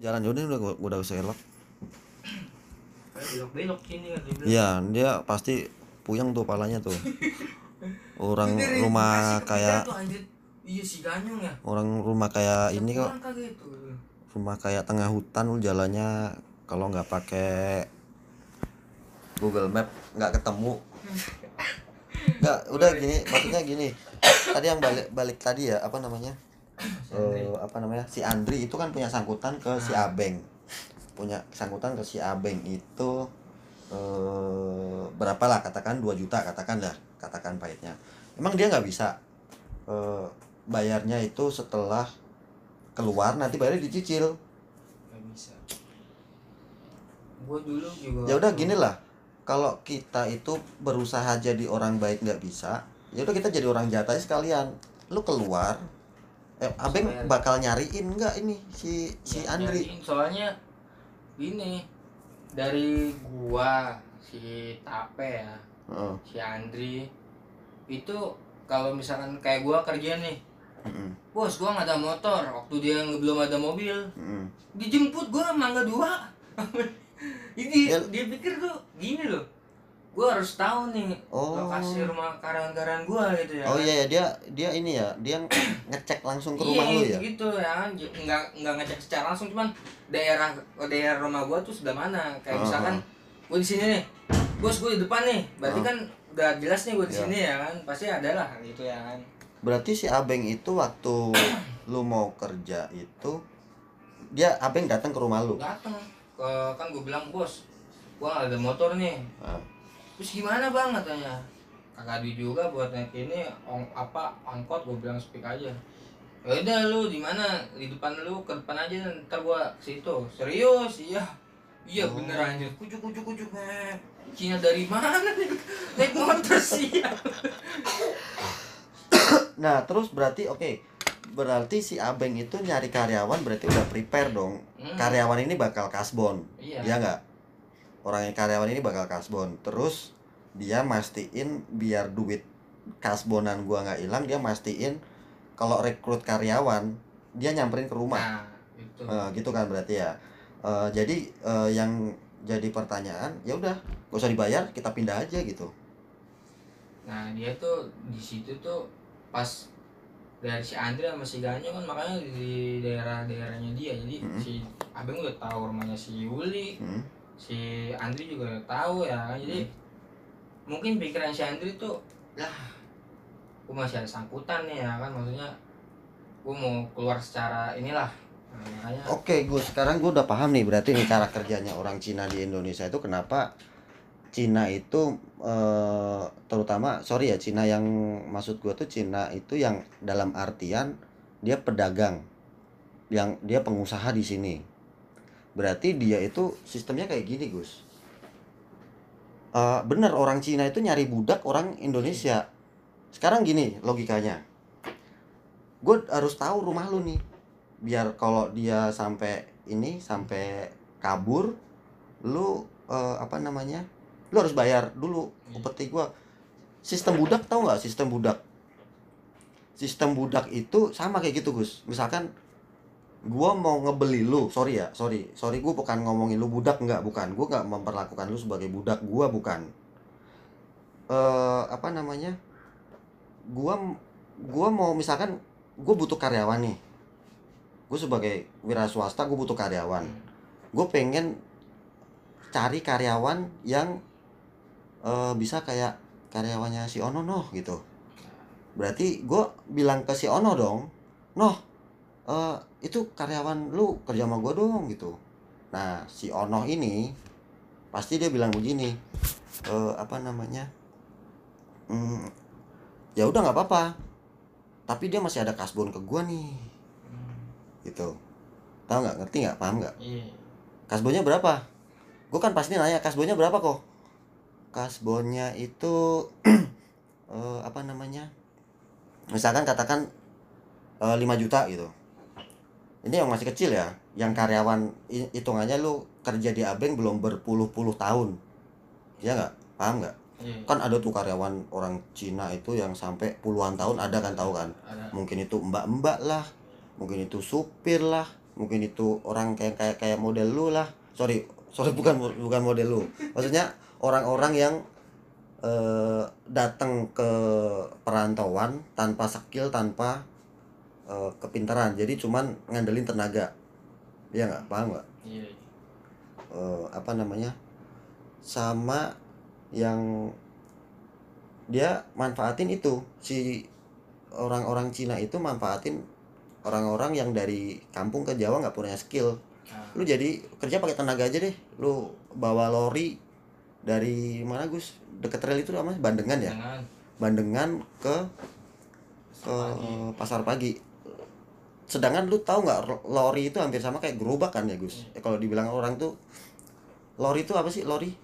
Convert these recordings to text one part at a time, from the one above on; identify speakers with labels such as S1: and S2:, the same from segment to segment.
S1: jalan udah udah gua- udah usah elok
S2: belok belok sini kan
S1: iya dia pasti puyeng tuh palanya tuh. Orang
S2: Dari
S1: rumah
S2: Bekasi ke
S1: kayak
S2: iya si ya.
S1: Orang rumah kayak ini kok.
S2: Orang
S1: rumah kayak tengah hutan lu jalannya kalau nggak pakai Google Map nggak ketemu. Nggak udah gini maksudnya gini. Tadi yang balik balik tadi ya apa namanya Eh, apa namanya? Si Andri itu kan punya sangkutan ke si Abeng. Punya sangkutan ke si Abeng itu eh berapa lah katakan 2 juta katakan dah katakan pahitnya. Emang dia nggak bisa eh, bayarnya itu setelah keluar nanti bayarnya dicicil.
S2: Nggak bisa. Gua dulu juga
S1: ya udah gini lah. Kalau kita itu berusaha jadi orang baik nggak bisa ya udah kita jadi orang jahat aja sekalian. Lu keluar eh abeng bakal nyariin nggak ini si si
S2: Ya,
S1: Andri
S2: nyariin. soalnya ini dari gua si Tape ya
S1: Heeh,
S2: si Andri itu kalau misalkan kayak gua kerja nih
S1: heeh,
S2: bos gua nggak ada motor waktu dia belum ada mobil
S1: heeh.
S2: dijemput gua mangga dua ini
S1: Ya.
S2: dia pikir tuh gini loh gua harus tahu nih
S1: Oh.
S2: lokasi rumah karangan-karangan gua gitu ya
S1: oh iya ya dia dia ini ya dia ngecek langsung ke rumah
S2: iya,
S1: lu ya?
S2: gitu ya J- nggak nggak ngecek secara langsung cuman daerah daerah rumah gua tuh sudah mana. Kayak
S1: Ah,
S2: misalkan
S1: ah.
S2: gua di sini nih bos gua di depan nih. Berarti
S1: Ah.
S2: kan udah jelas nih gua di
S1: Ya.
S2: sini ya kan. Pasti ada lah gitu ya kan.
S1: Berarti si abeng itu waktu lu mau kerja itu dia abeng datang ke rumah lu?
S2: Datang. Kan gua bilang bos gua nggak ada motor nih.
S1: Ah.
S2: Terus gimana bang katanya kakak duit juga buat naik ini ong, apa angkot gue bilang speak aja ya udah lu di mana di depan lu ke depan aja ntar gua ke situ serius iya iya
S1: Oh.
S2: bener anjir kucuk kucuk kucuk eh. Cina dari mana nih naik motor sih
S1: Nah, terus berarti oke. Berarti si Abeng itu nyari karyawan berarti udah prepare dong.
S2: Hmm.
S1: Karyawan ini bakal kasbon.
S2: iya
S1: Iya nggak? Orang yang karyawan ini bakal kasbon. Terus dia mastiin biar duit kasbonan gua nggak hilang, dia mastiin kalau rekrut karyawan dia nyamperin ke rumah.
S2: nah itu
S1: Eh, gitu kan berarti ya. Eh, jadi eh, yang jadi pertanyaan, ya udah, gak usah dibayar, kita pindah aja gitu.
S2: nah dia tuh di situ tuh pas dari si Andri sama si Ganyo kan makanya di daerah-daerahnya dia jadi
S1: Mm-mm.
S2: si Abeng udah tahu rumahnya si Yuli
S1: Hmm.
S2: Si Andri juga tahu ya kan? Jadi mungkin pikiran si Andri tuh lah gue masih ada sangkutan nih ya kan? Maksudnya gue mau keluar secara inilah. Nah,
S1: Oke, gue sekarang gue udah paham nih berarti nih cara kerjanya orang Cina di Indonesia itu kenapa Cina itu eh, terutama sorry ya Cina yang maksud gue tuh Cina itu yang dalam artian dia pedagang yang dia pengusaha di sini berarti dia itu sistemnya kayak gini Gus. Eh, bener orang Cina itu nyari budak orang Indonesia. Sekarang gini logikanya. Gue harus tahu rumah lu nih. Biar kalau dia sampai ini sampai kabur lu eh, apa namanya lu harus bayar dulu upeti gua. Sistem budak tahu nggak sistem budak? Sistem budak itu sama kayak gitu Gus. Misalkan gua mau ngebeli lu sorry ya sorry sorry gua bukan ngomongin lu budak nggak bukan. Gua nggak memperlakukan lu sebagai budak gua bukan. Eh apa namanya? Gua gua mau misalkan gue butuh karyawan nih. Gue sebagai wira swasta gue butuh karyawan. Gue pengen cari karyawan yang eh, bisa kayak karyawannya si Ono noh gitu. Berarti gue bilang ke si Ono dong noh eh, itu karyawan lu kerja sama gue dong gitu. Nah si Ono ini pasti dia bilang begini eh, apa namanya hmm, ya udah nggak apa-apa tapi dia masih ada kasbon ke gua nih. Gitu. Tahu nggak? Ngerti nggak? Paham nggak?
S2: Iya.
S1: Kasbonnya berapa? Gua kan pasti nanya kasbonnya berapa kok? Kasbonnya itu eh, apa namanya misalkan katakan eh, 5 juta gitu ini yang masih kecil ya. Yang karyawan hi- hitungannya lu kerja di Abeng belum berpuluh-puluh tahun. Ya nggak? Paham nggak?
S2: Iya.
S1: Kan ada tuh karyawan orang Cina itu yang sampai puluhan tahun ada kan tahu kan?
S2: Ada.
S1: Mungkin itu mbak-mbak lah mungkin itu supir lah mungkin itu orang kayak kayak kayak model lu lah. Sorry sorry bukan bukan model lu. Maksudnya orang-orang yang eh, datang ke perantauan tanpa skill tanpa eh, kepintaran. Jadi cuman ngandelin tenaga. Ya nggak? Paham nggak?
S2: Iya
S1: eh, apa namanya? Sama yang dia manfaatin itu. Si orang-orang Cina itu manfaatin orang-orang yang dari kampung ke Jawa nggak punya skill.
S2: Nah,
S1: lu jadi kerja pakai tenaga aja deh. Lu bawa lori dari mana Gus? Deket rel itu namanya Bandengan ya?
S2: Dengan
S1: Bandengan ke ke pasar pagi sedangkan lu tahu nggak lori itu hampir sama kayak gerobak kan ya Gus? Eh, kalau dibilang orang tuh lori itu apa sih lori?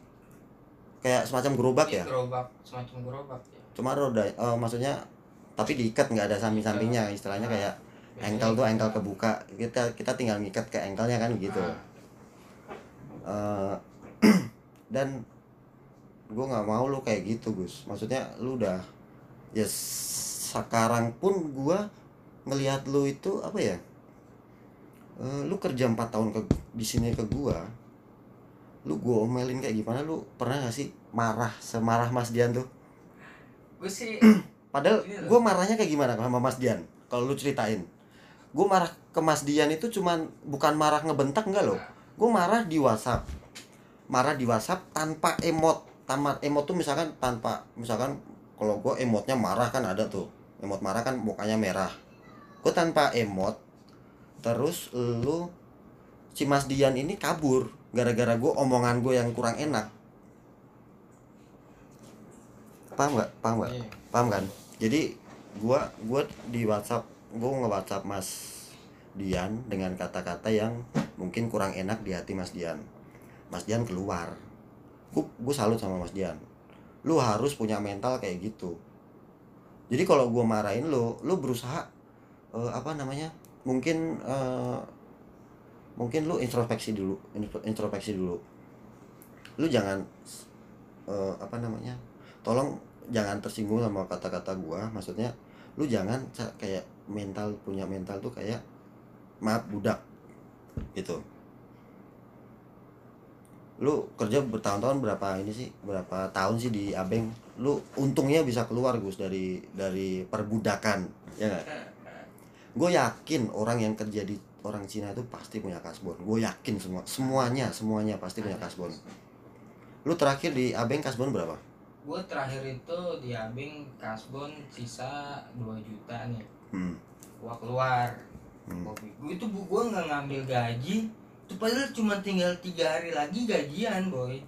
S1: Kayak semacam gerobak ya?
S2: gerobak semacam gerobak ya.
S1: Cuma roda eh, maksudnya tapi diikat nggak ada samping-sampingnya. Istilahnya kayak engkel tuh engkel kebuka. Kita kita tinggal ngikat ke engkelnya kan gitu.
S2: Ah,
S1: Eh, dan gue nggak mau lu kayak gitu Gus. Maksudnya lu udah ya sekarang pun gue ngelihat lu itu apa ya Eh, lu kerja empat tahun ke di sini ke gua lu gua omelin kayak gimana lu pernah gak sih marah semarah Mas Dian tuh
S2: gue sih
S1: Padahal gue marahnya kayak gimana sama Mas Dian? Kalau lu ceritain. Gue marah ke Mas Dian itu cuman bukan marah ngebentak enggak loh. Gue marah di WhatsApp. Marah di WhatsApp tanpa emot. Tanpa emot tuh misalkan tanpa misalkan kalau gue emotnya marah kan ada tuh. Emot marah kan mukanya merah. Gue tanpa emot. Terus lu si Mas Dian ini kabur gara-gara gue omongan gue yang kurang enak. Paham nggak? Paham nggak?
S2: iya.
S1: paham kan jadi gua gua di WhatsApp gua nge WhatsApp Mas Dian dengan kata-kata yang mungkin kurang enak di hati Mas Dian Mas Dian keluar gua salut sama Mas Dian lu harus punya mental kayak gitu jadi kalau gua marahin lu lu berusaha eh, apa namanya? Mungkin eh, mungkin lu introspeksi dulu intro- introspeksi dulu. Lu jangan eh, apa namanya? Tolong jangan tersinggung sama kata-kata gua maksudnya lu jangan kayak mental punya mental tuh kayak maaf budak gitu. Lu kerja bertahun-tahun berapa ini sih? Berapa tahun sih di Abeng? Lu untungnya bisa keluar Gus dari dari perbudakan ya nggak gue yakin orang yang kerja di orang Cina itu pasti punya kasbon. Gue yakin semua semuanya semuanya pasti punya kasbon. Lu terakhir di Abeng kasbon berapa?
S2: Gue terakhir itu di Abing kasbon sisa 2 juta nih.
S1: Hmm.
S2: gua keluar.
S1: Hmm.
S2: gue itu gue nggak ngambil gaji. Itu padahal cuma tinggal tiga hari lagi gajian boy.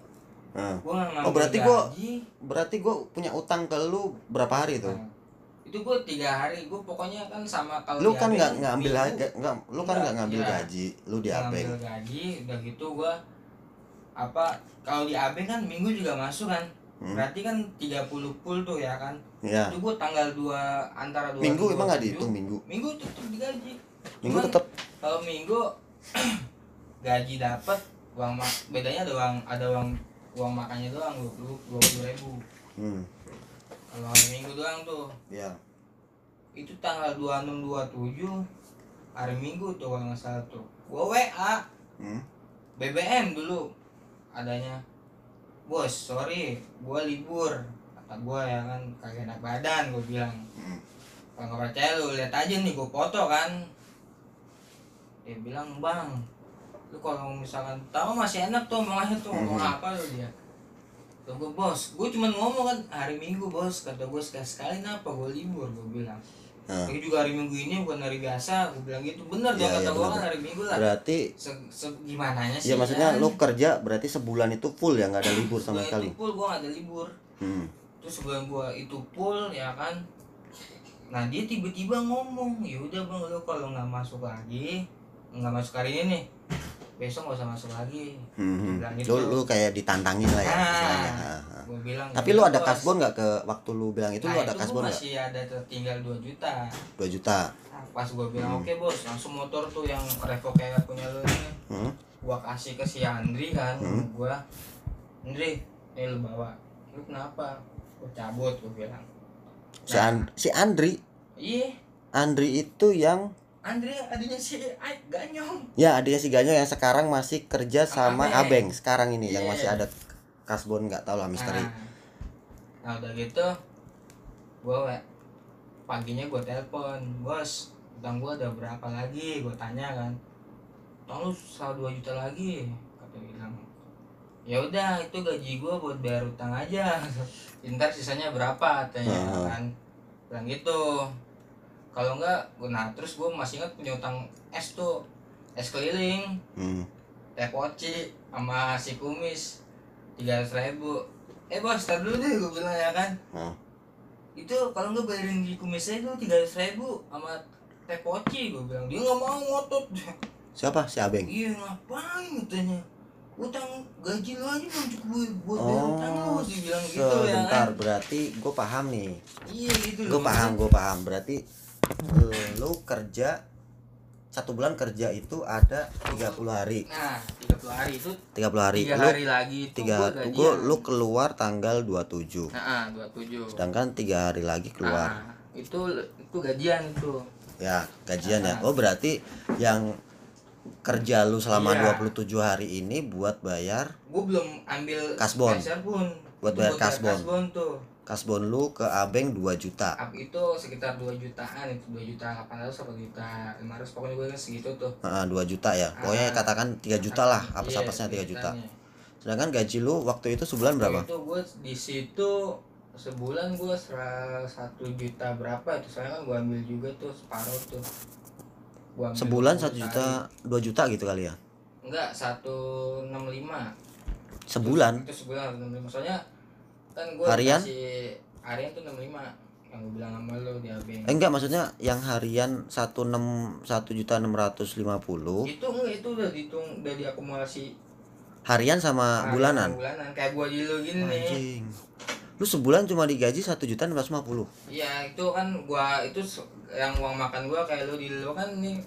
S1: Nah,
S2: gue nggak ngambil
S1: Oh, berarti gua-
S2: gaji.
S1: berarti gue punya utang ke lu berapa hari tuh?
S2: Nah, itu gue tiga hari gue pokoknya kan sama kalau
S1: lu kan nggak ngambil
S2: minggu
S1: harga nggak lu kan nggak ngambil
S2: iya.
S1: gaji lu di Abeng
S2: ngambil gaji udah gitu gue apa kalau di Abeng kan minggu juga masuk kan.
S1: Hmm.
S2: berarti kan 30 full tuh ya kan.
S1: Ya
S2: itu gue tanggal 2 antara 2
S1: minggu emang nggak dihitung minggu?
S2: minggu tetap digaji
S1: minggu tetap
S2: kalau minggu gaji dapat uang mak bedanya ada uang ada uang uang makannya doang dua puluh dua puluh ribu.
S1: Hmm.
S2: kalau hari minggu doang tuh.
S1: Ya
S2: itu tanggal dua enam dua tujuh hari minggu tuh kalau nggak salah tuh. Gua wa
S1: hmm.
S2: BBM dulu adanya. Bos sorry gua libur. Kata gua ya kan kagak enak badan gua bilang.
S1: Hmm.
S2: kalau nggak percaya lu lihat aja nih gua foto kan. Dia bilang bang lu kalau misalkan tahu masih enak tuh omongannya tuh ngomong
S1: Mhm.
S2: apa lu dia gue bos, gue cuma ngomong kan hari minggu bos. Kata gue sekali-sekali kenapa gue libur? Gue bilang. Lagi juga hari minggu ini bukan hari biasa Gue bilang gitu, bener dong
S1: Iya,
S2: kata
S1: iya,
S2: gue kan hari minggu lah.
S1: Berarti
S2: se, se gimana sih
S1: ya maksudnya
S2: kan?
S1: lu kerja berarti sebulan itu full ya nggak ada libur sama
S2: Sebulan
S1: sekali?
S2: itu full gue gak ada libur.
S1: Hmm.
S2: Terus sebelum gue itu full ya kan? Nah dia tiba-tiba ngomong yaudah bang lu kalau nggak masuk lagi nggak masuk hari ini nih besok gak usah masuk lagi
S1: Hmm.
S2: Bilang gitu.
S1: lu lu kayak ditantangin lah ya
S2: Ah.
S1: istilahnya. Ah,
S2: gue bilang
S1: tapi
S2: "Yaudah,
S1: lu ada
S2: bos."
S1: kasbon nggak ke waktu lu bilang itu
S2: nah,
S1: lu ada
S2: itu
S1: kasbon
S2: gua masih ada tertinggal 2 juta
S1: 2 juta
S2: Nah, pas gue bilang
S1: Hmm.
S2: oke bos langsung motor tuh yang revo kayak punya lu ini
S1: hmm?
S2: gua kasih ke si Andri kan
S1: Hmm.
S2: gua Andri ini lu bawa lu kenapa gua cabut gua bilang
S1: si, An- si Andri
S2: iya
S1: Andri itu yang
S2: Andre adanya si Ganyong.
S1: Ya adiknya si Ganyo yang sekarang masih kerja sama
S2: Sama Abeng.
S1: Abeng sekarang ini yang
S2: Iya.
S1: masih ada kasbon nggak tahu lah misteri.
S2: Nah, nah udah gitu gua we- paginya gua telepon bos utang gua ada berapa lagi? Gua tanya kan. Lu sisa 2 juta lagi kata bilang. Ya udah itu gaji gua buat bayar utang aja. Ntar sisanya berapa? Katanya
S1: Hmm.
S2: kan. Bilang gitu kalau enggak nah terus gua masih ingat punya utang es tuh es keliling
S1: Hmm.
S2: teh poci sama si kumis tiga ribu eh bos tar dulu deh gue bilang ya kan
S1: Hmm.
S2: itu kalau nggak bayarin di kumisnya itu tiga ribu sama teh poci gue bilang dia nggak mau ngotot
S1: Siapa si Abeng?
S2: iya ngapain katanya utang gaji lo aja belum cukup buat bayar utang lo dia bilang gitu ya
S1: Oh, sebentar
S2: kan
S1: berarti gue paham nih.
S2: iya gitu
S1: Gue paham, gue paham. Berarti lu kerja satu bulan kerja itu ada 30 hari.
S2: nah 30 hari itu
S1: 30 hari.
S2: tiga
S1: Lu
S2: hari lagi itu
S1: tiga
S2: gua
S1: tunggu lu keluar tanggal 27.
S2: nah dua tujuh
S1: Sedangkan tiga hari lagi keluar.
S2: nah, itu itu gajian itu
S1: Ya, gajian ya.
S2: Ah.
S1: Oh, berarti yang kerja lu selama
S2: Iya.
S1: 27 hari ini buat bayar
S2: gue belum ambil
S1: Kasbon.
S2: pun
S1: Buat bayar kasbon.
S2: tuh
S1: kasbon lu ke Abeng 2 juta.
S2: Up itu sekitar 2 jutaan itu 2 juta 800 atau 2 juta 500 pokoknya gue ingat segitu tuh
S1: Heeh, 2 juta ya. Pokoknya
S2: Ah.
S1: katakan 3 juta lah,
S2: Iya,
S1: apa-apasnya 3
S2: tiga
S1: juta. Sedangkan gaji lu waktu itu sebulan berapa?
S2: itu gue di situ sebulan gue satu juta berapa itu soalnya kan gue ambil juga tuh separuh tuh Gua
S1: Sebulan
S2: 20
S1: 1 juta, 2 juta gitu kali ya.
S2: enggak 165
S1: Sebulan.
S2: itu sebulan 165 soalnya kan gue
S1: Harian?
S2: harian tuh 65 yang gue bilang sama lo di Abeng
S1: Eh enggak maksudnya yang harian 16 1 juta 650
S2: itu enggak itu udah dihitung udah diakumulasi
S1: harian sama
S2: harian
S1: bulanan.
S2: sama bulanan kayak gua di lu gini
S1: Anjing. Lu sebulan cuma digaji 1 juta 650.
S2: iya itu kan gua itu yang uang makan gua kayak lu di lu kan nih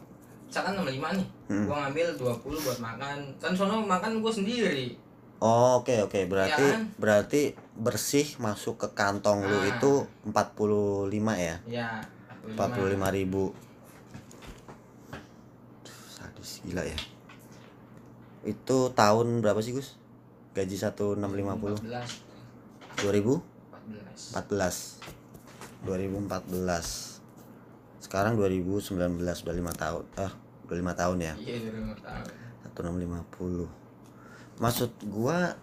S2: misalkan 65 nih
S1: Hmm.
S2: gua ngambil 20 buat makan kan soalnya makan gua sendiri
S1: Oh, oke oke. Berarti
S2: Iya kan?
S1: berarti bersih masuk ke kantong lu
S2: Ah.
S1: itu 45 ya.
S2: ya
S1: 45 ribu. Sadis gila ya. Itu tahun berapa sih Gus? Gaji 1650
S2: 14
S1: 2014
S2: 14
S1: 2014 sekarang 2019 udah 5 tahun ah udah 5 tahun ya?
S2: Iya dari tahun.
S1: 1650 maksud gua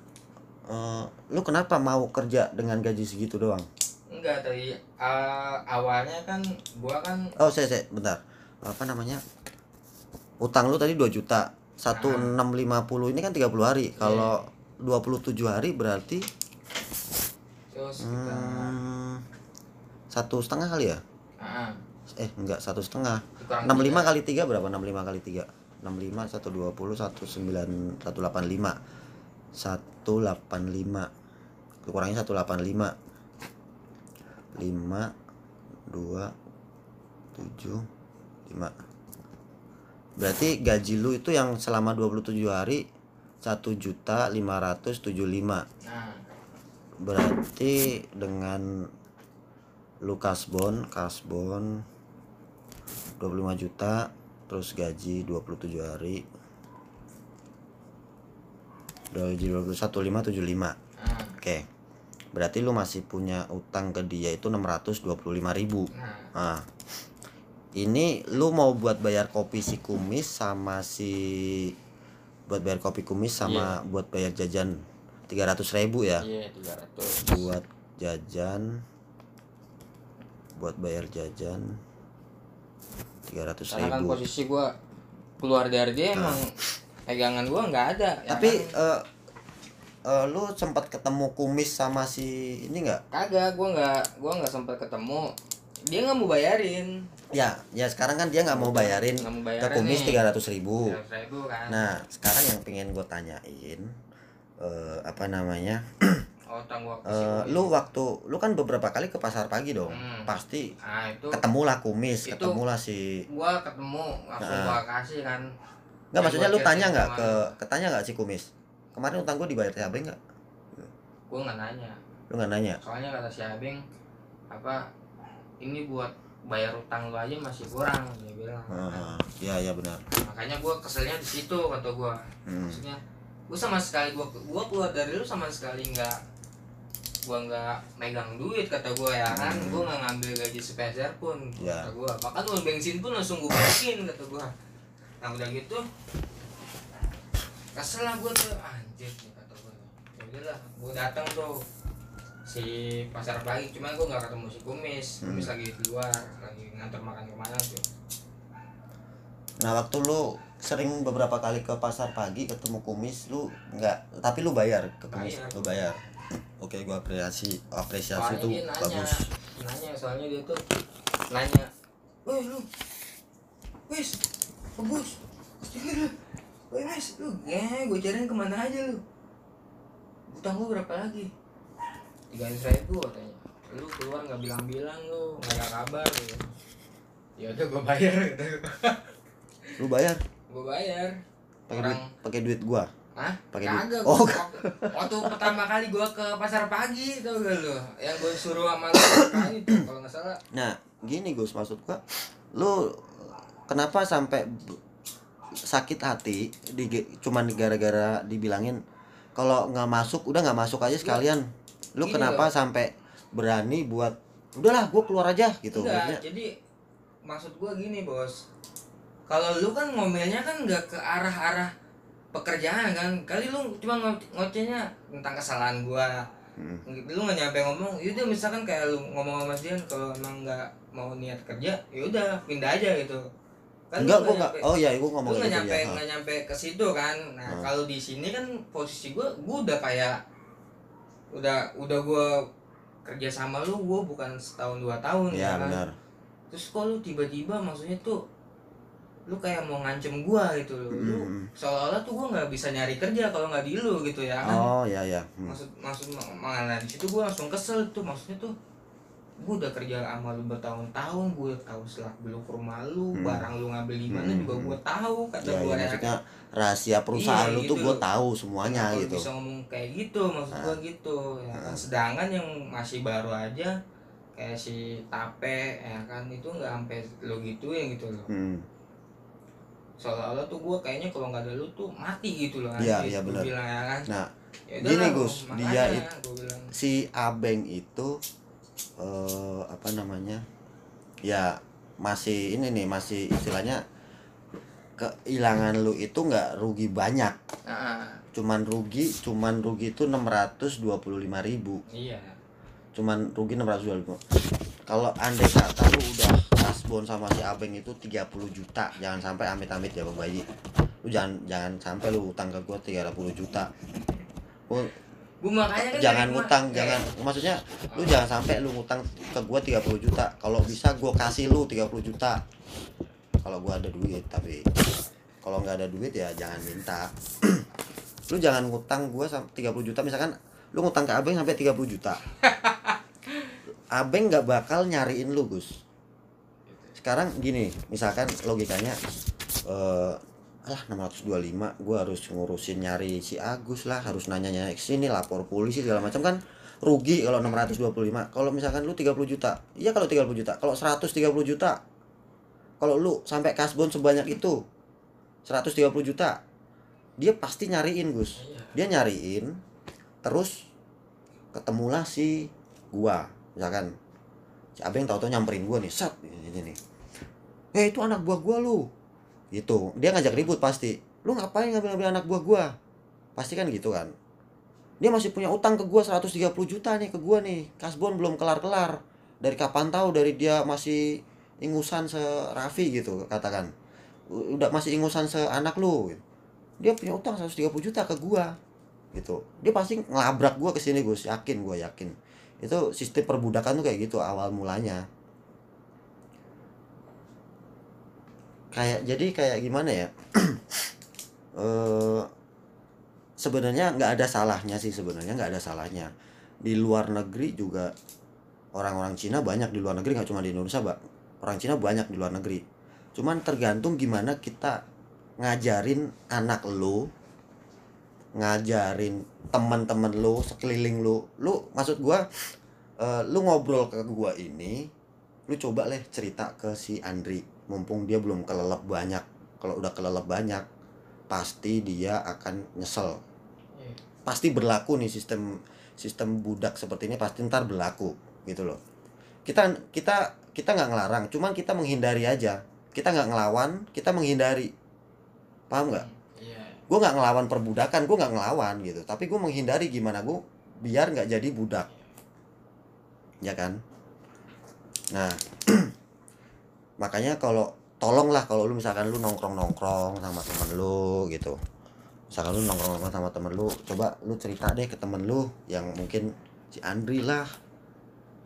S1: eh, lu kenapa mau kerja dengan gaji segitu doang?
S2: Enggak tadi uh, awalnya kan gua kan
S1: oh saya saya bentar. Apa namanya? Utang lu tadi 2 juta. 1650 ini kan 30 hari. Kalau 27 hari berarti
S2: terus kita
S1: hmm, satu setengah kali ya?
S2: Ah,
S1: eh enggak satu setengah. 65
S2: tiga.
S1: kali 3 berapa? 65 kali 3 65 120 19 185 185 kurangnya 185 5 2 7 5 berarti gaji lu itu yang selama 27 hari 1 juta 575
S2: nah.
S1: Berarti dengan lu kasbon kasbon 25 juta terus gaji 27 hari. Gaji 21 575
S2: ah,
S1: oke. Berarti lu masih punya utang ke dia itu 625 ribu.
S2: Nah
S1: nah ini lu mau buat bayar kopi si kumis sama si buat bayar kopi kumis sama buat bayar jajan 300 ribu ya?
S2: Iya 300
S1: buat jajan buat bayar jajan 300
S2: karena kan
S1: ribu Nah.
S2: posisi gua keluar dari dia emang pegangan gua nggak ada ya
S1: tapi
S2: kan?
S1: eh eh, lu sempat ketemu kumis sama si ini nggak
S2: kagak gua nggak gua nggak sempat ketemu dia nggak mau bayarin
S1: ya ya sekarang kan dia nggak mau bayarin
S2: nggak mau
S1: ke
S2: bayarin
S1: kumis
S2: nih.
S1: 300 ribu
S2: 300 ribu kan
S1: nah sekarang yang pengen gue tanyain eh, apa namanya
S2: oh gua
S1: eh,
S2: sini.
S1: lu waktu lu kan beberapa kali ke pasar pagi dong.
S2: Hmm.
S1: pasti
S2: nah itu
S1: ketemulah kumis
S2: Itu-
S1: ketemulah si
S2: gua ketemu langsung
S1: Nah.
S2: gua kasih kan.
S1: Enggak
S2: Ya,
S1: maksudnya
S2: gua
S1: lu tanya nggak ke ketanya nggak si kumis? Kemarin utang gue dibayar THB nggak?
S2: Gua nggak nanya.
S1: Lu nggak nanya?
S2: Soalnya kata si Abeng apa ini buat bayar utang lu aja masih kurang dia bilang.
S1: Ah, iya iya benar.
S2: Makanya gue keselnya di situ kata gue
S1: Hmm.
S2: maksudnya gue sama sekali gue gua keluar dari lu sama sekali nggak gue nggak megang duit kata gue ya kan?
S1: Hmm.
S2: gue nggak ngambil gaji sepeser pun
S1: Ya.
S2: kata gue bahkan uang bensin pun langsung gue balikin kata gue nah udah gitu kesel lah gue tuh. Anjir nih kata gue ya udahlah gue datang tuh si pasar pagi cuman gue nggak ketemu si kumis. Kumis
S1: Hmm.
S2: lagi di luar lagi ngantor makan ke mana tuh
S1: nah waktu lu sering beberapa kali ke pasar pagi ketemu kumis lu nggak tapi lu bayar ke kumis
S2: Bayar.
S1: lu bayar oke gua apresiasi apresiasi
S2: soalnya dia nanya.
S1: bagus.
S2: Nanya soalnya dia tuh nanya. Woi lu. Wis bagus. Woi wis lu. Ya gue cariin ke mana aja lu? Utang lu berapa lagi? Tiga ribu katanya. Lu keluar nggak bilang-bilang lu. Nggak ada kabar gitu. ya udah gue bayar gitu.
S1: Lu bayar?
S2: Gue bayar.
S1: Pakai duit pakai duit gua
S2: Hah?
S1: Pakai.
S2: Kagak,
S1: Oh,
S2: gua waktu, pertama kali gua ke pasar pagi tau gak lu? Yang gue suruh sama lu tuh kalau nggak salah.
S1: Nah gini Gus maksud gua lu kenapa sampai sakit hati di cuman gara-gara dibilangin kalau nggak masuk udah nggak masuk aja sekalian. Lu
S2: Gini
S1: kenapa
S2: loh.
S1: sampai berani buat udahlah gua keluar aja gitu
S2: Enggak, jadi maksud gua gini bos. Kalau lu kan ngomelnya kan nggak ke arah-arah pekerjaan kan. Kali lu cuma ngo- ngocehnya tentang kesalahan gua.
S1: Hmm.
S2: lu nggak nyampe ngomong yaudah misalkan kayak lu ngomong sama dia kalau emang nggak mau niat kerja yaudah pindah aja gitu. Kan lu
S1: enggak gua nggak oh iya gua ngomong
S2: nggak
S1: gitu
S2: nyampe
S1: ya
S2: nggak nyampe ke situ kan. Nah
S1: Hmm.
S2: kalau di sini kan posisi gue gue udah kayak udah udah gue kerja sama lu gue bukan setahun dua tahun
S1: ya
S2: kan?
S1: benar.
S2: Terus kok lu tiba-tiba maksudnya tuh lu kayak mau ngancem gue gitu loh lu
S1: Hmm.
S2: seolah-olah tuh gue nggak bisa nyari kerja kalau nggak di lu gitu ya kan
S1: oh ya ya Hmm.
S2: maksud maksud mana di situ gue langsung kesel tuh maksudnya tuh gue udah kerja sama lu bertahun-tahun gue tahu selak beluk rumah lu
S1: Hmm.
S2: barang lu ngambil di mana
S1: Hmm.
S2: juga gue tahu kata
S1: ya,
S2: gue
S1: ya, maksudnya rahasia perusahaan
S2: Iya,
S1: lu tuh
S2: gitu
S1: gue
S2: loh.
S1: tahu semuanya
S2: Kenapa
S1: gitu
S2: bisa ngomong kayak gitu maksud
S1: Ah.
S2: gua gitu ya kan sedangkan yang masih baru aja kayak si tape ya kan itu nggak sampai lo gituin gitu loh
S1: hmm.
S2: Seolah-olah tuh gua kayaknya kalau nggak ada lu tuh mati gitu loh
S1: Iya, iya, benar.
S2: ya kan?
S1: Nah
S2: Ya
S1: gini, Gus, dia it-
S2: gua bilang.
S1: si abeng itu eh apa namanya ya masih ini nih masih istilahnya kehilangan lu itu nggak rugi banyak.
S2: Nah,
S1: cuman rugi cuman rugi itu 625.000 ribu.
S2: Iya.
S1: Cuman rugi 625 kalau andai kata lu udah kasbon sama si abeng itu 30 juta. Jangan sampai amit-amit ya bang bayi. Lu jangan jangan sampai lu utang ke gua 30 juta.
S2: Gua makanya kan
S1: jangan ngutang jangan maksudnya lu jangan sampai lu ngutang ke gua 30 juta. Kalau bisa gua kasih lu 30 juta. Kalau gua ada duit tapi kalau nggak ada duit ya jangan minta. Lu jangan ngutang gua sam- 30 juta. Misalkan lu ngutang ke abeng sampai 30 juta. Abeng nggak bakal nyariin lu gus sekarang gini misalkan logikanya eh alah 625 gua harus ngurusin nyari si Agus lah harus nanya-nanya ke sini lapor polisi segala macam kan rugi kalau 625 kalau misalkan lu 30 juta iya kalau 30 juta. Kalau 130 juta kalau lu sampai kasbon sebanyak itu 130 juta dia pasti nyariin Gus. Dia nyariin terus ketemulah si gua. Misalkan si abeng tahu-tahu nyamperin gua nih ini, ini nih eh itu anak buah gua lu. Gitu. Dia ngajak ribut pasti. Lu ngapain ngambil-ngambil anak buah gua? Pasti kan gitu kan. Dia masih punya utang ke gua 130 juta nih ke gua nih. Kasbon belum kelar-kelar. Dari kapan tahu dari dia masih ingusan se Raffi gitu katakan. Udah masih ingusan se anak lu. Dia punya utang 130 juta ke gua. Gitu. Dia pasti ngelabrak gua ke sini yakin gua yakin. Itu sistem perbudakan tuh kayak gitu awal mulanya kayak jadi kayak gimana ya? Eh sebenarnya nggak ada salahnya sih sebenarnya nggak ada salahnya. Di luar negeri juga orang-orang Cina banyak di luar negeri nggak cuma di Indonesia mbak. Orang Cina banyak di luar negeri. Cuman tergantung gimana kita ngajarin anak lu ngajarin teman-teman lu sekeliling lu lu maksud gua eh, lu ngobrol ke gua ini lu coba leh cerita ke si Andri mumpung dia belum kelelep banyak. Kalau udah kelelep banyak pasti dia akan nyesel.
S2: Iya.
S1: pasti berlaku nih sistem sistem budak seperti ini pasti ntar berlaku gitu loh. Kita kita kita nggak ngelarang cuman kita menghindari aja. Kita nggak ngelawan kita menghindari. Paham nggak?
S2: Iya.
S1: gue nggak ngelawan perbudakan gue nggak ngelawan gitu. Tapi gue menghindari gimana gue biar nggak jadi budak. Ya kan? Nah makanya kalau tolonglah kalau lu misalkan lu nongkrong nongkrong sama temen lu gitu. Misalkan lu nongkrong nongkrong sama temen lu coba lu cerita deh ke temen lu yang mungkin si Andri lah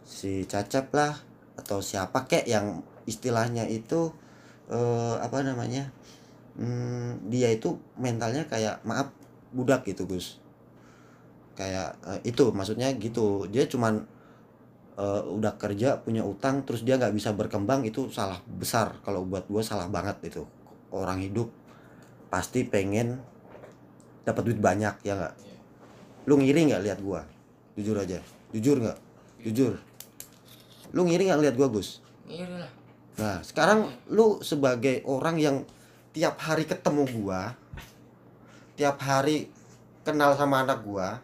S1: si Cacap lah atau siapa kek yang istilahnya itu eh, apa namanya hmm, dia itu mentalnya kayak maaf budak gitu Gus. Kayak eh, itu maksudnya gitu. Dia cuman eh, udah kerja punya utang terus dia nggak bisa berkembang itu salah besar. Kalau buat gue salah banget itu. Orang hidup pasti pengen dapat duit banyak ya nggak? Lu ngiri nggak lihat gua? Jujur aja. Jujur nggak? Jujur. Lu ngiri nggak lihat gua Gus?
S2: Ngiri lah.
S1: Nah, sekarang lu sebagai orang yang tiap hari ketemu gua, tiap hari kenal sama anak gua,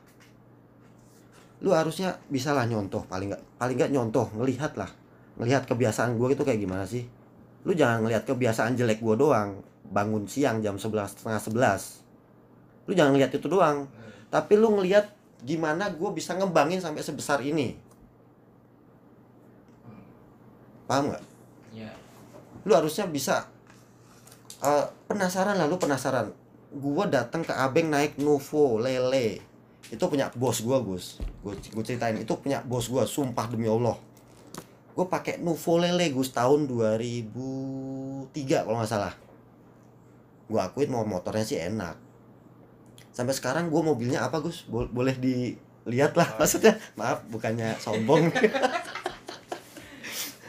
S1: lu harusnya bisa lah nyontoh paling nggak paling nggak nyontoh ngelihat lah ngelihat kebiasaan gua itu kayak gimana sih? Lu jangan ngelihat kebiasaan jelek gua doang bangun siang jam 11 setengah 11 lu jangan ngelihat itu doang. Tapi lu ngelihat gimana gua bisa ngembangin sampai sebesar ini. Paham nggak?
S2: Iya.
S1: lu harusnya bisa eh, penasaran lah lu penasaran. Gua datang ke Abeng naik Novo Lele itu punya bos gua Gus. Gua, gua ceritain itu punya bos gua sumpah demi Allah. Gua pakai Novo Lele Gus tahun 2003 kalau nggak salah. Gua akuin mau motornya sih enak. Sampai sekarang gua mobilnya apa Gus? Bo- boleh dilihat lah maksudnya. Maaf bukannya sombong.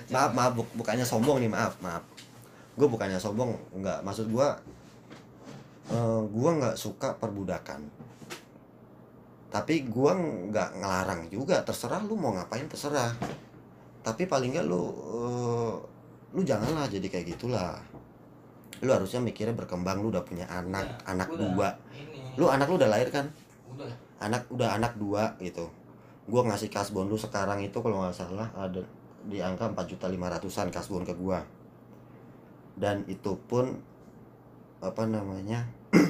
S1: Maaf maaf buk- bukannya sombong nih maaf maaf. Gue bukannya sombong nggak. Maksud gue eh gue nggak suka perbudakan tapi gue nggak ngelarang juga terserah lu mau ngapain terserah tapi paling nggak lu eh, lu janganlah jadi kayak gitulah lu harusnya mikirnya berkembang lu udah punya anak
S2: Ya,
S1: anak
S2: udah.
S1: dua
S2: Ini.
S1: lu anak lu udah lahir kan
S2: Udah.
S1: anak udah anak dua gitu gua ngasih kasbon lu sekarang itu kalau nggak salah ada di angka 4 juta lima ratusan kasbon ke gua dan itu pun apa namanya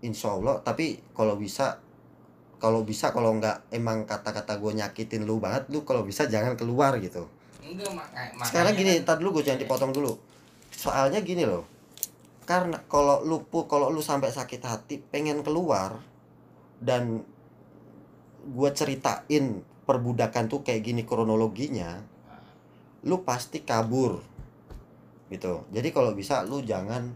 S1: insya Allah tapi kalau bisa kalau bisa kalau nggak emang kata-kata gue nyakitin lu banget lu kalau bisa jangan keluar gitu
S2: Enggak makanya.
S1: sekarang gini
S2: kan-
S1: ntar dulu gue jangan dipotong dulu soalnya gini loh karena kalau lu pu kalau lu sampai sakit hati pengen keluar dan gue ceritain perbudakan tuh kayak gini kronologinya lu pasti kabur gitu jadi kalau bisa lu jangan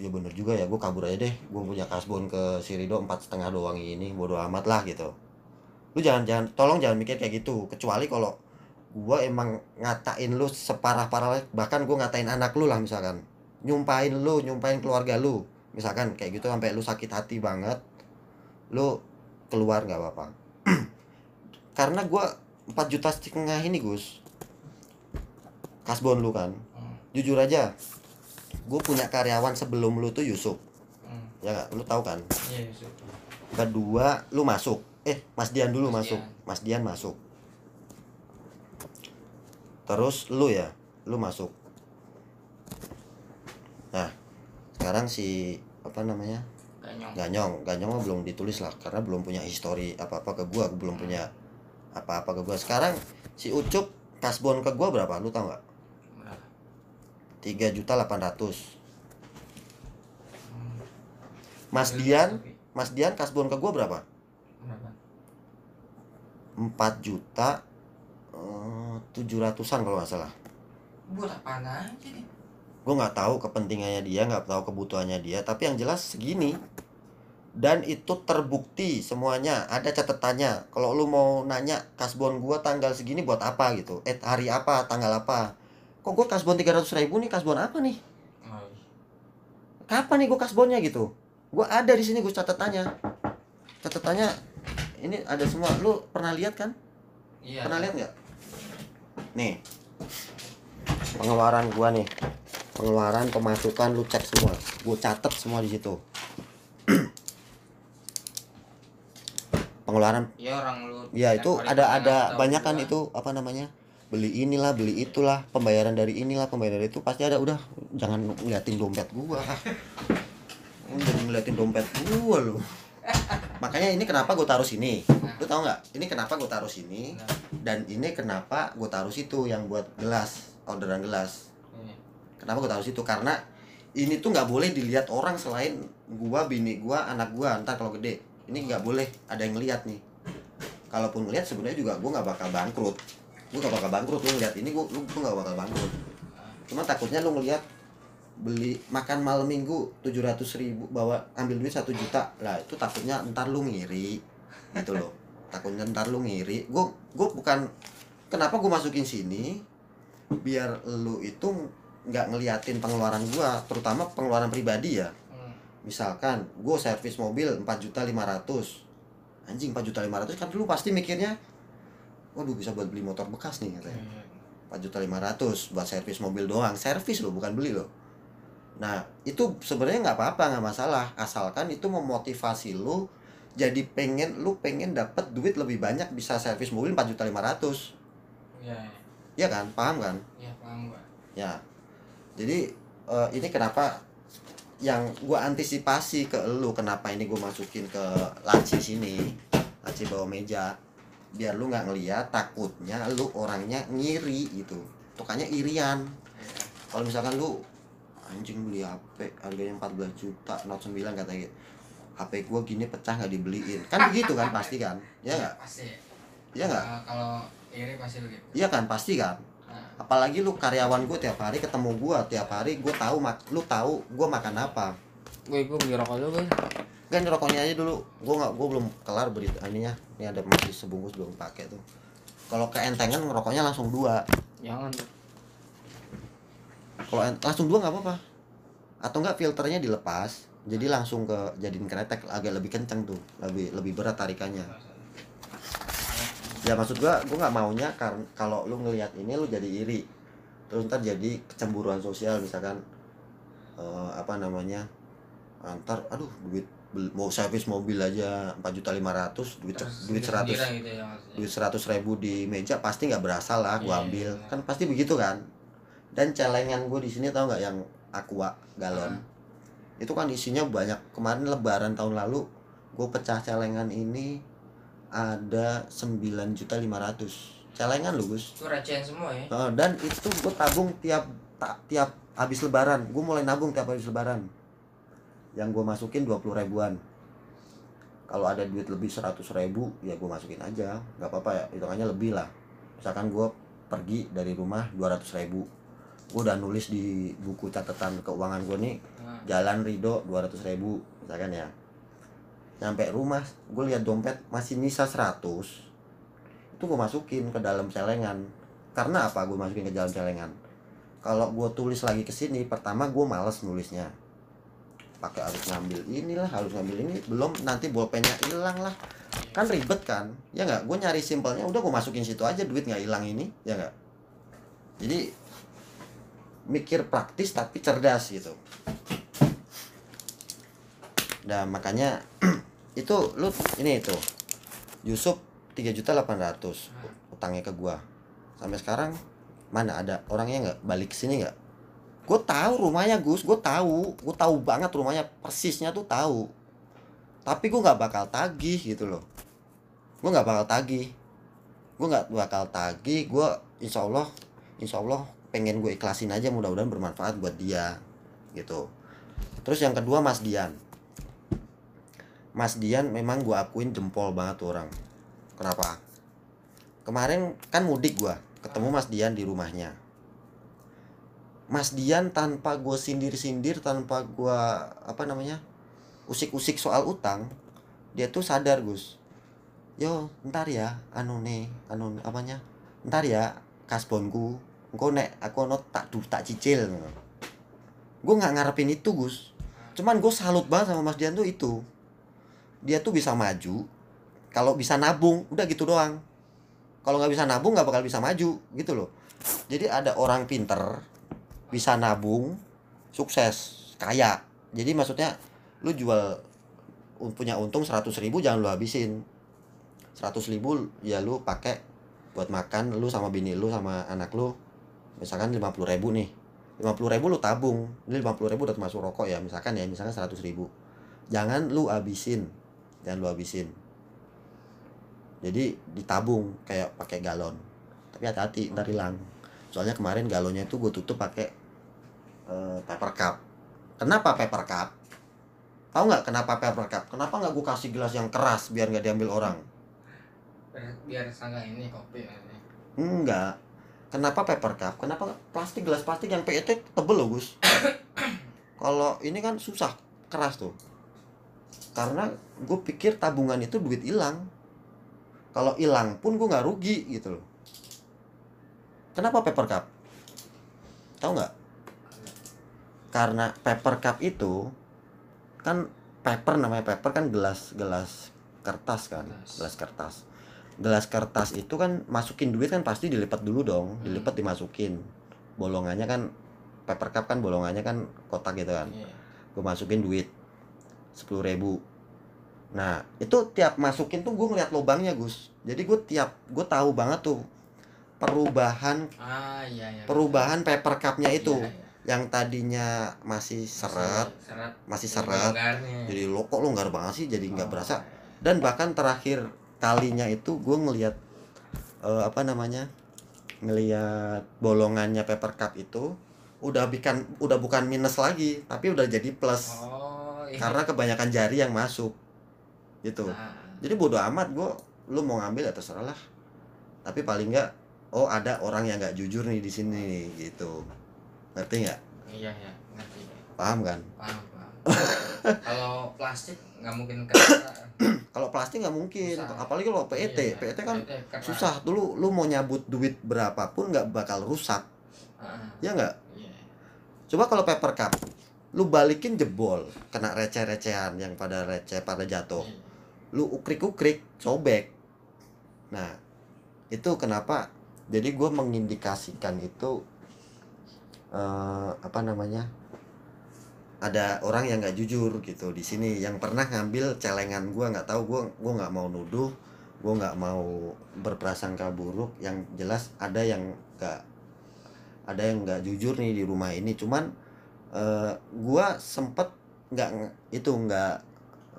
S1: ya bener juga ya gue kabur aja deh. Gue punya kasbon ke Sirido empat setengah doang ini bodo amat lah gitu. Lu jangan jangan tolong jangan mikir kayak gitu. Kecuali kalau gue emang ngatain lu separah parah bahkan gue ngatain anak lu lah misalkan. Nyumpahin lu nyumpahin keluarga lu. Misalkan kayak gitu sampai lu sakit hati banget lu keluar nggak apa-apa. Karena gue 4 juta setengah ini Gus kasbon lu kan.
S2: Hmm,
S1: jujur aja gue punya karyawan sebelum lu tuh Yusuf.
S2: Hmm.
S1: ya nggak? Lu tahu kan?
S2: Iya, Yusuf.
S1: kedua lu masuk. Eh Mas Dian dulu
S2: Mas
S1: masuk.
S2: Dian.
S1: Mas Dian masuk. Terus lu ya? Lu masuk. Nah sekarang si apa namanya?
S2: Ganyong.
S1: Ganyong. Ganyong belum ditulis lah karena belum punya histori apa-apa ke gua. Belum punya apa-apa ke gua. Sekarang si Ucup kasbon ke gua berapa? Lu tau nggak 3.800. juta
S2: 800
S1: Mas Dian Mas Dian kasbon ke gue berapa? 4 juta eh, tujuh ratusan kalau nggak salah.
S2: Buat apa aja nih.
S1: Gue nggak tahu kepentingannya dia nggak tahu kebutuhannya dia tapi yang jelas segini. Dan itu terbukti semuanya ada catatannya. Kalau lu mau nanya kasbon gua tanggal segini buat apa gitu? Eh hari apa tanggal apa? Kok gua kasbon 300 ribu nih? Kasbon apa nih?
S2: Iya.
S1: kapan nih gua kasbonnya gitu? Gua ada di sini gue catatannya catatannya ini ada semua. Lu pernah lihat kan?
S2: Iya.
S1: pernah lihat nggak? Nih. Pengeluaran gua nih. Pengeluaran pemasukan lu cek semua. Gua catet semua di situ. Pengeluaran.
S2: Ya orang lu
S1: ya itu ada ada banyak kan itu apa namanya beli inilah beli itulah pembayaran dari inilah pembayaran dari itu pasti ada. Udah jangan ngeliatin dompet gua. Jangan ngeliatin dompet gua lu. Makanya ini kenapa gua taruh sini. Lu tau nggak? Ini kenapa gua taruh sini dan ini kenapa gua taruh situ yang buat gelas orderan gelas.
S2: Iya.
S1: kenapa gua taruh situ? Karena ini tuh nggak boleh dilihat orang selain gua bini gua anak gua. Ntar kalau gede ini nggak boleh ada yang ngeliat nih. Kalaupun ngeliat sebenarnya juga gua nggak bakal bangkrut gua nggak bakal bangkrut lu ngeliat ini gua lu nggak bakal bangkrut. Cuma takutnya lu ngeliat beli makan malam minggu 700 ribu bawa ambil duit satu juta. Lah itu takutnya ntar lu ngiri. Gitu loh. Takutnya ntar lu ngiri. Gue gue bukan kenapa gue masukin sini? Biar lu itu nggak ngeliatin pengeluaran gua terutama pengeluaran pribadi ya.
S2: Hmm.
S1: misalkan gue servis mobil 4 juta 500 anjing 4 juta 500 kan lu pasti mikirnya waduh bisa buat beli motor bekas nih katanya.
S2: Iya.
S1: 4 juta 500 buat servis mobil doang. Servis lo bukan beli lo nah itu sebenarnya nggak apa-apa nggak masalah. Asalkan itu memotivasi lu jadi pengen lu pengen dapat duit lebih banyak bisa servis mobil 4 juta 500
S2: Iya,
S1: ya kan? Paham kan?
S2: Iya paham gua.
S1: ya. Jadi eh, ini kenapa yang gua antisipasi ke lu kenapa ini gua masukin ke laci sini laci bawah meja biar lu nggak ngeliat takutnya lu orangnya ngiri gitu. Tukangnya irian. Kalau misalkan lu anjing beli HP harganya 14 juta Note 9 katanya gitu HP gua gini pecah nggak dibeliin. Kan begitu kan pasti kan? Ya nggak?
S2: Pasti.
S1: ya nggak?
S2: Kalau- Kalau iri pasti begitu.
S1: iya kan pasti kan?
S2: Nah,
S1: apalagi lu karyawan gue tiap hari ketemu gue tiap hari gue tahu mak lu tahu gue makan apa.
S2: Gue gue beli rokok dulu gue.
S1: Kan rokoknya aja dulu. Gue nggak gue belum kelar berita ininya. Ini ada masih sebungkus belum pakai tuh. Kalau keentengan rokoknya langsung dua.
S2: Jangan
S1: kalau langsung dua nggak apa-apa. Atau enggak filternya dilepas jadi langsung ke jadiin kretek agak lebih kenceng tuh. Lebih lebih berat tarikannya. Ya maksud gua gua nggak maunya karena kalau lu ngelihat ini lu jadi iri. Terus ntar jadi kecemburuan sosial misalkan eh, apa namanya antar aduh duit mau servis mobil aja 4 juta 500 duit
S2: Terus
S1: duit 100
S2: gembira gitu ya maksudnya.
S1: duit seratus ribu di meja pasti nggak berasa lah gua
S2: Iya,
S1: ambil.
S2: iya.
S1: kan pasti begitu kan. Dan celengan gue di sini tau nggak yang aqua galon? Itu kan isinya banyak. Kemarin lebaran tahun lalu gue pecah celengan ini ada 9 juta 500 celengan lu Gus.
S2: Itu recehan semua ya.
S1: Dan itu gue tabung tiap ta- tiap habis lebaran. Gue mulai nabung tiap habis lebaran yang gue masukin 20 ribuan. Kalau ada duit lebih 100 ribu ya gue masukin aja. Nggak apa-apa ya hitungannya lebih lah. Misalkan gue pergi dari rumah 200 ribu. Gue udah nulis di buku catatan keuangan gue nih
S2: Nah,
S1: jalan Rido 200 ribu misalkan ya. Nyampe rumah gue lihat dompet masih nyisa 100 itu gue masukin ke dalam celengan. Karena apa gue masukin ke dalam celengan? Kalau gue tulis lagi ke sini pertama gue males nulisnya pakai harus ngambil inilah harus ngambil ini belum nanti bolpennya hilang lah. Kan ribet kan? Ya nggak? Gue nyari simpelnya udah gue masukin situ aja duit nggak hilang ini ya nggak? Jadi mikir praktis tapi cerdas gitu. Nah makanya itu lu ini itu Yusuf 3 juta 800 utangnya ke gua. Sampai sekarang mana ada? Orangnya nggak? Balik sini nggak gue tahu rumahnya Gus. Gue tahu. Gue tahu banget rumahnya. Persisnya tuh tahu. Tapi gue nggak bakal tagih gitu loh. Gue nggak bakal tagih. Gue nggak bakal tagih. Gue insya Allah insya Allah pengen gue ikhlasin aja. Mudah-mudahan bermanfaat buat dia gitu. Terus yang kedua Mas Dian. Mas Dian memang gue akuin jempol banget tuh orang. Kenapa? Kemarin kan mudik gue ketemu Mas Dian di rumahnya Mas Dian tanpa gue sindir-sindir tanpa gue apa namanya usik-usik soal utang dia tuh sadar Gus. Yo ntar ya anu nih anu apanya ntar ya kasbonku engko nek aku ono tak du tak cicil gue nggak ngarepin itu Gus. Cuman gue salut banget sama Mas Dian tuh itu. Dia tuh bisa maju kalau bisa nabung udah gitu doang. Kalau nggak bisa nabung nggak bakal bisa maju gitu loh. Jadi ada orang pinter bisa nabung sukses kaya. Jadi maksudnya lu jual un- punya untung 100.000 ribu jangan lu habisin. 100.000 ribu ya lu pakai buat makan lu sama bini lu sama anak lu. Misalkan 50.000 ribu nih. 50.000 ribu lu tabung. Ini 50.000 ribu udah termasuk rokok ya misalkan ya misalkan 100.000 ribu. Jangan lu habisin. Jangan lu habisin. Jadi ditabung kayak pakai galon. Tapi hati-hati ntar hilang. Soalnya kemarin galonnya itu gue tutup pakai eh, paper cup. Kenapa paper cup? Tahu nggak kenapa paper cup? Kenapa nggak gue kasih gelas yang keras biar nggak diambil orang?
S2: Biar, biar sangga ini kopi ini
S1: enggak kenapa paper cup? Kenapa plastik gelas plastik yang PET tebel loh Gus? Kalau ini kan susah keras tuh. Karena gue pikir tabungan itu duit hilang. Kalau hilang pun gue nggak rugi gitu loh. Kenapa paper cup? Tahu nggak karena paper cup itu kan paper namanya paper kan gelas gelas kertas kan
S2: Kertas.
S1: gelas kertas. Gelas kertas itu kan masukin duit kan pasti dilipat dulu dong
S2: Hmm.
S1: dilipat dimasukin. Bolongannya kan paper cup kan bolongannya kan kotak gitu kan.
S2: Iya.
S1: Gue masukin duit sepuluh ribu. Nah itu tiap masukin tuh gue ngeliat lubangnya gus. Jadi gue tiap gue tahu banget tuh perubahan
S2: ah iya iya.
S1: perubahan paper cupnya itu.
S2: Iya, iya.
S1: Yang tadinya masih seret
S2: seret
S1: masih seret jadi lo kok longgar banget sih? Jadi nggak
S2: Oh,
S1: berasa. Dan bahkan terakhir kalinya itu gue ngeliat eh, apa namanya ngeliat bolongannya paper cup itu udah bikin udah bukan minus lagi tapi udah jadi plus.
S2: Oh iya.
S1: Karena kebanyakan jari yang masuk. Gitu.
S2: Nah,
S1: jadi bodo amat gue lu mau ngambil ya terserah lah. Tapi paling nggak oh ada orang yang nggak jujur nih di sini gitu ngerti nggak?
S2: Iya iya. Ngerti
S1: paham kan?
S2: Paham paham. Kalau plastik nggak mungkin kena.
S1: Kalau plastik nggak mungkin.
S2: Susah.
S1: apalagi kalau PET
S2: Iya,
S1: PET kan
S2: kena.
S1: susah. Dulu lu mau nyabut duit berapapun nggak bakal rusak.
S2: Ah,
S1: ya nggak?
S2: Iya.
S1: Coba kalau paper cup lu balikin jebol kena receh-recehan yang pada receh pada jatuh.
S2: Iya.
S1: lu ukrik-ukrik sobek. Nah itu kenapa? Jadi gue mengindikasikan itu eh, apa namanya ada orang yang nggak jujur gitu di sini yang pernah ngambil celengan gue nggak tahu gue gue nggak mau nuduh gue nggak mau berprasangka buruk yang jelas ada yang nggak ada yang nggak jujur nih di rumah ini. Cuman eh, gue sempet nggak itu nggak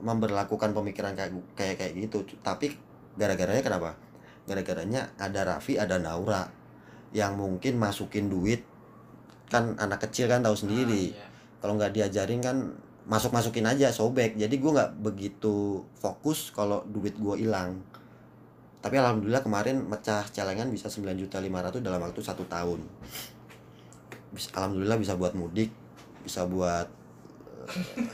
S1: memberlakukan pemikiran kayak kayak kayak gitu. Tapi gara-garanya kenapa? Gara-garanya ada Raffi ada Naura yang mungkin masukin duit kan anak kecil kan tahu sendiri.
S2: Ah, iya.
S1: kalau nggak diajarin kan masuk masukin aja sobek. Jadi gua nggak begitu fokus kalau duit gua hilang. Tapi alhamdulillah kemarin mecah celengan bisa 9 juta 500 dalam waktu satu tahun. Alhamdulillah bisa buat mudik bisa buat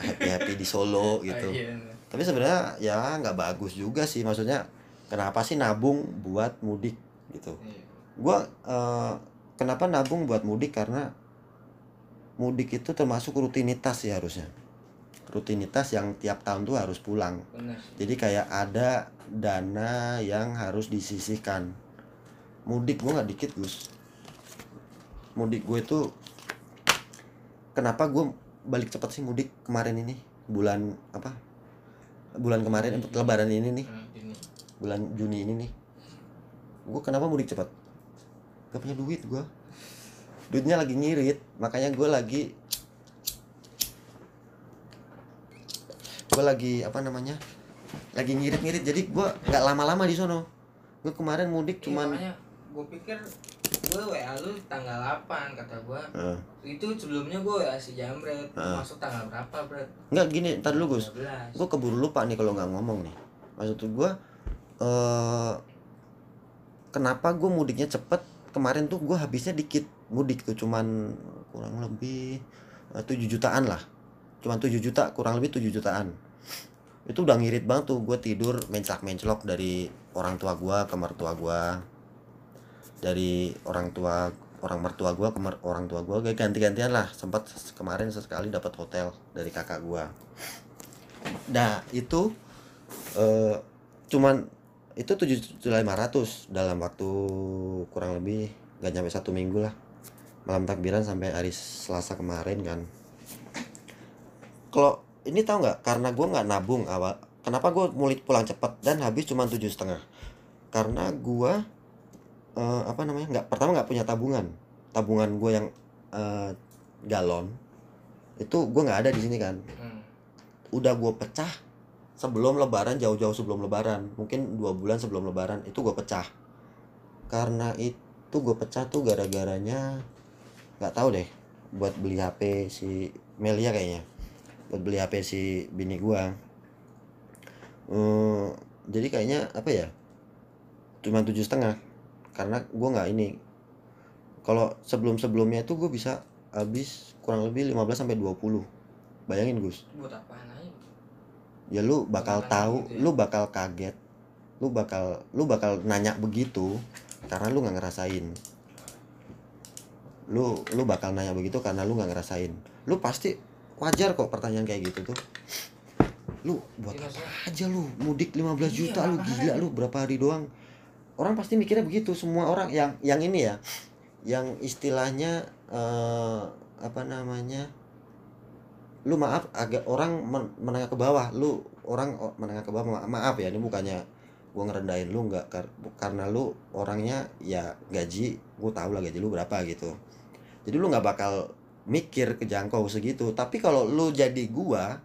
S1: happy happy di Solo gitu.
S2: Ah, iya.
S1: tapi sebenarnya ya nggak bagus juga sih. Maksudnya kenapa sih nabung buat mudik gitu?
S2: Iya.
S1: gua eh, kenapa nabung buat mudik? Karena mudik itu termasuk rutinitas sih harusnya. Rutinitas yang tiap tahun tuh harus pulang.
S2: Benar.
S1: Jadi kayak ada dana yang harus disisihkan. Mudik gua nggak dikit gus. Mudik gue itu kenapa gue balik cepet sih mudik kemarin ini? Bulan apa? Bulan kemarin eh, lebaran ini nih.
S2: Nah,
S1: bulan Juni ini nih. Gue kenapa mudik cepat gak punya duit gue duitnya lagi ngirit makanya gue lagi gue lagi apa namanya lagi ngirit-ngirit. Jadi gue nggak lama-lama di sono. Gue kemarin mudik
S2: Iya,
S1: cuman
S2: gue pikir gue WA lu tanggal 8 kata gue
S1: Eh,
S2: itu sebelumnya gue WA si Jamret.
S1: Ah.
S2: masuk tanggal berapa Bret?
S1: nggak gini ntar dulu Gus.
S2: 12
S1: gue keburu lupa nih kalau nggak ngomong nih. Maksud gue eh kenapa gue mudiknya cepet? Kemarin tuh gue habisnya dikit mudik tuh cuman kurang lebih eh, 7 jutaan lah. Cuman 7 juta kurang lebih 7 jutaan. Itu udah ngirit banget tuh gue tidur mencak mencelok dari orang tua gue ke mertua gue dari orang tua orang mertua gue ke mer- orang tua gue kayak ganti-gantian lah. Sempat kemarin sesekali dapat hotel dari kakak gue nah itu eh cuman itu 7.500 dalam waktu kurang lebih nggak nyampe satu minggu lah malam takbiran sampai hari Selasa kemarin kan. Kalau ini tahu nggak karena gue nggak nabung awal kenapa gue mulai pulang cepat dan habis cuma tujuh setengah? Karena gue eh, apa namanya nggak pertama nggak punya tabungan. Tabungan gue yang eh, galon itu gue nggak ada di sini kan.
S2: Hmm.
S1: udah gue pecah sebelum lebaran jauh-jauh sebelum lebaran. Mungkin dua bulan sebelum lebaran itu gue pecah. Karena itu gue pecah tuh gara-garanya nggak tahu deh buat beli HP si Melia kayaknya. Buat beli HP si bini gue Eh, jadi kayaknya apa ya? Cuma tujuh setengah. Karena gue nggak ini. Kalau sebelum sebelumnya itu gue bisa habis kurang lebih 15 sampai 20 bayangin Gus.
S2: Buat apaan aja
S1: ya lu bakal tahu
S2: gitu ya.
S1: lu bakal kaget lu bakal lu bakal nanya begitu karena lu nggak ngerasain lu lu bakal nanya begitu karena lu nggak ngerasain. Lu pasti wajar kok pertanyaan kayak gitu tuh. Lu buat
S2: Iya,
S1: apa aja lu? Mudik 15
S2: Iya,
S1: juta lu
S2: makanya.
S1: gila lu berapa hari doang. Orang pasti mikirnya begitu semua orang. Yang yang ini ya yang istilahnya eh, apa namanya lu maaf agak orang men- menengah ke bawah. Lu orang menengah ke bawah ma- maaf ya ini bukannya gua ngerendahin lu nggak kar- karena lu orangnya ya gaji gua tahu lah gaji lu berapa gitu jadi lu nggak bakal mikir kejangkau segitu. Tapi kalau lu jadi gua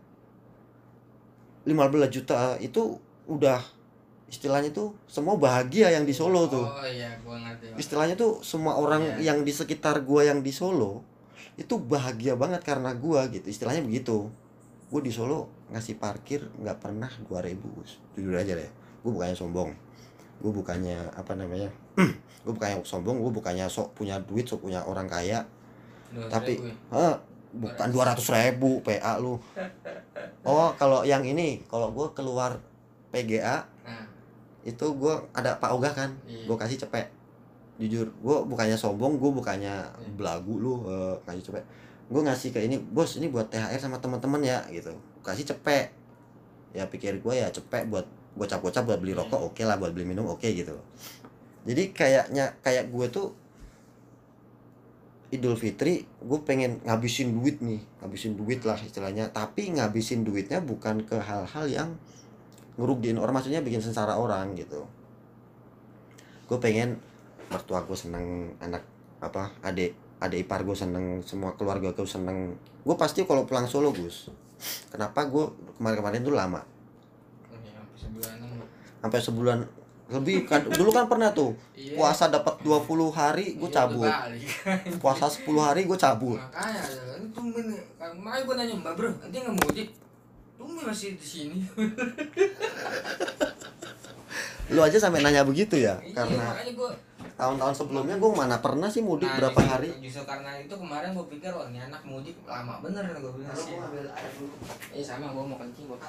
S1: 15 juta itu udah istilahnya tuh semua bahagia yang di Solo tuh.
S2: Oh iya gua ngerti
S1: istilahnya tuh semua orang
S2: Iya.
S1: yang di sekitar gua yang di Solo itu bahagia banget karena gua gitu. Istilahnya begitu. Gua di Solo ngasih parkir nggak pernah 2000 Gus. jujur aja deh gua bukannya sombong. Gua bukannya apa namanya gua bukannya sombong gua bukannya sok punya duit sok punya orang kaya.
S2: Dua
S1: tapi. Hah, bukan 200 ribu PA lu. Oh kalau yang ini kalau gua keluar PGA
S2: nah.
S1: itu gue ada Pak Ogah kan?
S2: Iya.
S1: gue kasih cepet. Jujur gue bukannya sombong gue bukannya
S2: Iya.
S1: belagu lu eh, kasih cepet. Gue ngasih ke ini bos ini buat THR sama teman-teman ya gitu. Kasih cepet. Ya pikir gue ya cepet buat gocap-gocap buat beli rokok oke lah buat beli minum oke gitu jadi kayaknya kayak gue tuh Idul Fitri gue pengen ngabisin duit nih. Ngabisin duit lah istilahnya. Tapi ngabisin duitnya bukan ke hal-hal yang ngerugiin orang maksudnya bikin sengsara orang gitu. Gue pengen mertua gue seneng anak apa adik adik ipar gue seneng semua keluarga gue seneng. Gue pasti kalau pulang Solo Gus. Kenapa gue kemarin-kemarin tuh lama?
S2: Sampai sebulanan Bang.
S1: sampai sebulan lebih kan dulu kan pernah tuh
S2: Iya.
S1: puasa dapat 20 hari gue
S2: Iya,
S1: cabut. puasa 10 hari gue cabut.
S2: Makanya tumben nih. kan makanya gua nanya mbak bro nanti nggak mudik tumben masih di sini.
S1: Lu aja sampai nanya begitu ya
S2: Iya,
S1: karena
S2: gua
S1: tahun-tahun sebelumnya gue mana pernah sih mudik
S2: Nah,
S1: berapa
S2: justru-
S1: hari?
S2: justru karena itu kemarin gua pikir wah ini anak mudik lama bener gua bilang sih. Eh sama gua mau kencing gua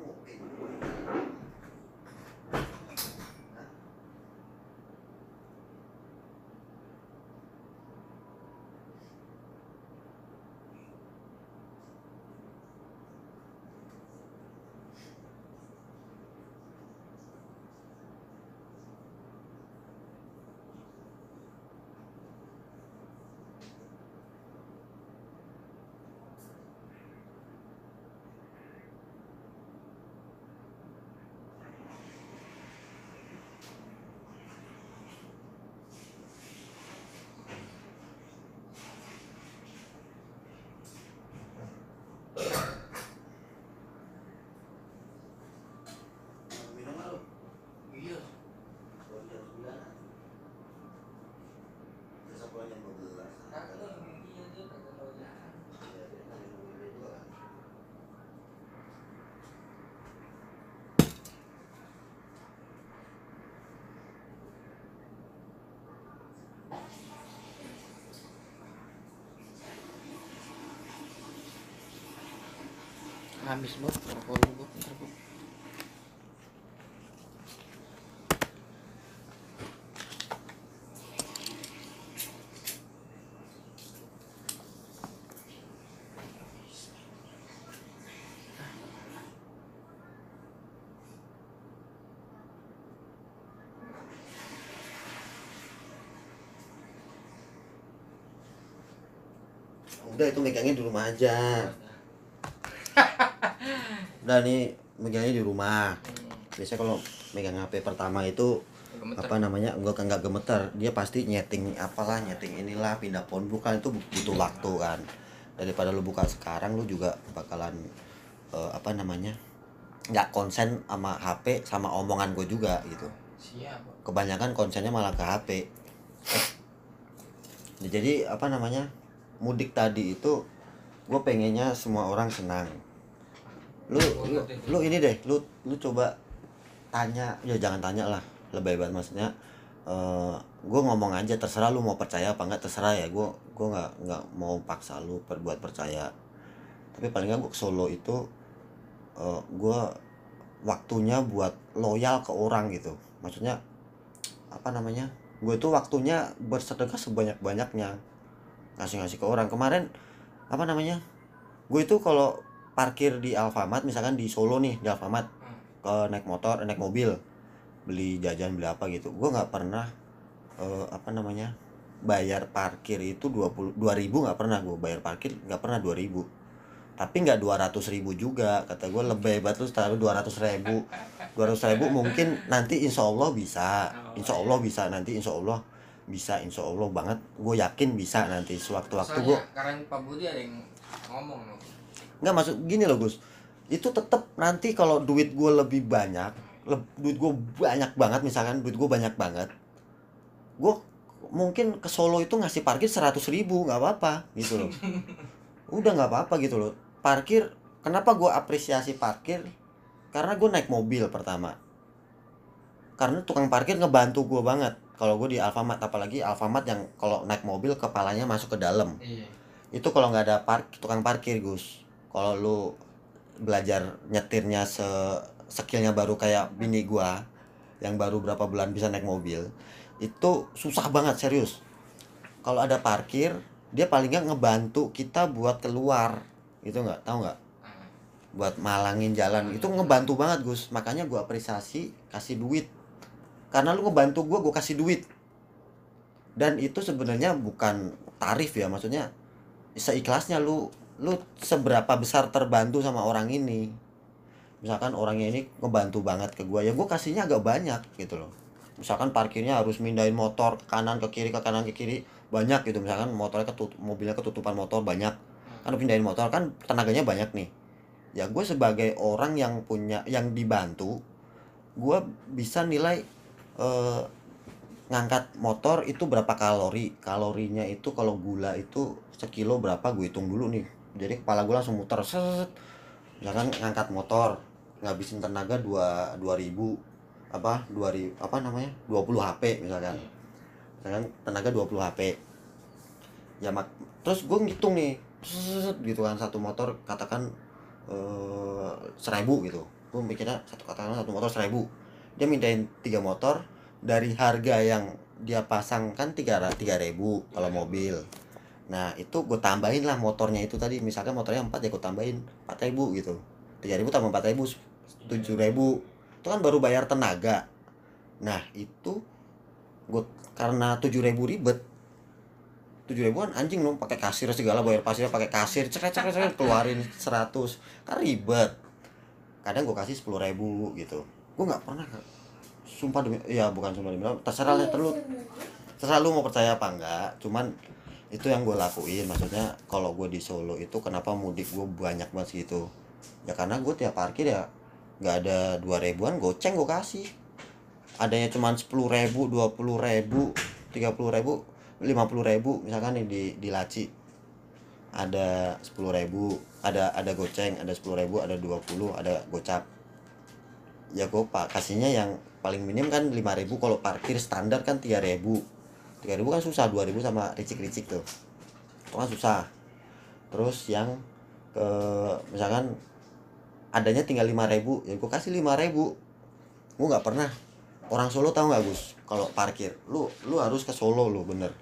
S2: more. Habis bos ntar bos
S1: udah itu megangnya di rumah aja. Udah nih megangnya di rumah. Biasanya kalau megang HP pertama itu
S2: Gemeter.
S1: apa namanya enggak enggak gemeter. Dia pasti nyeting apalah nyeting inilah pindah phone. Book kan itu butuh waktu kan. Daripada lu buka sekarang lu juga bakalan eh, apa namanya nggak konsen sama HP sama omongan gue juga gitu.
S2: Siap.
S1: Kebanyakan konsennya malah ke HP jadi apa namanya mudik tadi itu gue pengennya semua orang senang. Lu lu, lu ini deh lu lu coba tanya ya jangan tanya lah lebih banget maksudnya. Eh gue ngomong aja terserah lu mau percaya apa enggak terserah ya. Gue gue nggak nggak mau paksa lu berbuat percaya. Tapi paling nggak gue Solo itu eh gue waktunya buat loyal ke orang gitu. Maksudnya apa namanya? Gue tuh waktunya bersedekah sebanyak banyaknya ngasih ngasih ke orang. Kemarin apa namanya gue itu kalau parkir di Alfamart misalkan di Solo nih di Alfamart ke naik motor naik mobil beli jajan beli apa gitu gue nggak pernah eh, apa namanya bayar parkir itu 20 ribu nggak pernah gue bayar parkir nggak pernah 2000 tapi nggak 200 ribu juga kata gue lebih hebat lu taruh 200 ribu. 200 ribu mungkin nanti insya Allah bisa insya Allah bisa nanti insya Allah bisa insya Allah banget. Gue yakin bisa nanti sewaktu-waktu gue
S2: karena Pak Budi ada yang ngomong loh.
S1: nggak masuk gini loh Gus. Itu tetap nanti kalau duit gue lebih banyak leb- duit gue banyak banget misalkan duit gue banyak banget gue mungkin ke Solo itu ngasih parkir 100 ribu nggak apa-apa gitu loh. Udah nggak apa-apa gitu loh. Parkir kenapa gue apresiasi parkir? Karena gue naik mobil pertama. Karena tukang parkir ngebantu gue banget kalau gue di Alfamart apalagi Alfamart yang kalau naik mobil kepalanya masuk ke dalam.
S2: Iya.
S1: itu kalau nggak ada park tukang parkir Gus. Kalau lu belajar nyetirnya se skillnya baru kayak bini gua yang baru berapa bulan bisa naik mobil itu susah banget serius. Kalau ada parkir dia paling nggak ngebantu kita buat keluar. Gitu nggak? Tahu nggak? Buat malangin jalan. Itu ngebantu banget Gus. Makanya gua apresiasi kasih duit karena lu ngebantu gua gua kasih duit. Dan itu sebenarnya bukan tarif ya maksudnya seikhlasnya lu lu seberapa besar terbantu sama orang ini. Misalkan orangnya ini ngebantu banget ke gua ya gua kasihnya agak banyak gitu loh. Misalkan parkirnya harus mindahin motor ke kanan ke kiri ke kanan ke kiri banyak gitu. Misalkan motornya ketutup mobilnya ketutupan motor banyak. Kan pindahin motor kan tenaganya banyak nih. Ya gue sebagai orang yang punya yang dibantu gue bisa nilai eh, ngangkat motor itu berapa kalori? Kalorinya itu kalau gula itu sekilo berapa? Gue hitung dulu nih. Jadi kepala gue langsung muter set. Misalkan ngangkat motor ngabisin tenaga dua dua ribu apa dua ribu apa namanya? 20 HP misalkan. Misalkan tenaga 20 HP ya mak terus gue ngitung nih set gitu kan satu motor katakan eh, seribu gitu. Gue mikirnya satu katakan satu motor seribu dia mindahin tiga motor dari harga yang dia pasang kan tiga tiga ribu kalau mobil. Nah itu gue tambahin lah motornya itu tadi. Misalkan motornya empat ya gue tambahin empat ribu gitu. Tiga ribu tambah empat ribu tujuh ribu. Itu kan baru bayar tenaga. Nah itu gue karena tujuh ribu ribet tujuh ribuan anjing dong pakai kasir segala bayar pasirnya pakai kasir cek cek cek keluarin seratus. Kan ribet. Kadang gue kasih sepuluh ribu gitu gue nggak pernah sumpah demi ya bukan sumpah demi terserah lah terlalu terserah lu mau percaya apa enggak cuman itu yang gue lakuin. Maksudnya kalau gue di Solo itu kenapa mudik gue banyak banget gitu ya karena gue tiap parkir ya nggak ada dua ribuan goceng gue kasih. Adanya cuman sepuluh ribu dua puluh ribu tiga puluh ribu lima puluh ribu misalkan nih di di laci. Ada sepuluh ribu ada ada goceng ada sepuluh ribu ada dua puluh ada gocap ya gue pak kasihnya yang paling minim kan lima ribu kalau parkir standar kan tiga ribu. tiga ribu kan susah dua ribu sama ricik-ricik tuh. Itu kan susah. Terus yang ke misalkan adanya tinggal lima ribu ya gue kasih lima ribu. Gue nggak pernah. Orang Solo tahu nggak Gus kalau parkir? Lu lu harus ke Solo lu bener.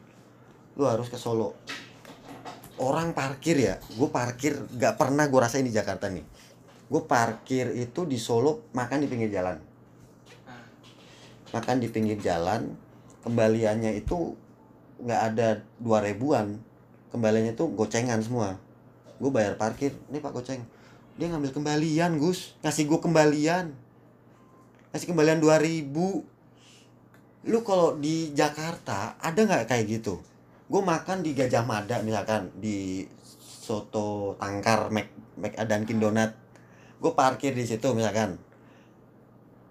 S1: Lu harus ke Solo. Orang parkir ya gue parkir nggak pernah gue rasain di Jakarta nih gue parkir itu di Solo makan di pinggir jalan. Makan di pinggir jalan kembaliannya itu nggak ada dua ribuan. Kembaliannya tuh gocengan semua. Gue bayar parkir nih pak goceng. Dia ngambil kembalian gus. Ngasih gue kembalian. Ngasih kembalian 2000 lu kalau di Jakarta ada nggak kayak gitu? Gue makan di Gajah Mada misalkan di soto tangkar Mac, Mac Dunkin Donat gue parkir di situ misalkan.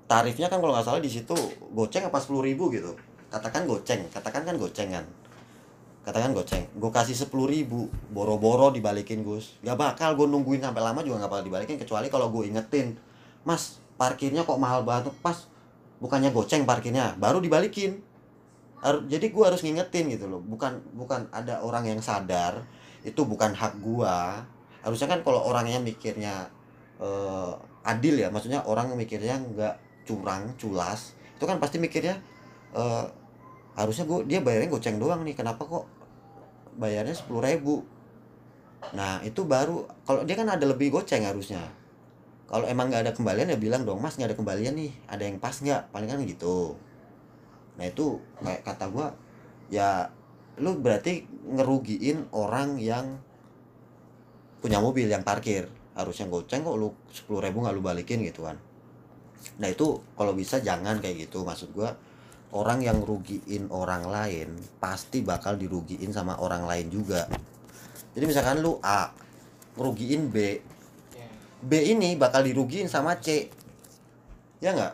S1: Tarifnya kan kalau nggak salah di situ goceng apa sepuluh ribu gitu. Katakan goceng katakan kan goceng kan. Katakan goceng. Gue kasih sepuluh ribu boro-boro dibalikin gus. Gak bakal gue nungguin sampai lama juga gak bakal dibalikin kecuali kalau gue ingetin mas parkirnya kok mahal banget? Pas bukannya goceng parkirnya baru dibalikin. Jadi gue harus ngingetin gitu loh. Bukan bukan ada orang yang sadar itu bukan hak gua. Harusnya kan kalau orangnya mikirnya eh, adil ya maksudnya orang mikirnya nggak curang culas itu kan pasti mikirnya eh, harusnya gua dia bayarnya goceng doang nih kenapa kok bayarnya sepuluh ribu? Nah itu baru kalau dia kan ada lebih goceng harusnya. Kalau emang nggak ada kembalian ya bilang dong mas nggak ada kembalian nih ada yang pas nggak? Paling kan gitu. Nah itu kayak kata gua ya lu berarti ngerugiin orang yang punya mobil yang parkir harusnya goceng kok lu sepuluh ribu nggak lu balikin gitu kan. Nah itu kalau bisa jangan kayak gitu. Maksud gua orang yang rugiin orang lain pasti bakal dirugiin sama orang lain juga. Jadi misalkan lu A ngerugiin B. B ini bakal dirugiin sama C. Ya nggak?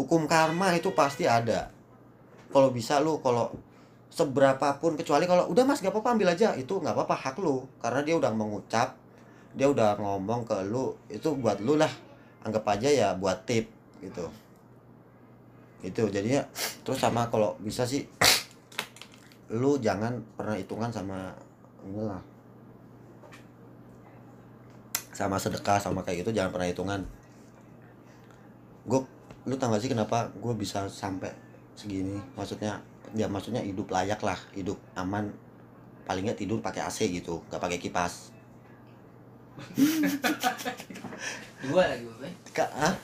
S1: Hukum karma itu pasti ada. Kalau bisa lu kalau seberapa pun kecuali kalau udah mas gak apa-apa ambil aja. Itu nggak apa-apa hak lu. Karena dia udah mengucap dia udah ngomong ke lu itu buat lu lah. Anggap aja ya buat tip gitu. Itu jadinya terus sama kalau bisa sih lu jangan pernah hitungan sama inilah sama sedekah sama kayak gitu jangan pernah hitungan. Gue lu tau gak sih kenapa gue bisa sampai segini? Maksudnya ya maksudnya hidup layak lah hidup aman. Paling nggak tidur pakai AC gitu nggak pakai kipas
S2: dua lagi bapak
S1: Ka ah?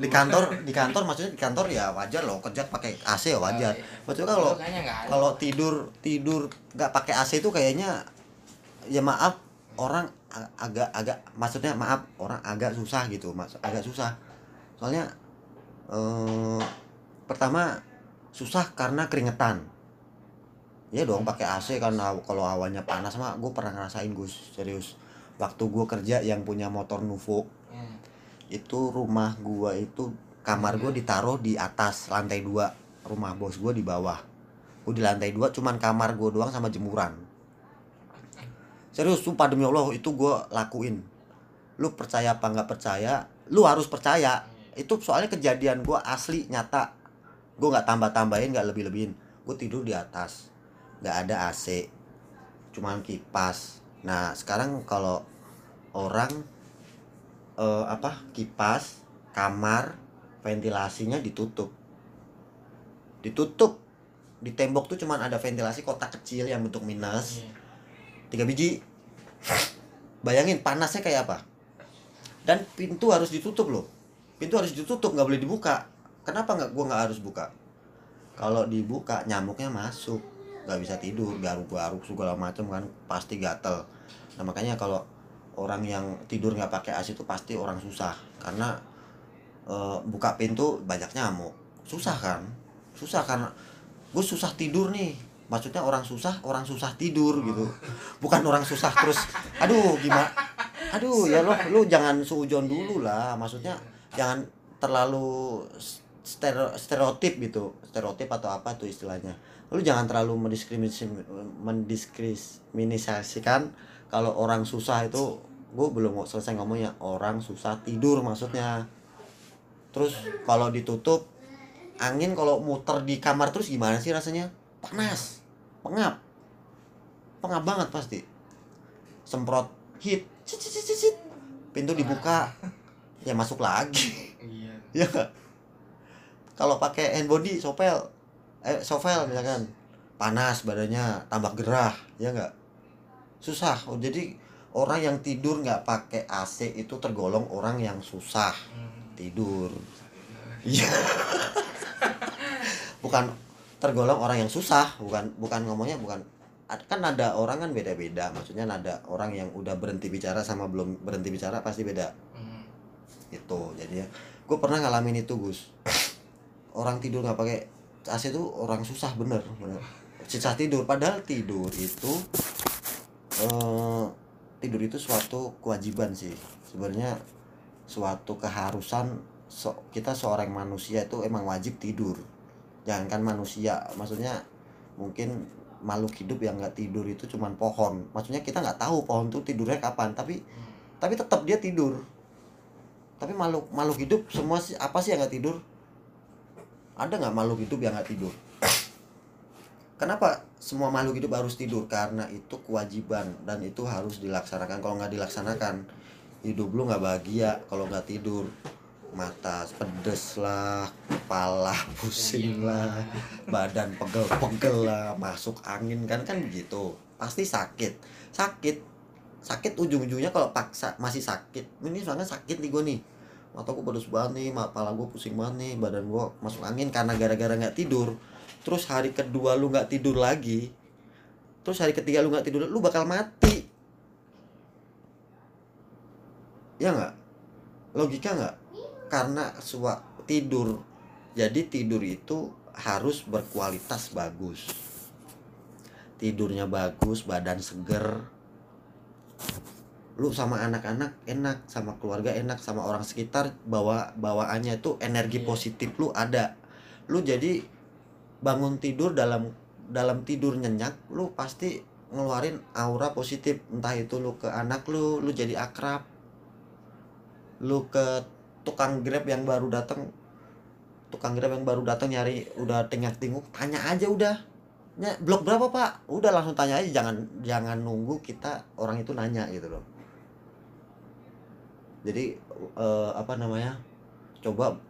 S1: di kantor di kantor maksudnya di kantor ya wajar loh kerja pakai AC ya wajar.
S2: Oh, iya.
S1: maksudnya kalau kalau tidur tidur nggak pakai AC itu kayaknya ya maaf orang agak agak maksudnya maaf orang agak susah gitu mas agak susah. Soalnya eh, pertama susah karena keringetan. Ya dong pakai AC haw- kalau hawanya panas mah gue pernah ngerasain Gus serius waktu gue kerja yang punya motor Nuvo.
S2: Ya.
S1: itu rumah gua itu kamar gua ditaruh di atas lantai dua. Rumah bos gua di bawah. Gua di lantai dua cuman kamar gua doang sama jemuran. Serius sumpah demi allah itu gua lakuin. Lu percaya apa nggak percaya lu harus percaya. Itu soalnya kejadian gua asli nyata. Gua nggak tambah tambahin nggak lebih lebihin gua tidur di atas. Nggak ada AC cuman kipas nah sekarang kalau orang eh, apa kipas kamar ventilasinya ditutup. Ditutup. Di tembok tuh cuman ada ventilasi kotak kecil yang bentuk minus.
S2: Iya.
S1: tiga biji. Bayangin panasnya kayak apa? Dan pintu harus ditutup loh. Pintu harus ditutup nggak boleh dibuka. Kenapa nggak gua nggak harus buka? Kalau dibuka nyamuknya masuk nggak bisa tidur garuk-garuk segala macam kan pasti gatel. Nah makanya kalau orang yang tidur nggak pakai AC itu pasti orang susah. Karena eh, buka pintu banyak nyamuk. Susah kan? Susah karena gue susah tidur nih. Maksudnya orang susah orang susah tidur gitu. Bukan orang susah terus aduh gimana? Aduh ya lo lu jangan suujon dulu lah. Maksudnya jangan terlalu stereo, stereotip gitu. Stereotip atau apa tuh istilahnya lu jangan terlalu mendiskriminasi mendiskriminasikan kalau orang susah itu gue belum mau selesai ngomongnya orang susah tidur maksudnya. Terus kalau ditutup angin kalau muter di kamar terus gimana sih rasanya? Panas pengap pengap banget pasti. Semprot heat cit, cit, cit, pintu dibuka ya masuk lagi.
S2: Iya.
S1: ya. Kalau pakai hand body sopel eh sovel misalkan. Panas badannya tambah gerah ya nggak? Susah. Oh, jadi orang yang tidur nggak pakai AC itu tergolong orang yang susah
S2: Hmm.
S1: tidur. Iya. Bukan tergolong orang yang susah bukan bukan ngomongnya bukan. Kan ada orang kan beda-beda maksudnya ada orang yang udah berhenti bicara sama belum berhenti bicara pasti beda.
S2: Hmm.
S1: itu jadi ya. Gue pernah ngalamin itu Gus. Orang tidur nggak pakai AC itu orang susah bener. Bener susah tidur padahal tidur itu eh, tidur itu suatu kewajiban sih. Sebenarnya suatu keharusan so- kita seorang manusia itu emang wajib tidur. Jangankan manusia maksudnya mungkin makhluk hidup yang nggak tidur itu cuman pohon. Maksudnya kita nggak tahu pohon tuh tidurnya kapan tapi tapi tetap dia tidur. Tapi makhluk makhluk hidup semua sih apa sih yang nggak tidur ada nggak makhluk hidup yang nggak tidur? Kenapa semua makhluk hidup harus tidur? Karena itu kewajiban dan itu harus dilaksanakan. Kalau nggak dilaksanakan hidup lu nggak bahagia kalau nggak tidur. Mata pedes lah kepala pusing lah badan pegel-pegel lah masuk angin. Kan kan begitu. Pasti sakit. Sakit. Sakit ujung-ujungnya kalau paksa masih sakit. Ini soalnya sakit nih gue nih mata gue pedes banget nih kepala gue pusing banget nih badan gue masuk angin karena gara-gara nggak tidur. Terus hari kedua lu nggak tidur lagi terus hari ketiga lu nggak tidur lu bakal mati. Ya nggak? Logika nggak? Karena sua tidur. Jadi tidur itu harus berkualitas bagus. Tidurnya bagus badan seger lu sama anak-anak enak sama keluarga enak sama orang sekitar bawa bawaannya itu energi
S2: Iya.
S1: positif lu ada. Lu jadi bangun tidur dalam dalam tidur nyenyak lu pasti ngeluarin aura positif. Entah itu lu ke anak lu lu jadi akrab lu ke tukang grab yang baru datang tukang grab yang baru datang nyari udah tengah tinguk tanya aja udah. Blok berapa pak? Udah langsung tanya aja jangan jangan nunggu kita orang itu nanya gitu loh jadi eh, apa namanya coba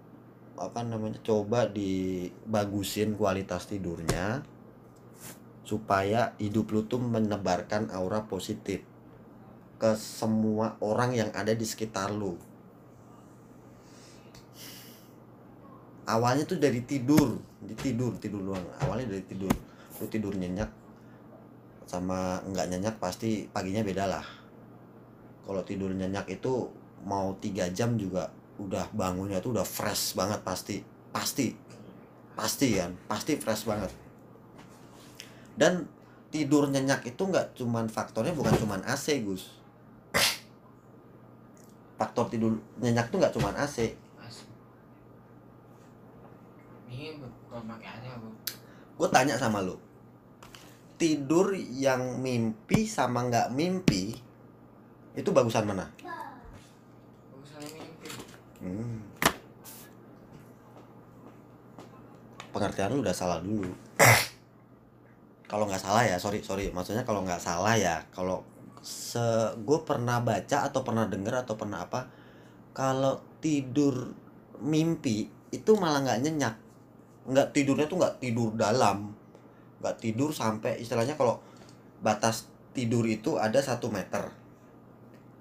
S1: apa namanya coba dibagusin kualitas tidurnya supaya hidup lu tuh menebarkan aura positif ke semua orang yang ada di sekitar lu. Awalnya tuh dari tidur di tidur tidur doang. Awalnya dari tidur. Lu tidur nyenyak sama nggak nyenyak pasti paginya beda lah. Kalau tidur nyenyak itu mau tiga jam juga udah bangunnya tuh udah fresh banget pasti pasti pasti kan pasti fresh banget. Dan tidur nyenyak itu nggak cuman faktornya bukan cuman AC Gus. Faktor tidur nyenyak tuh nggak cuman AC gue tanya sama lu. Tidur yang mimpi sama nggak mimpi itu bagusan mana. Hmm. pengertian lu udah salah dulu. Kalau nggak salah ya sorry sorry. Maksudnya kalau nggak salah ya kalau se gue pernah baca atau pernah dengar atau pernah apa kalau tidur mimpi itu malah nggak nyenyak. Nggak tidurnya tuh nggak tidur dalam. Nggak tidur sampai istilahnya kalau batas tidur itu ada satu meter.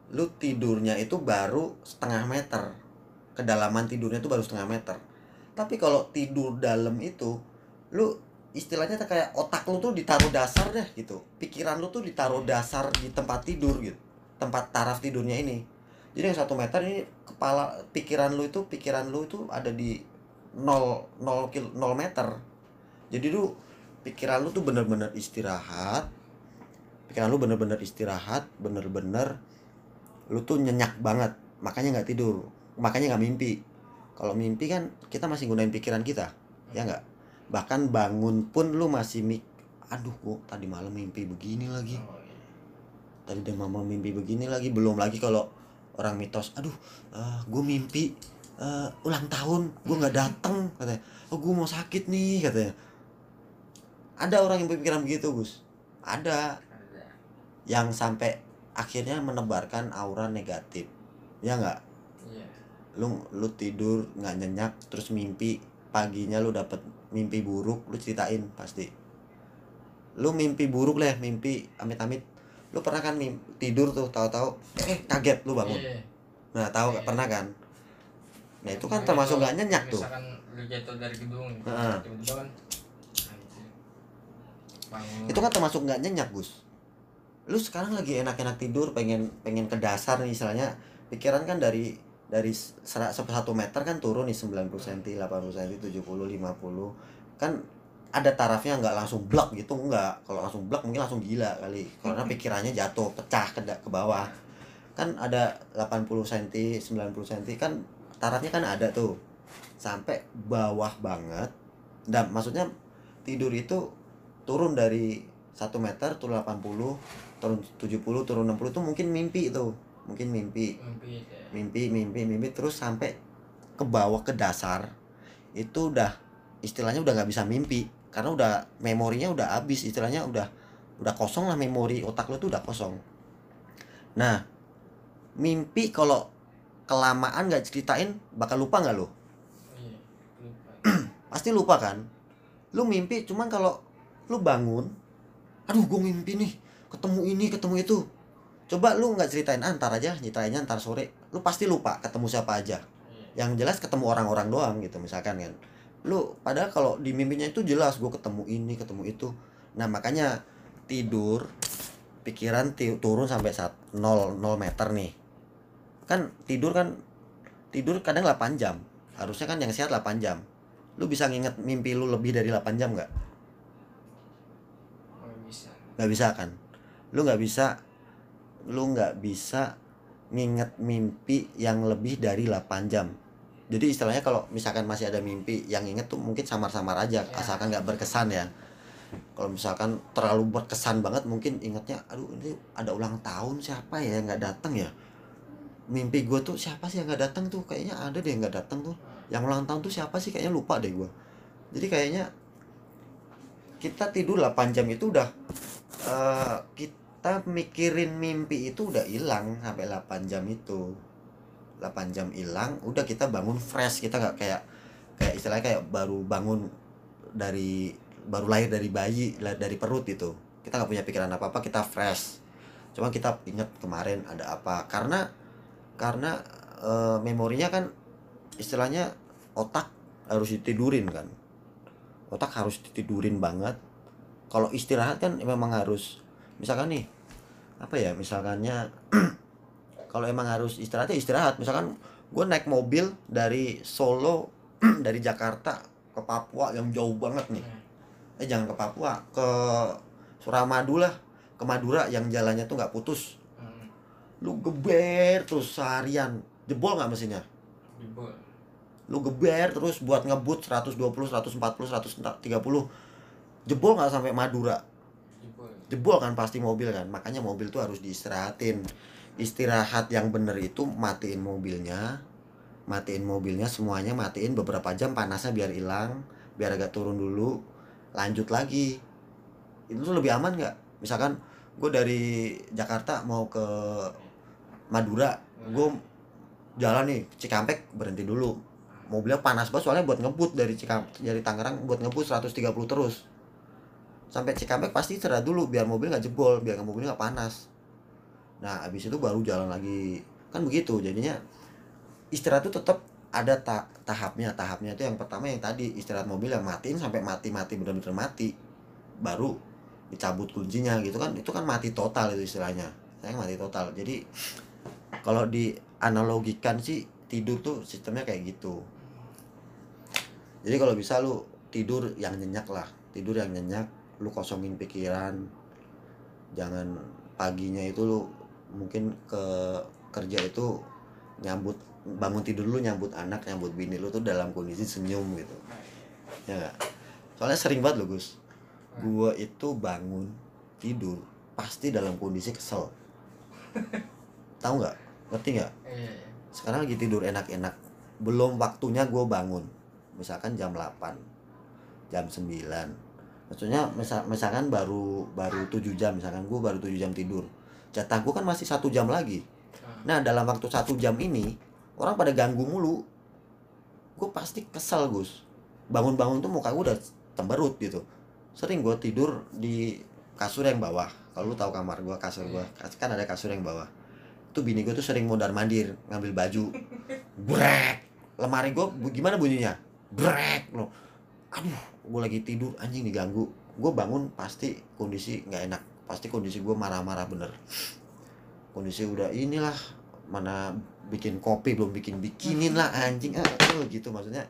S1: Lu tidurnya itu baru setengah meter kedalaman tidurnya itu baru setengah meter. Tapi kalau tidur dalam itu lu istilahnya tuh kayak otak lu tuh ditaruh dasar deh gitu. Pikiran lu tuh ditaruh dasar di tempat tidur gitu. Tempat taraf tidurnya ini. Jadi yang satu meter ini kepala pikiran lu itu pikiran lu itu ada di 0 0 kil 0 meter. Jadi lu pikiran lu tuh bener-bener istirahat. Pikiran lu bener-bener istirahat bener-bener lu tuh nyenyak banget. Makanya nggak tidur makanya nggak mimpi. Kalau mimpi kan kita masih gunain pikiran kita ya nggak? Bahkan bangun pun lu masih mik aduh gua tadi malam mimpi begini lagi?
S2: Oh, iya.
S1: tadi dia mama mimpi begini lagi belum lagi kalau orang mitos aduh gue mimpi eh, ulang tahun gue nggak datang katanya. Oh gue mau sakit nih katanya. Ada orang yang berpikiran begitu gus. Ada. Yang sampai akhirnya menebarkan aura negatif. Ya nggak. Lu lu tidur nggak nyenyak terus mimpi paginya lu dapet mimpi buruk lu ceritain pasti lu mimpi buruk lah mimpi amit-amit lu pernah kan mim- tidur tuh tahu-tahu eh kaget lu bangun
S2: Iya.
S1: nah tahu
S2: Iya.
S1: pernah kan nah itu kan
S2: Misalkan-
S1: termasuk nggak nyenyak tuh
S2: Misalkan lu jatuh dari gedung,
S1: Heeh.
S2: tiba-tiba kan. bangun
S1: itu kan termasuk nggak nyenyak Gus lu sekarang lagi enak-enak tidur pengen pengen ke dasar nih istilahnya pikiran kan dari dari sera- satu meter kan turun nih 90 cm 80 cm 70 50 kan ada tarafnya nggak langsung blok gitu nggak. Kalau langsung blok mungkin langsung gila kali. Karena pikirannya jatuh pecah ke, ke bawah. Kan ada 80 cm 90 cm kan tarafnya kan ada tuh. Sampai bawah banget. Dan maksudnya tidur itu turun dari 1 meter turun 80 turun 70 turun 60 itu mungkin mimpi itu mungkin mimpi.
S2: Mimpi ya.
S1: mimpi mimpi mimpi. Terus sampai ke bawah ke dasar itu udah istilahnya udah nggak bisa mimpi. Karena udah memorinya udah habis. Istilahnya udah udah kosong lah memori otak lo tuh udah kosong. Nah mimpi kalau kelamaan nggak ceritain bakal lupa nggak lo
S2: iya lupa.
S1: Pasti lupa kan? Lu mimpi cuman kalau lu bangun aduh gue mimpi nih ketemu ini ketemu itu coba lu nggak ceritain ah, ntar aja ceritainnya ntar sore. Lu pasti lupa ketemu siapa aja.
S2: Iya.
S1: Yang jelas ketemu orang-orang doang gitu misalkan kan. Lu padahal kalau di mimpinya itu jelas gue ketemu ini ketemu itu. Nah makanya tidur pikiran ti- turun sampai saat 0 0 meter nih. Kan tidur kan tidur kadang 8 jam. Harusnya kan yang sehat 8 jam. Lu bisa nginget mimpi lu lebih dari 8 jam nggak?
S2: Nggak bisa.
S1: Nggak bisa kan? Lu nggak bisa lu nggak bisa nginget mimpi yang lebih dari 8 jam. Jadi istilahnya kalau misalkan masih ada mimpi yang inget tuh mungkin samar-samar aja
S2: Ya.
S1: asalkan nggak berkesan ya. Kalau misalkan terlalu berkesan banget mungkin ingetnya aduh ini ada ulang tahun siapa ya yang nggak datang ya? Mimpi gue tuh siapa sih yang nggak datang tuh? Kayaknya ada deh yang nggak datang tuh. Yang ulang tahun tuh siapa sih? Kayaknya lupa deh gue jadi kayaknya kita tidur 8 jam itu udah eh, kita mikirin mimpi itu udah hilang sampai 8 jam itu. 8 jam hilang udah kita bangun fresh. Kita nggak kayak kayak istilahnya kayak baru bangun dari baru lahir dari bayi dari perut itu. Kita nggak punya pikiran apa apa kita fresh. Cuma kita inget kemarin ada apa. Karena karena eh, memorinya kan istilahnya otak harus ditidurin kan. Otak harus ditidurin banget. Kalau istirahat kan memang harus misalkan nih apa ya misalkannya kalau emang harus istirahat ya istirahat. Misalkan gue naik mobil dari Solo dari Jakarta ke Papua yang jauh banget nih. Eh jangan ke Papua ke Suramadu lah ke Madura yang jalannya tuh nggak putus.
S2: Hmm,
S1: lu geber terus seharian. Jebol nggak mesinnya?
S2: Jebol.
S1: Lu geber terus buat ngebut 120 140 130 jebol nggak sampai Madura
S2: jebol
S1: kan pasti mobil kan makanya mobil tuh harus diistirahatin. Istirahat yang bener itu matiin mobilnya matiin mobilnya semuanya matiin beberapa jam panasnya biar hilang biar agak turun dulu lanjut lagi. Itu tuh lebih aman nggak? Misalkan gue dari Jakarta mau ke Madura gue jalan nih Cikampek berhenti dulu. Mobilnya panas banget soalnya buat ngebut dari Cikampek dari Tangerang buat ngebut 130 terus sampai Cikampek pasti istirahat dulu biar mobil nggak jebol biar mobilnya nggak panas. Nah habis itu baru jalan lagi. Kan begitu jadinya istirahat itu tetap ada ta- tahapnya. Tahapnya itu yang pertama yang tadi istirahat mobil yang matiin sampai mati mati benar-benar mati. Baru dicabut kuncinya gitu kan. Itu kan mati total itu istilahnya. Saya mati total. Jadi kalau dianalogikan sih tidur tuh sistemnya kayak gitu. Jadi kalau bisa lu tidur yang nyenyak lah. Tidur yang nyenyak lu kosongin pikiran. Jangan paginya itu lu mungkin ke kerja itu nyambut bangun tidur lu nyambut anak nyambut bini lu tuh dalam kondisi senyum gitu. Ya nggak? Soalnya sering banget lo Gus. Gua itu bangun tidur pasti dalam kondisi kesel. Tahu nggak? Ngerti nggak?
S2: Eh
S1: sekarang lagi tidur enak-enak. Belum waktunya gue bangun. Misalkan jam 8 jam 9 maksudnya misal, misalkan baru baru 7 jam misalkan gue baru 7 jam tidur. Jatah gue kan masih satu jam lagi. Nah dalam waktu satu jam ini orang pada ganggu mulu. Gue pasti kesel Gus. Bangun-bangun tuh muka gue udah cemberut gitu. Sering gue tidur di kasur yang bawah. Kalau lu tahu kamar gue kasur gue kan ada kasur yang bawah. Tuh bini gue tuh sering mondar mandir ngambil baju. Brek! Lemari gue gimana bunyinya? Brek! Lo aduh gue lagi tidur anjing diganggu. Gue bangun pasti kondisi nggak enak. Pasti kondisi gue marah-marah bener. Kondisi udah inilah mana bikin kopi belum bikin bikinin lah anjing. Ah, gitu maksudnya.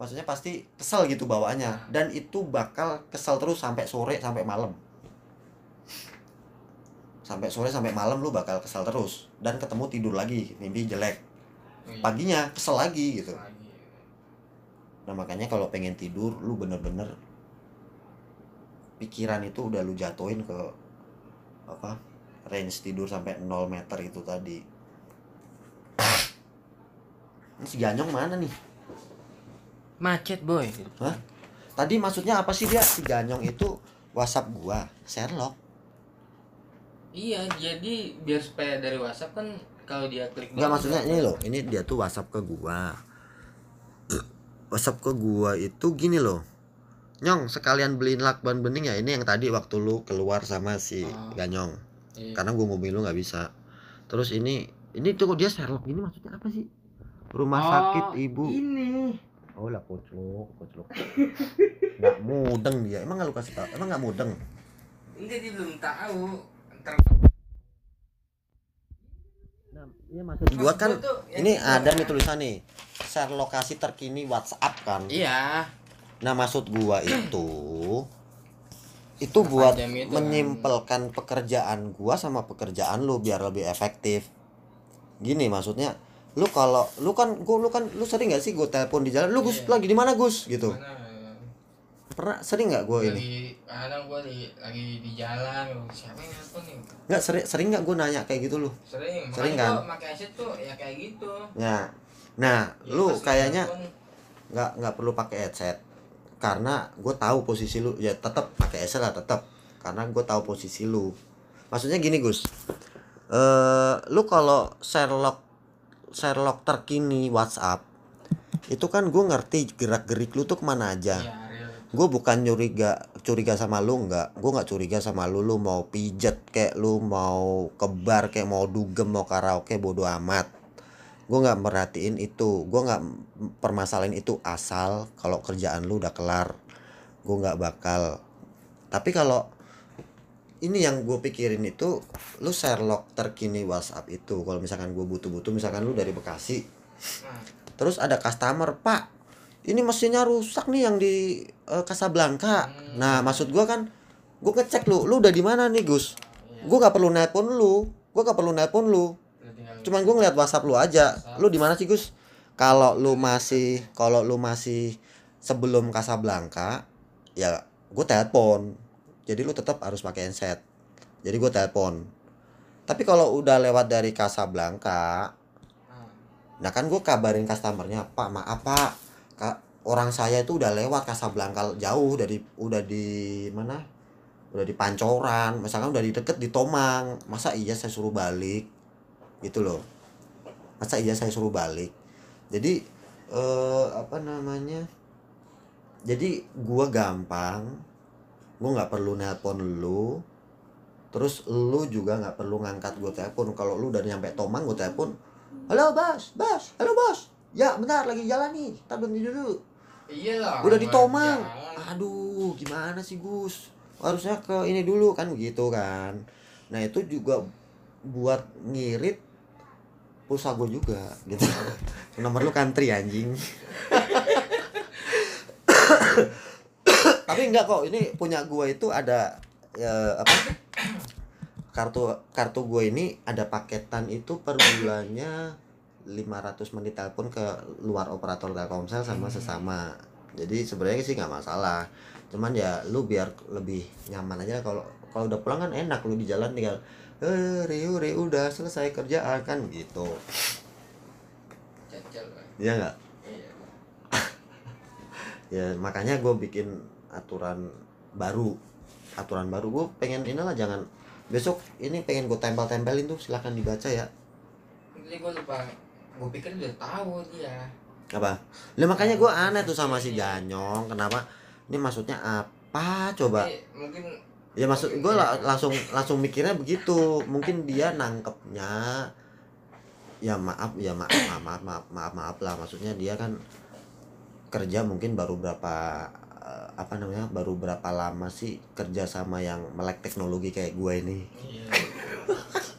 S1: Maksudnya pasti kesel gitu bawaannya. Dan itu bakal kesel terus sampai sore sampai malam. Sampai sore sampai malam lu bakal kesel terus. Dan ketemu tidur lagi mimpi jelek.
S2: Iya.
S1: paginya kesel lagi gitu. Nah makanya kalau pengen tidur lu bener-bener pikiran itu udah lu jatuhin ke apa range tidur sampai 0 meter itu tadi. Ini si Ganyong mana nih?
S2: Macet boy.
S1: Hah? tadi maksudnya apa sih dia? Si Ganyong itu WhatsApp gua Sherlock.
S2: Iya jadi biar supaya dari WhatsApp kan kalau dia klik
S1: Enggak
S2: doang,
S1: maksudnya ini loh, ini dia tuh WhatsApp ke gua. WhatsApp ke gua itu gini loh. Nyong, sekalian beliin lakban bening ya. Ini yang tadi waktu lu keluar sama si
S2: Oh.
S1: Ganyong.
S2: Iya.
S1: Karena gua mobil lu nggak bisa. Terus ini ini tuh dia Sherlock ini maksudnya apa sih? Rumah sakit
S2: Oh,
S1: ibu.
S2: ini
S1: Oh lah koclok, koclok. Nggak mudeng dia. Emang nggak lu kasih tau? Emang nggak mudeng?
S2: enggak dia belum tahu ntar
S1: Iya maksud gua kan
S2: tuh, yang
S1: ini
S2: itu.
S1: ada nih tulisan nih. Share lokasi terkini WhatsApp kan.
S2: iya
S1: Nah maksud gua itu itu buat
S2: itu, kan.
S1: menyimpelkan pekerjaan gua sama pekerjaan lu biar lebih efektif. Gini maksudnya lu kalau lu kan gua lu kan lu sering gak sih gua telepon di jalan lu Gus
S2: Iya.
S1: lagi di mana Gus gitu
S2: Mana,
S1: pernah? Sering nggak gua ini?
S2: Kadang gua di lagi di jalan siapa yang nelfon nih?
S1: Nggak sering sering nggak gua nanya kayak gitu lu?
S2: Sering
S1: Sering
S2: Makanya
S1: kan?
S2: pakai headset tuh ya kayak gitu.
S1: Ya. Nah
S2: Ya,
S1: lu kayaknya nggak nggak perlu pakai headset karena gue tahu posisi lu. Ya tetap pakai headset lah tetap karena gue tahu posisi lu. Maksudnya gini Gus. Eh lu kalau Sherlock Sherlock terkini WhatsApp itu kan gue ngerti gerak gerik lu tuh ke mana
S2: aja. Real
S1: gue bukan curiga curiga sama lu nggak. Gue nggak curiga sama lu. Lu mau pijet kayak lu mau ke bar kayak mau dugem mau karaoke bodo amat. Gue nggak merhatiin itu. Gue nggak permasalahin itu asal kalau kerjaan lu udah kelar. Gue nggak bakal. Tapi kalau ini yang gue pikirin itu lu Sherlock terkini WhatsApp itu. Kalau misalkan gue butuh-butuh misalkan lu dari Bekasi.
S2: Nah.
S1: Terus ada customer, Pak. Ini mesinnya rusak nih yang di eh, Casablanca.
S2: Hmm.
S1: Nah, maksud gua kan gua ngecek lu, lu udah di mana nih, Gus?
S2: iya.
S1: Gua gak perlu nelpon lu. Gua gak perlu nelpon lu. Cuman gua ngeliat WhatsApp lu aja. Lu di mana sih, Gus? Kalau lu masih kalau lu masih sebelum Casablanca, ya gua telepon. Jadi lu tetap harus pakai handset. Jadi gua telepon. Tapi kalau udah lewat dari Casablanca,
S2: Nah,
S1: Nah kan gue kabarin customernya, Pak maaf Pak, orang saya itu udah lewat Casablanca jauh dari udah di mana? Udah di Pancoran, misalkan udah di deket di Tomang, masa iya saya suruh balik, gitu loh. Masa iya saya suruh balik. Jadi eh, apa namanya? Jadi gua gampang, gua nggak perlu nelpon lu, terus lu juga nggak perlu ngangkat gue telepon kalau lu udah nyampe Tomang gue telepon halo bos bos halo bos ya bentar lagi jalan nih berhenti dulu
S2: iya lah
S1: udah di
S2: gua
S1: Tomang
S2: jalan.
S1: aduh gimana sih Gus? Harusnya ke ini dulu kan begitu kan. Nah itu juga buat ngirit pulsa gue juga gitu. Nomor lu country anjing. Tapi enggak kok ini punya gua itu ada ya, apa? Kartu kartu gue ini ada paketan itu per bulannya 500 menit telepon ke luar operator Telkomsel sama
S2: Hmm.
S1: sesama. Jadi sebenarnya sih nggak masalah. Cuman ya lu biar lebih nyaman aja kalau kalau udah pulang kan enak lu di jalan tinggal eh Riu Riu udah selesai kerjaan kan gitu.
S2: Kan.
S1: ya nggak?
S2: Iya
S1: ya makanya gue bikin aturan baru. Aturan baru. Gue pengen inilah jangan besok ini pengen gue tempel-tempelin tuh silahkan dibaca ya.
S2: Jadi gue lupa gue pikir udah tahu dia.
S1: Apa? Lah makanya gue aneh tuh sama si Ganyong kenapa? Ini maksudnya apa? Coba.
S2: Mungkin
S1: ya maksud gue langsung langsung mikirnya begitu. Mungkin dia nangkepnya ya maaf ya maaf maaf maaf maaf maaf, maaf lah. Maksudnya dia kan kerja mungkin baru berapa eh, apa namanya baru berapa lama sih kerja sama yang melek teknologi kayak gue ini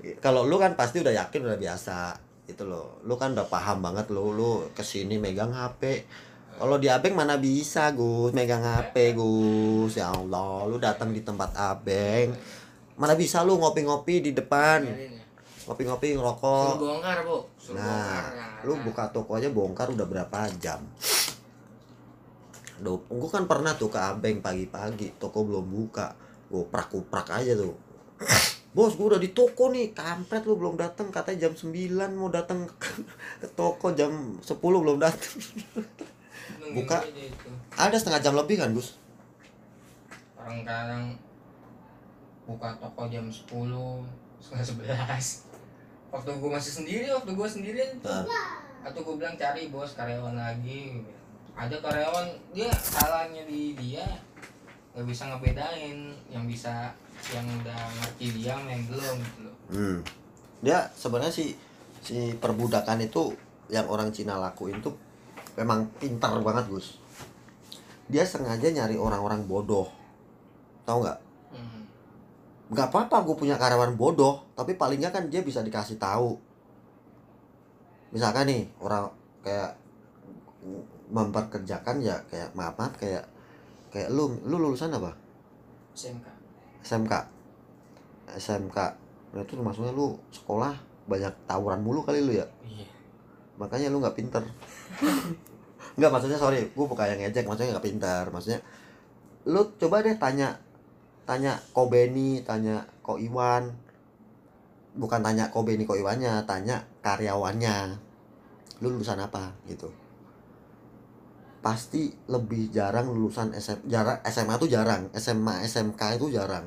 S2: Iya.
S1: Kalau lu kan pasti udah yakin udah biasa itu loh. Lu kan udah paham banget lu lu ke sini megang HP kalau di abeng mana bisa Gus? Megang HP Gus. Ya Allah lu datang di tempat abeng mana bisa lu ngopi-ngopi di depan?
S2: Biarin ya.
S1: ngopi-ngopi
S2: Suruh
S1: ngerokok
S2: bongkar, Bu. Suruh
S1: nah
S2: bongkar.
S1: lu buka toko aja bongkar udah berapa jam? Duh, gue kan pernah tuh ke abeng pagi-pagi toko belum buka. Gue prak-kuprak aja tuh bos gue udah di toko nih kampret lu belum datang katanya jam 9 mau datang ke, toko jam 10 belum datang buka. ada setengah jam lebih kan Gus
S2: Orang kadang buka toko jam 10, setengah 11. Waktu gue masih sendiri, waktu gue sendirian tuh.
S1: Nah.
S2: Atau gue bilang cari bos karyawan lagi. Ada karyawan dia salahnya di dia nggak bisa ngebedain yang bisa yang udah ngerti dia yang belum gitu loh.
S1: hmm. dia sebenarnya si si perbudakan itu yang orang Cina lakuin tuh memang pintar banget Gus dia sengaja nyari orang-orang bodoh tahu nggak
S2: Hmm.
S1: nggak apa-apa gue punya karyawan bodoh tapi palingnya kan dia bisa dikasih tahu misalkan nih orang kayak memperkerjakan ya kayak maaf maaf kayak kayak lu lu lulusan apa?
S2: SMK.
S1: SMK SMK nah itu maksudnya lu sekolah banyak tawuran mulu kali lu ya?
S2: Iya.
S1: makanya lu nggak pinter. Nggak maksudnya sorry gue bukan yang ngejek maksudnya nggak pinter. Maksudnya lu coba deh tanya tanya ko Beni tanya ko Iwan. Bukan tanya ko Beni ko Iwannya tanya karyawannya. Lu lulusan apa? Gitu pasti lebih jarang lulusan SM, jarang SMA tuh jarang SMA SMK itu jarang.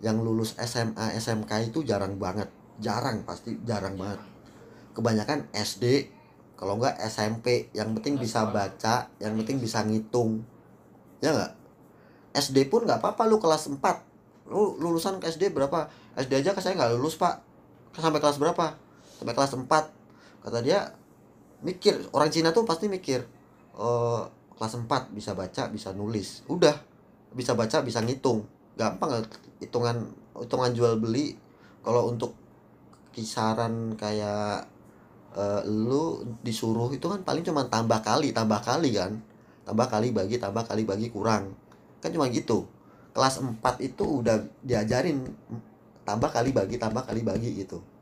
S1: Yang lulus SMA SMK itu jarang banget jarang pasti jarang banget. Kebanyakan SD kalau enggak SMP yang penting bisa baca yang penting bisa ngitung. Ya enggak SD pun nggak apa-apa lu kelas 4 lu lulusan ke SD berapa? SD aja saya nggak lulus pak. Sampai kelas berapa? Sampai kelas 4 kata dia mikir orang Cina tuh pasti mikir eh kelas 4 bisa baca bisa nulis. Udah bisa baca bisa ngitung. Gampang hitungan hitungan jual beli. Kalau untuk kisaran kayak eh, lu disuruh itu kan paling cuma tambah kali tambah kali kan. Tambah kali bagi tambah kali bagi kurang. Kan cuma gitu. Kelas 4 itu udah diajarin tambah kali bagi tambah kali bagi gitu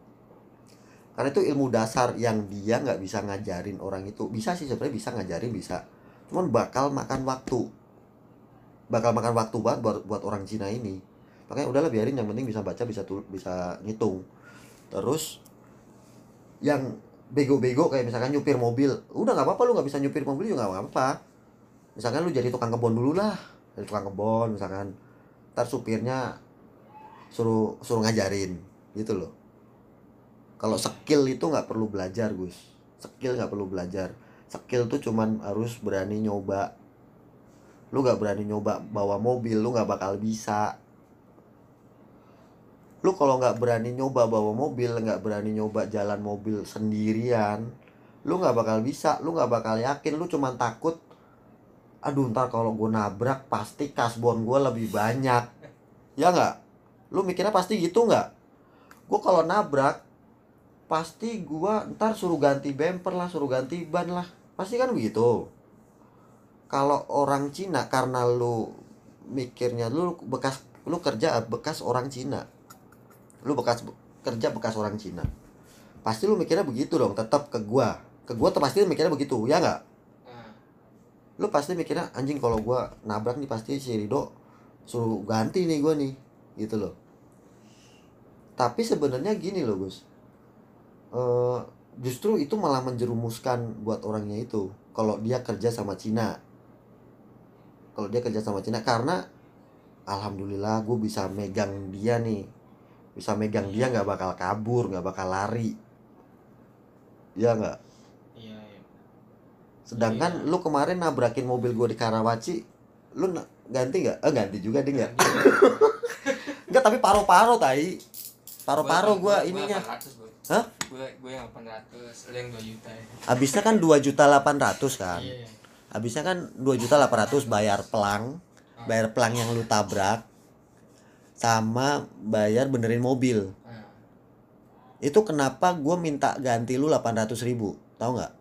S1: karena itu ilmu dasar yang dia nggak bisa ngajarin orang itu. Bisa sih sebenarnya bisa ngajarin bisa. Cuman bakal makan waktu. Bakal makan waktu banget buat buat orang Cina ini. Makanya udahlah biarin. Yang penting bisa baca bisa tul bisa ngitung. Terus yang bego-bego kayak misalkan nyupir mobil. Udah nggak apa-apa lu nggak bisa nyupir mobil juga nggak apa-apa. Misalkan lu jadi tukang kebon dulu lah. Jadi tukang kebon misalkan. Ntar supirnya suruh suruh ngajarin. Gitu loh kalau skill itu nggak perlu belajar Gus. Skill nggak perlu belajar. Skill tuh cuman harus berani nyoba. Lu nggak berani nyoba bawa mobil lu nggak bakal bisa. Lu kalau nggak berani nyoba bawa mobil nggak berani nyoba jalan mobil sendirian lu nggak bakal bisa. Lu nggak bakal yakin. Lu cuman takut aduh ntar kalau gue nabrak pasti kasbon gue lebih banyak. Ya nggak? Lu mikirnya pasti gitu nggak? Gue kalau nabrak pasti gue ntar suruh ganti bumper lah suruh ganti ban lah. Pasti kan begitu. Kalau orang Cina karena lu mikirnya lu bekas lu kerja bekas orang Cina. Lu bekas kerja bekas orang Cina. Pasti lu mikirnya begitu dong tetap ke gua. Ke gua tuh pasti mikirnya begitu ya nggak?
S2: Nah,
S1: lu pasti mikirnya anjing kalau gua nabrak nih pasti si Rido suruh ganti nih gua nih gitu loh. Tapi sebenarnya gini loh Gus Eh, justru itu malah menjerumuskan buat orangnya itu kalau dia kerja sama Cina. Kalau dia kerja sama Cina karena alhamdulillah gue bisa megang dia nih. Bisa megang dia nggak bakal kabur nggak bakal lari. Ya nggak?
S2: Iya, iya.
S1: sedangkan lu kemarin nabrakin mobil gue di Karawaci lu ganti nggak? Eh ganti juga ding nggak? Nggak tapi paro-paro tai. Paruh-paruh gua ininya.
S2: 800 bro
S1: Hah?
S2: gue gue yang 800 lu yang 2 juta ya.
S1: Habisnya kan 2 juta 800 kan?
S2: Iya
S1: habisnya kan 2 juta 800 bayar pelang bayar pelang yang lu tabrak sama bayar benerin mobil.
S2: Nah,
S1: itu kenapa gue minta ganti lu 800 ribu? Tahu nggak?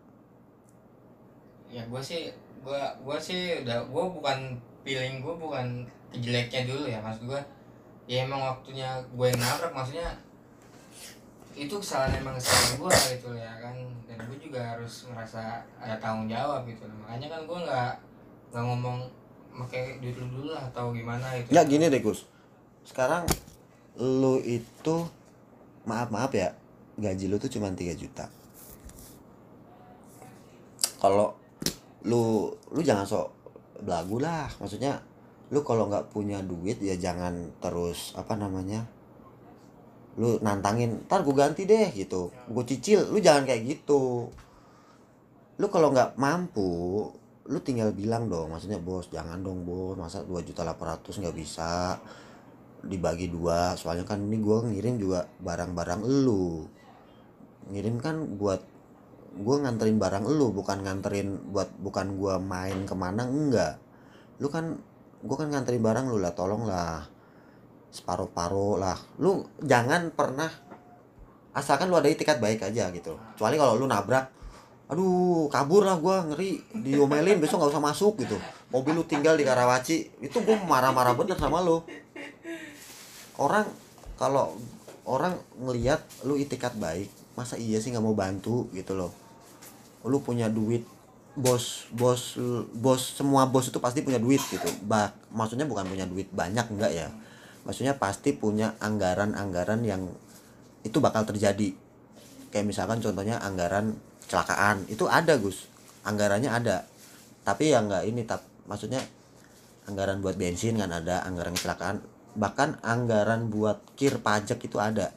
S2: Ya gue sih gue gue sih udah gue bukan feeling gue bukan jeleknya dulu ya maksud gue ya emang waktunya gue yang nabrak maksudnya itu kesalahan emang kesalahan gue gitu ya kan. Dan gue juga harus merasa ada tanggung jawab gitu makanya kan gue nggak nggak ngomong pakai duit lu dulu lah atau gimana gitu.
S1: Ya gini deh Gus. Sekarang lu itu maaf maaf ya gaji lu tuh cuma 3 juta. Kalau lu lu jangan sok belagu lah. Maksudnya lu kalau nggak punya duit ya jangan terus apa namanya lu nantangin ntar gue ganti deh gitu. Gue cicil lu jangan kayak gitu. Lu kalau nggak mampu lu tinggal bilang dong maksudnya bos jangan dong bos. Masa 2 juta 800 nggak bisa dibagi dua? Soalnya kan ini gue ngirim juga barang-barang lu ngirim kan buat gue nganterin barang lu bukan nganterin buat bukan gue main ke mana enggak. Lu kan gue kan nganterin barang lu lah tolong lah separuh-paruh lah. Lu jangan pernah asalkan lu ada itikat baik aja gitu. Kecuali kalau lu nabrak aduh kabur lah gua ngeri diomelin besok nggak usah masuk gitu. Mobil lu tinggal di Karawaci itu gua marah-marah bener sama lu. Orang kalau orang ngelihat lu itikat baik masa iya sih nggak mau bantu gitu loh. Lu punya duit bos bos bos semua bos itu pasti punya duit gitu. Bah maksudnya bukan punya duit banyak enggak ya maksudnya pasti punya anggaran-anggaran yang itu bakal terjadi. Kayak misalkan contohnya anggaran kecelakaan itu ada Gus. Anggarannya ada. Tapi ya nggak ini tap maksudnya anggaran buat bensin kan ada anggaran kecelakaan. Bahkan anggaran buat kir pajak itu ada.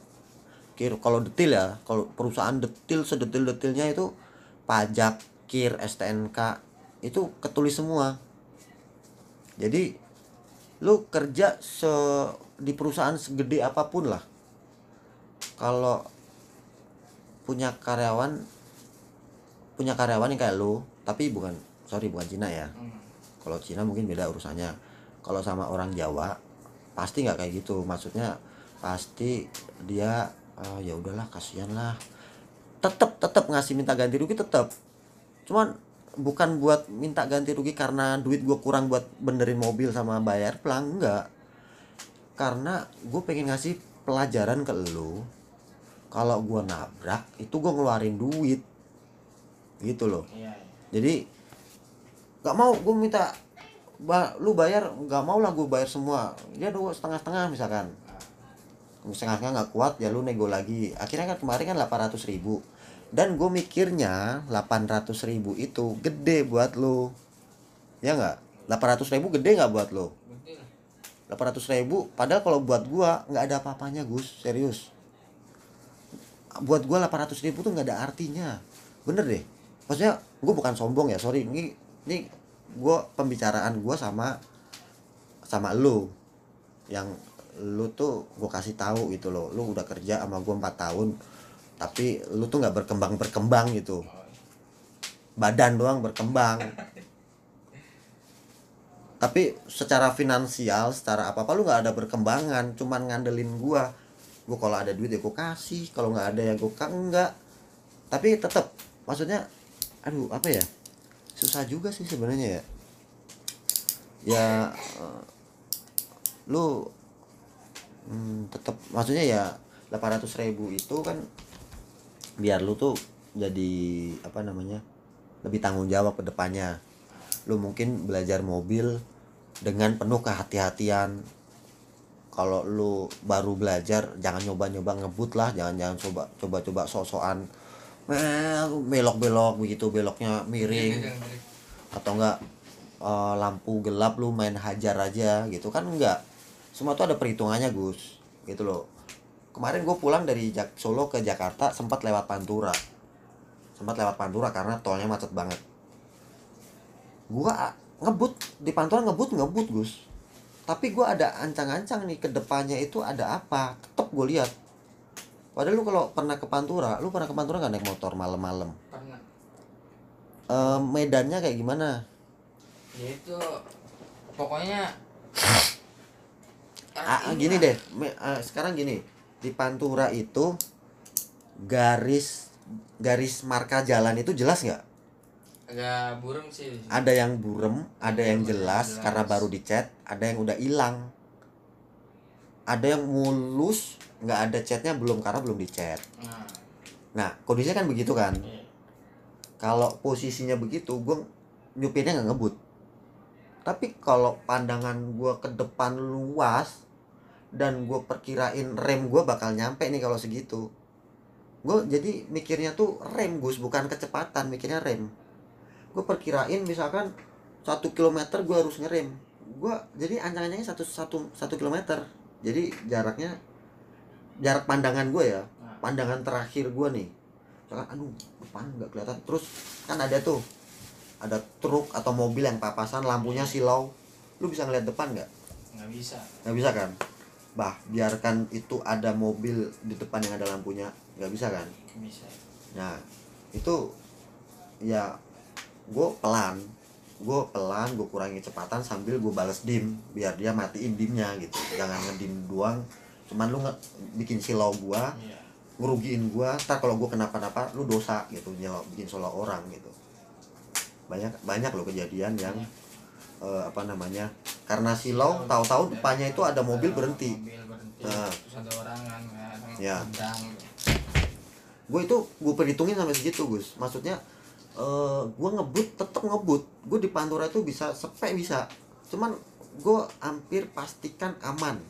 S1: Kir kalau detil ya kalau perusahaan detil sedetil-detilnya itu pajak kir STNK itu ketulis semua. Jadi lu kerja se di perusahaan segede apa pun lah. Kalau punya karyawan punya karyawan yang kayak lu tapi bukan sorry bukan Cina ya.
S2: Hmm.
S1: kalau Cina mungkin beda urusannya. Kalau sama orang Jawa pasti nggak kayak gitu. Maksudnya pasti dia "Ah, ya udahlah kasihan lah. Tetap tetap ngasih minta ganti rugi tetap cuman bukan buat minta ganti rugi karena duit gue kurang buat benerin mobil sama bayar pelang enggak. Karena gue pengen ngasih pelajaran ke lu. Kalau gue nabrak itu gue ngeluarin duit. Gitu loh.
S2: Iya iya.
S1: jadi nggak mau gue minta ba, lu bayar nggak mau lah gue bayar semua. Ya dua setengah setengah misalkan. Setengah setengah nggak kuat ya lu nego lagi. Akhirnya kan kemarin kan 800 ribu dan gue mikirnya 800 ribu itu gede buat lu. Ya nggak? 800 ribu gede nggak buat
S2: lah.
S1: 800 ribu padahal kalau buat gua nggak ada apa-apanya Gus. Serius. Buat gua 800 ribu tuh nggak ada artinya. Bener deh. Maksudnya gua bukan sombong ya sorry. Ini ini gua pembicaraan gua sama sama lu. Yang lu tuh gua kasih tahu gitu loh. Lu udah kerja sama gua 4 tahun tapi lu tuh nggak berkembang berkembang gitu. Badan doang berkembang. Tapi secara finansial secara apa apa lu nggak ada perkembangan cuman ngandelin gua. Gua kalau ada duit ya gua kasih. Kalau nggak ada ya gua kan enggak. Tapi tetap maksudnya aduh apa ya? Susah juga sih sebenarnya ya. Ya eh, lu hmm, tetap maksudnya ya 800 ribu itu kan biar lu tuh jadi apa namanya lebih tanggung jawab ke depannya. Lu mungkin belajar mobil dengan penuh kehati-hatian. Kalau lu baru belajar jangan nyoba-nyoba ngebut lah. Jangan jangan coba coba-coba sok-sokan "Eh, belok-belok begitu beloknya miring.
S2: Gede.
S1: atau enggak eh, lampu gelap lu main hajar aja gitu. Kan enggak. Semua tuh ada perhitungannya Gus. Gitu loh kemarin gue pulang dari Jak- Solo ke Jakarta sempat lewat Pantura. Sempat lewat Pantura karena tolnya macet banget. Gua ngebut di Pantura ngebut ngebut Gus. Tapi gua ada ancang-ancang nih ke depannya itu ada apa? Tetep gue lihat. Padahal lu kalau pernah ke Pantura lu pernah ke Pantura nggak naik motor malam-malam?
S2: Pernah.
S1: Eh, medannya kayak gimana?
S2: Ya itu pokoknya
S1: Ah,
S2: ini
S1: gini deh me- ah, sekarang gini di Pantura itu garis garis marka jalan itu jelas nggak?
S2: Agak burem sih.
S1: Ada yang burem ada yang jelas
S2: jelas.
S1: karena baru dicat ada yang udah hilang. Ada yang mulus nggak ada catnya belum karena belum dicat.
S2: Nah.
S1: Nah kondisinya kan begitu kan?
S2: Iya.
S1: kalau posisinya begitu gue nyupirnya nggak ngebut. Tapi kalau pandangan gue ke depan luas dan gue perkirain rem gue bakal nyampe nih kalau segitu. Gue jadi mikirnya tuh rem Gus bukan kecepatan mikirnya rem. Gue perkirain misalkan satu kilometer gue harus ngerem. Gue jadi ancang-ancangnya satu satu satu kilometer. Jadi jaraknya jarak pandangan gue ya
S2: Nah,
S1: pandangan terakhir gue nih. Misalkan aduh depan nggak kelihatan. Terus kan ada tuh ada truk atau mobil yang papasan lampunya silau. Lu bisa ngeliat depan nggak?
S2: Nggak bisa.
S1: Nggak bisa kan bah biarkan itu ada mobil di depan yang ada lampunya. Nggak bisa kan?
S2: Bisa.
S1: Nah itu ya gue pelan. Gue pelan gue kurangi kecepatan sambil gue bales dim biar dia matiin dimnya gitu. Jangan ngedim doang. Cuman lu nge bikin silau gua
S2: iya.
S1: ngerugiin gua. Ntar kalau gua kenapa-napa lu dosa gitu nyelo bikin salah orang gitu. Banyak banyak loh kejadian yang eh, apa namanya karena silau tahu-tahu depannya itu ada mobil berhenti.
S2: Mobil berhenti
S1: Nah.
S2: terus ada orang kan yang
S1: Ya. gue itu gue perhitungin sampai segitu Gus. Maksudnya eh gue ngebut tetep ngebut. Gue di Pantura itu bisa sepe bisa. Cuman gue hampir pastikan aman.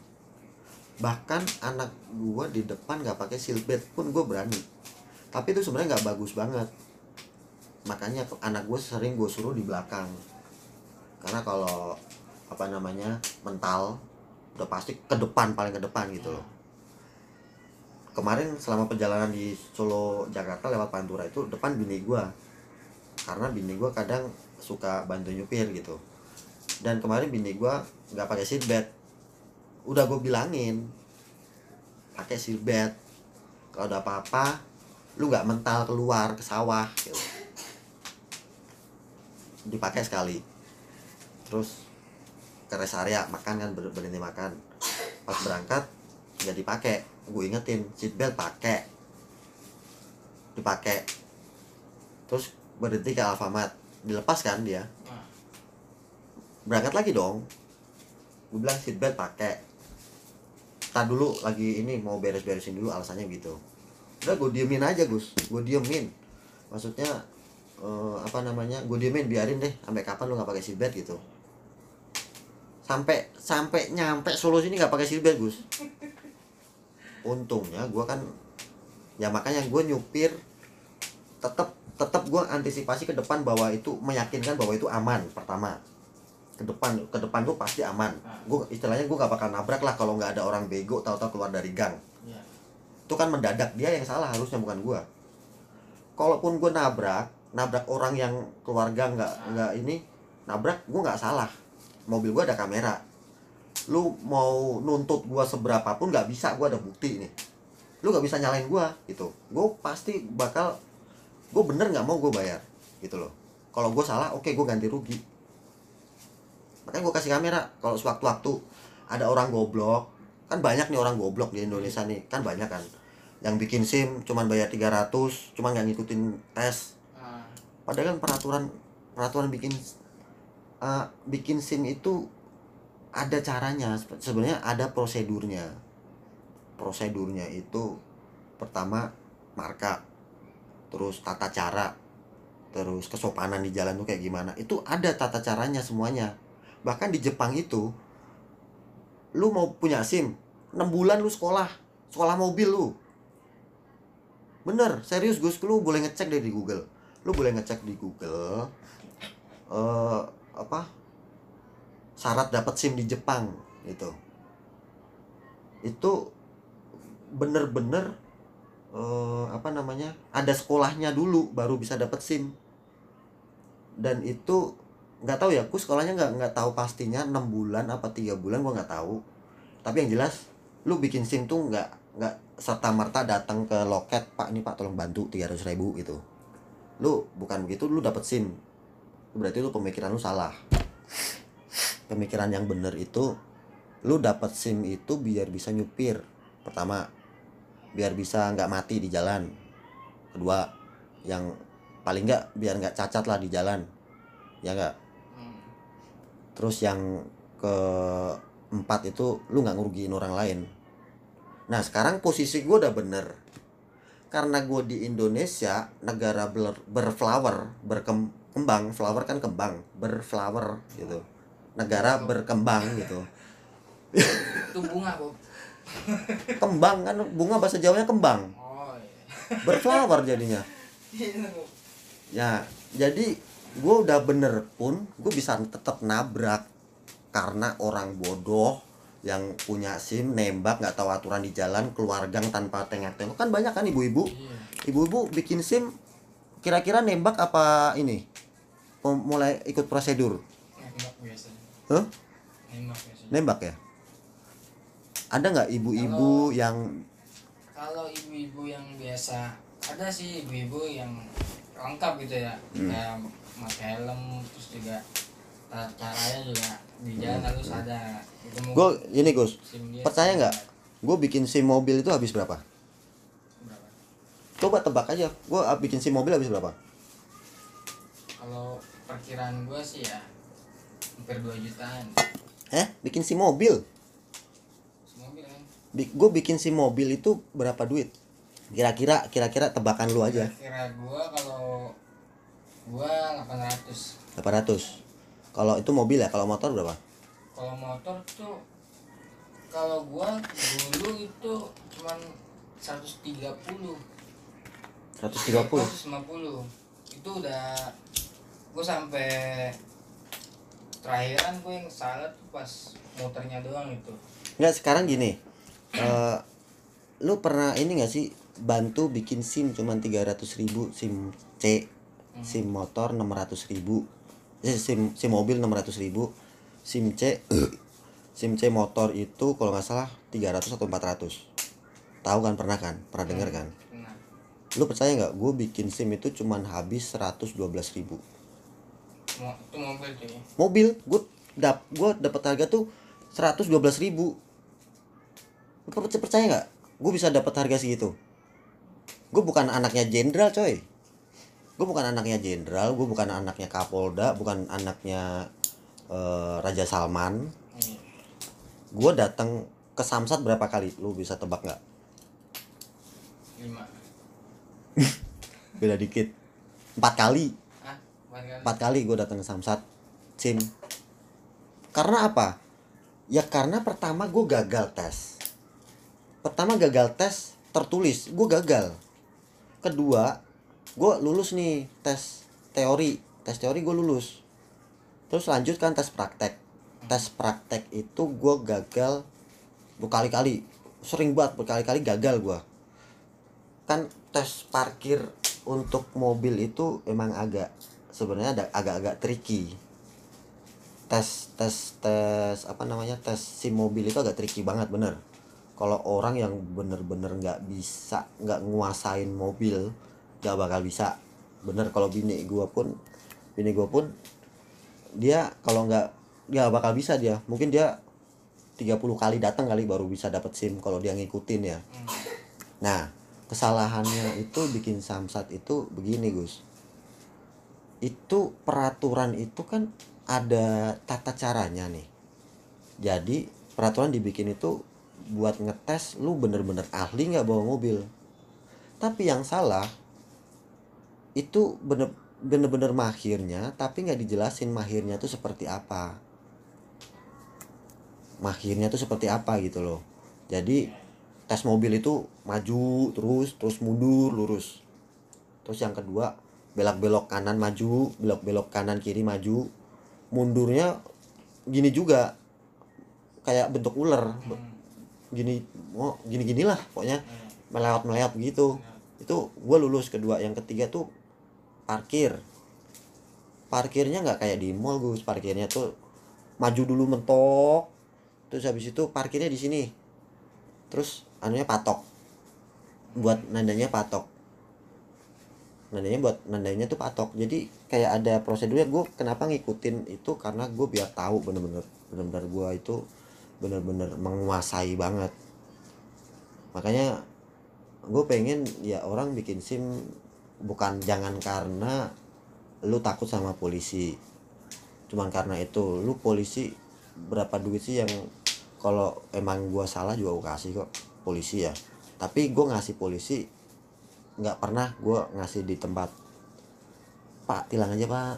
S1: Bahkan anak gue di depan nggak pakai seatbelt pun gue berani. Tapi itu sebenarnya nggak bagus banget. Makanya anak gue sering gue suruh di belakang karena kalau apa namanya mental udah pasti ke depan paling ke depan gitu loh. Kemarin selama perjalanan di Solo Jakarta lewat Pantura itu depan bini gua. Karena bini gua kadang suka bantu nyupir gitu. Dan kemarin bini gua nggak pakai seatbelt. Udah gue bilangin pakai seatbelt. Kalau ada apa-apa lu nggak mental keluar ke sawah gitu. Dipakai sekali terus ke rest area makan kan ber- berhenti makan. Pas berangkat nggak dipakai. Gue ingetin seatbelt pakai. Dipakai. Terus berhenti ke Alfamart. Dilepas kan dia? Berangkat lagi dong. Gue bilang seatbelt pakai. Tak dulu lagi ini mau beres-beresin dulu alasannya gitu. Udah gue diemin aja Gus. Gue diemin. Maksudnya eh, apa namanya? Gue diemin biarin deh. Sampai kapan lu nggak pakai seatbelt gitu sampai sampai nyampe Solo sini nggak pakai seatbelt Gus. Untungnya gue kan ya makanya gue nyupir tetap tetap gue antisipasi ke depan bahwa itu meyakinkan bahwa itu aman pertama. Ke depan ke depan tuh pasti aman. Gue istilahnya gue gak bakal nabrak lah kalau nggak ada orang bego tahu-tahu keluar dari gang.
S2: Iya.
S1: itu kan mendadak dia yang salah harusnya bukan gua. Kalaupun gue nabrak nabrak orang yang keluarga nggak nggak ini nabrak gue nggak salah mobil gua ada kamera. Lu mau nuntut gua seberapa pun nggak bisa gua ada bukti nih. Lu nggak bisa nyalain gua gitu. Gue pasti bakal gue bener nggak mau gue bayar gitu loh. Kalau gue salah oke gue ganti rugi. Makanya gue kasih kamera. Kalau sewaktu-waktu ada orang goblok kan banyak nih orang goblok di Indonesia nih. Kan banyak kan. Yang bikin SIM cuman bayar 300 cuman nggak ngikutin tes.
S2: Ah,
S1: padahal kan peraturan peraturan bikin eh, bikin SIM itu ada caranya. Sebe- sebenarnya ada prosedurnya. Prosedurnya itu pertama marka terus tata cara terus kesopanan di jalan tuh kayak gimana. Itu ada tata caranya semuanya. Bahkan di Jepang itu lu mau punya SIM 6 bulan lu sekolah sekolah mobil lu. Bener serius Gus lu boleh ngecek di Google. Lu boleh ngecek di Google eh apa syarat dapat SIM di Jepang gitu. Itu bener-bener eh, apa namanya ada sekolahnya dulu baru bisa dapat SIM. Dan itu nggak tahu ya aku sekolahnya nggak nggak tahu pastinya enam bulan apa tiga bulan gua nggak tahu. Tapi yang jelas lu bikin SIM tuh nggak nggak serta merta datang ke loket pak ini pak tolong bantu 300 ribu gitu. Lu bukan begitu lu dapat sim berarti lu pemikiran lu salah. Pemikiran yang bener itu lu dapat sim itu biar bisa nyupir pertama. Biar bisa nggak mati di jalan. Kedua yang paling nggak biar nggak cacat lah di jalan. Ya nggak?
S2: Hmm.
S1: terus yang keempat itu lu nggak ngerugiin orang lain. Nah sekarang posisi gue udah bener. Karena gue di Indonesia negara ber- berflower berkembang flower kan kembang berflower gitu. Negara berkembang gitu.
S2: Itu bunga Bob
S1: kembang kan bunga bahasa Jawanya kembang.
S2: Oh iya.
S1: Berflower jadinya.
S2: Iya, Bob.
S1: ya jadi gue udah bener pun gue bisa tetap nabrak karena orang bodoh yang punya sim nembak nggak tahu aturan di jalan keluar gang tanpa tengok-tengok. Kan banyak kan ibu-ibu?
S2: Iya.
S1: Ibu-ibu bikin sim kira-kira nembak apa ini mulai ikut prosedur?
S2: Nembak biasanya
S1: Hah?
S2: nembak biasanya
S1: nembak ya? Ada nggak ibu-ibu yang
S2: kalau ibu-ibu yang biasa ada sih ibu-ibu yang lengkap gitu ya.
S1: Hmm.
S2: kayak pakai helm terus juga caranya juga di jalan harus ada
S1: gue ini Gus percaya nggak? Gue bikin sim mobil itu habis berapa?
S2: Berapa?
S1: coba tebak aja. Gue bikin sim mobil habis berapa?
S2: Kalau perkiraan gua sih ya hampir 2 jutaan.
S1: Eh bikin sim mobil?
S2: Mobil kan?
S1: Gue bikin sim mobil itu berapa duit? Kira-kira kira-kira tebakan lu aja.
S2: Kira gua kalau gua 800
S1: 800 kalau itu mobil ya? Kalau motor berapa?
S2: Kalau motor tuh kalau gua dulu itu cuman 130
S1: 130
S2: 150 itu udah gue sampai terakhiran gue yang salah tuh pas motornya doang itu.
S1: Nggak sekarang gini eh lu pernah ini nggak sih bantu bikin sim cuman 300 ribu sim C sim motor 600 ribu eh, sim sim mobil 600 ribu sim C sim C motor itu kalau nggak salah 300 atau 400 tahu kan pernah kan? Pernah dengar kan?
S2: nah
S1: lu percaya nggak gue bikin sim itu cuman habis 112 ribu
S2: mo itu mobil cuy.
S1: Mobil gue dap gue dapat harga tuh 112 ribu. Lu per- percaya nggak? Gue bisa dapat harga segitu. Gue bukan anaknya jenderal coy. Gue bukan anaknya jenderal gue bukan anaknya kapolda bukan anaknya eh, raja salman.
S2: Iya.
S1: Gue datang ke samsat berapa kali? Lu bisa tebak nggak?
S2: Lima.
S1: Beda dikit. Empat kali
S2: empat kali.
S1: Gue datang ke samsat sim. Karena apa? Ya karena pertama gue gagal tes. Pertama gagal tes tertulis. Gue gagal. Kedua gue lulus nih tes teori. Tes teori gue lulus. Terus lanjutkan tes praktek. Tes praktek itu gue gagal berkali-kali. Sering banget berkali-kali gagal gue kan tes parkir untuk mobil itu emang agak sebenarnya ada agak-agak tricky. Tes tes tes apa namanya tes sim mobil itu agak tricky banget bener. Kalau orang yang bener-bener nggak bisa nggak nguasain mobil nggak bakal bisa. Bener kalau bini gua pun bini gua pun dia kalau nggak nggak bakal bisa dia. Mungkin dia 30 kali datang kali baru bisa dapat sim kalau dia ngikutin ya.
S2: Hmm.
S1: Nah, kesalahannya itu bikin samsat itu begini, Gus. Itu peraturan itu kan ada tata caranya nih. Jadi, peraturan dibikin itu buat ngetes lu bener-bener ahli nggak bawa mobil. Tapi yang salah itu bener bener-bener mahirnya tapi nggak dijelasin mahirnya tuh seperti apa mahirnya tuh seperti apa gitu loh jadi tes mobil itu maju terus terus mundur lurus terus yang kedua belok-belok kanan maju belok-belok kanan kiri maju. Mundurnya gini juga kayak bentuk ular.
S2: Hmm.
S1: gini oh gini ginilah pokoknya
S2: Hmm.
S1: melewat melewat gitu itu gue lulus kedua yang ketiga tuh parkir. Parkirnya nggak kayak di mall gus. Parkirnya tuh maju dulu mentok terus habis itu parkirnya di sini. Terus anunya patok. Buat nandanya patok nandanya buat nandanya tuh patok. Jadi kayak ada prosedurnya gue kenapa ngikutin itu? Karena gue biar tahu bener-bener bener-bener gue itu bener-bener menguasai banget. Makanya gue pengen ya orang bikin sim bukan jangan karena lu takut sama polisi. Cuman karena itu lu polisi berapa duit sih yang kalau emang gua salah juga gua kasih kok polisi ya. Tapi gue ngasih polisi nggak pernah gua ngasih di tempat. Pak tilang aja pak.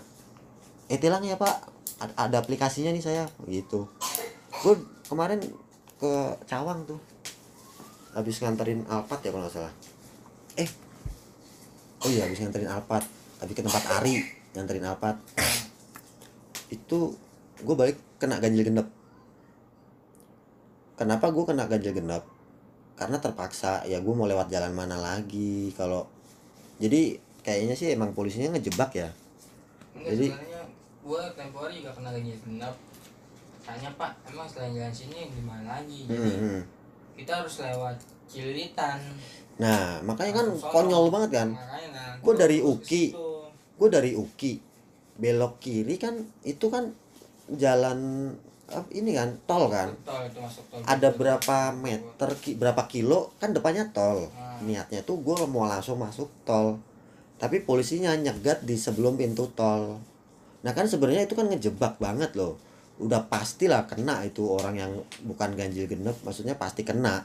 S1: Eh tilang ya pak. Ada, ada aplikasinya nih saya. Gitu. Gue kemarin ke Cawang tuh. Habis nganterin Alphard ya kalau nggak salah. Eh oh iya habis nganterin Alphard. Habis ke tempat Ari nganterin Alphard. Itu gue balik kena ganjil genap. Kenapa gue kena ganjil genap karena terpaksa ya gue mau lewat jalan mana lagi kalau jadi kayaknya sih emang polisinya ngejebak ya
S2: Enggak,
S1: Jadi-
S2: sebenarnya gua tempo hari juga kena ganjil genap tanya pak emang selain jalan sini di mana lagi
S1: Hmm,
S2: jadi
S1: hmm.
S2: kita harus lewat Cililitan
S1: nah makanya kan
S2: sono.
S1: konyol banget kan
S2: nah,
S1: Gua dari
S2: harus ke
S1: Uki. gue dari Uki belok kiri kan itu kan jalan ini kan tol kan?
S2: Tol itu masuk tol.
S1: Ada berapa meter ki- berapa kilo? Kan depannya tol.
S2: Ah.
S1: niatnya tuh gue mau langsung masuk tol. Tapi polisinya nyegat di sebelum pintu tol. Nah kan sebenarnya itu kan ngejebak banget loh. Udah pastilah kena itu orang yang bukan ganjil genep. Maksudnya pasti kena.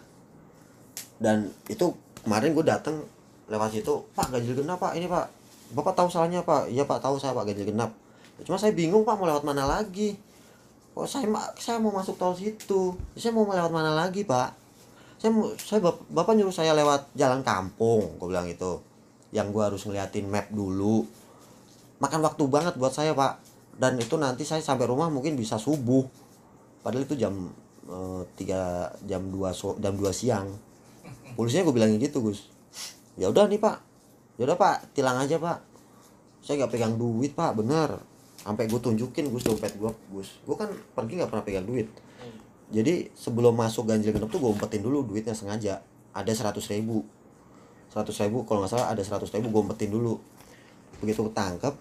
S1: Dan itu kemarin gue datang lewat situ pak ganjil genap pak ini pak. Bapak tahu salahnya pak? Iya pak tahu saya pak ganjil genap. Cuma saya bingung pak mau lewat mana lagi kok saya saya mau masuk tol situ. Saya mau lewat mana lagi pak? Saya mau saya bap- bapak nyuruh saya lewat jalan kampung gue bilang itu yang gue harus ngeliatin map dulu. Makan waktu banget buat saya pak. Dan itu nanti saya sampai rumah mungkin bisa subuh. Padahal itu jam eh, tiga jam 2 so, jam 2 siang. Polisinya gue bilangin gitu gus. Ya udah nih pak. Ya udah pak. Tilang aja pak. Saya nggak pegang duit pak. Bener sampai gue tunjukin gus dompet gue gus. Gue kan pergi nggak pernah pegang duit. Jadi sebelum masuk ganjil genap tuh gue umpetin dulu duitnya sengaja. Ada seratus ribu. seratus ribu kalau nggak salah ada seratus ribu gue umpetin dulu. Begitu ketangkep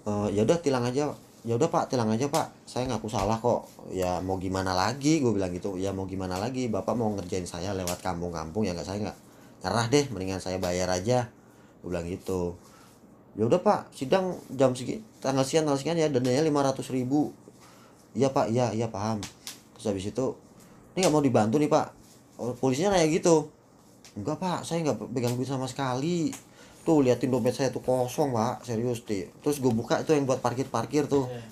S1: eh ya udah tilang aja. Ya udah pak tilang aja pak. Saya ngaku salah kok. Ya mau gimana lagi? Gue bilang gitu. Ya mau gimana lagi? Bapak mau ngerjain saya lewat kampung-kampung ya nggak saya nggak nyerah deh. Mendingan saya bayar aja. Gue bilang gitu ya udah pak sidang jam segi tanggal sekian tanggal sekian ya dendanya lima ratus ribu. Iya pak iya iya paham. Terus habis itu ini nggak mau dibantu nih pak. Oh, polisinya kayak gitu. Enggak pak saya nggak pegang duit sama sekali. Tuh liatin dompet saya tuh kosong pak serius deh terus gue buka itu yang buat parkir parkir tuh.
S2: Iya.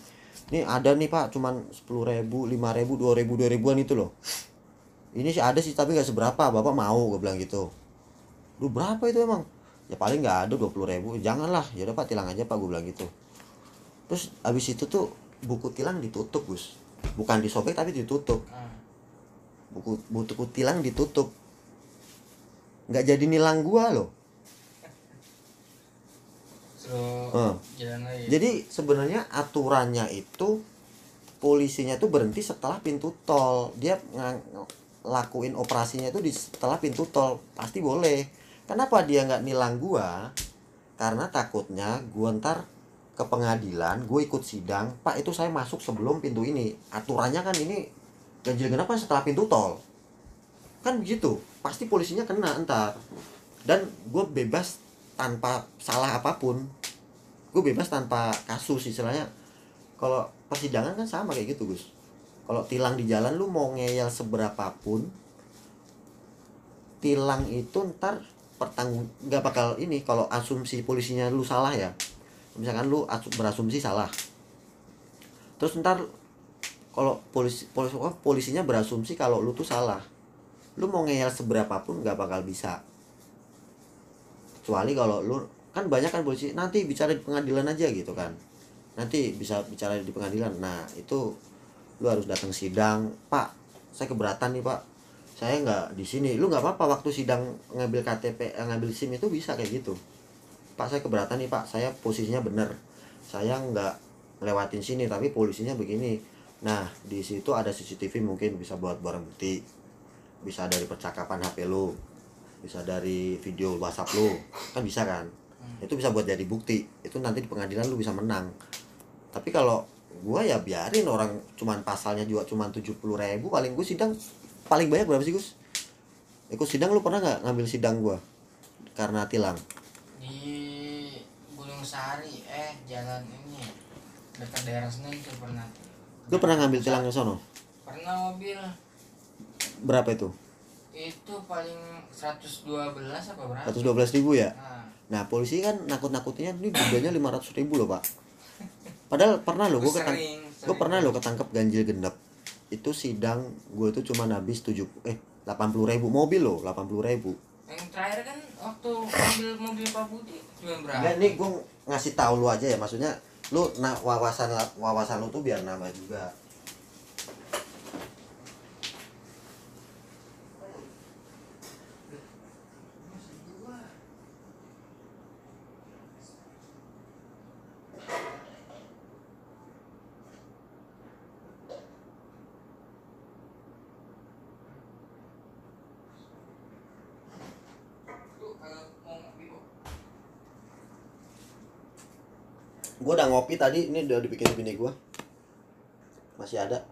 S1: ini ada nih pak cuman sepuluh ribu lima ribu dua ribu dua ribuan itu loh. Ini sih ada sih tapi nggak seberapa bapak mau gue bilang gitu. Lu berapa itu emang ya paling nggak ada dua puluh ribu. Janganlah. Ya udah pak tilang aja pak gue bilang gitu. Terus abis itu tuh buku tilang ditutup gus. Bukan disobek tapi ditutup.
S2: Ah,
S1: buku buku tilang ditutup. Nggak jadi nilang gua loh.
S2: Suruh
S1: Hmm. jadi sebenarnya aturannya itu polisinya tuh berhenti setelah pintu tol. Dia ngang- lakuin operasinya itu di setelah pintu tol. Pasti boleh kenapa dia nggak nilang gua? Karena takutnya gua ntar ke pengadilan gue ikut sidang. Pak itu saya masuk sebelum pintu ini. Aturannya kan ini ganjil genap kan setelah pintu tol. Kan begitu. Pasti polisinya kena ntar. Dan gue bebas tanpa salah apa pun. Gue bebas tanpa kasus istilahnya. Kalau persidangan kan sama kayak gitu Gus. Kalau tilang di jalan lu mau ngeyel seberapapun tilang itu ntar pertanggung nggak bakal ini kalau asumsi polisinya lu salah ya. Misalkan lu asu- berasumsi salah. Terus ntar kalau polisi polisi polisinya berasumsi kalau lu tuh salah. Lu mau ngeyel seberapapun nggak bakal bisa. Kecuali kalau lu kan banyak kan polisi nanti bicara di pengadilan aja gitu kan. Nanti bisa bicara di pengadilan. Nah itu lu harus datang sidang. Pak saya keberatan nih pak saya nggak di sini. Lu nggak apa-apa waktu sidang ngambil KTP eh, ngambil SIM itu bisa kayak gitu. Pak saya keberatan nih pak. Saya posisinya bener saya nggak ngelewatin sini tapi polisinya begini. Nah di situ ada CCTV mungkin bisa buat barang bukti. Bisa dari percakapan HP lu. Bisa dari video WhatsApp lu. Kan bisa kan? Itu bisa buat jadi bukti. Itu nanti di pengadilan lu bisa menang. Tapi kalau gua ya biarin orang cuman pasalnya juga cuman tujuh puluh ribu. Paling gua sidang paling banyak berapa sih Gus? Ikut sidang lu pernah nggak ngambil sidang gua? Karena tilang.
S2: Di Gunung Sari eh jalan ini. Dekat daerah Senen tuh pernah.
S1: Lu pernah ngambil tilang ke sono?
S2: Pernah mobil.
S1: Berapa itu?
S2: Itu paling 112 apa berapa?
S1: 112 ribu ya?
S2: Nah,
S1: nah polisi kan nakut nakutinnya ini dendanya 500 ribu loh pak. Padahal pernah loh gua ketang gue pernah loh ketangkep ganjil genap itu sidang gue tuh cuma habis 7 eh 80 ribu mobil loh 80 ribu.
S2: Yang terakhir kan waktu ambil mobil Pak Budi cuma berapa?
S1: Enggak nih gue ngasih tahu lu aja ya maksudnya lu nah wawasan wawasan lu tuh biar nambah juga
S2: Lu kagak mau ngopi kok
S1: ngopi tadi ini udah dibikin bini gue masih ada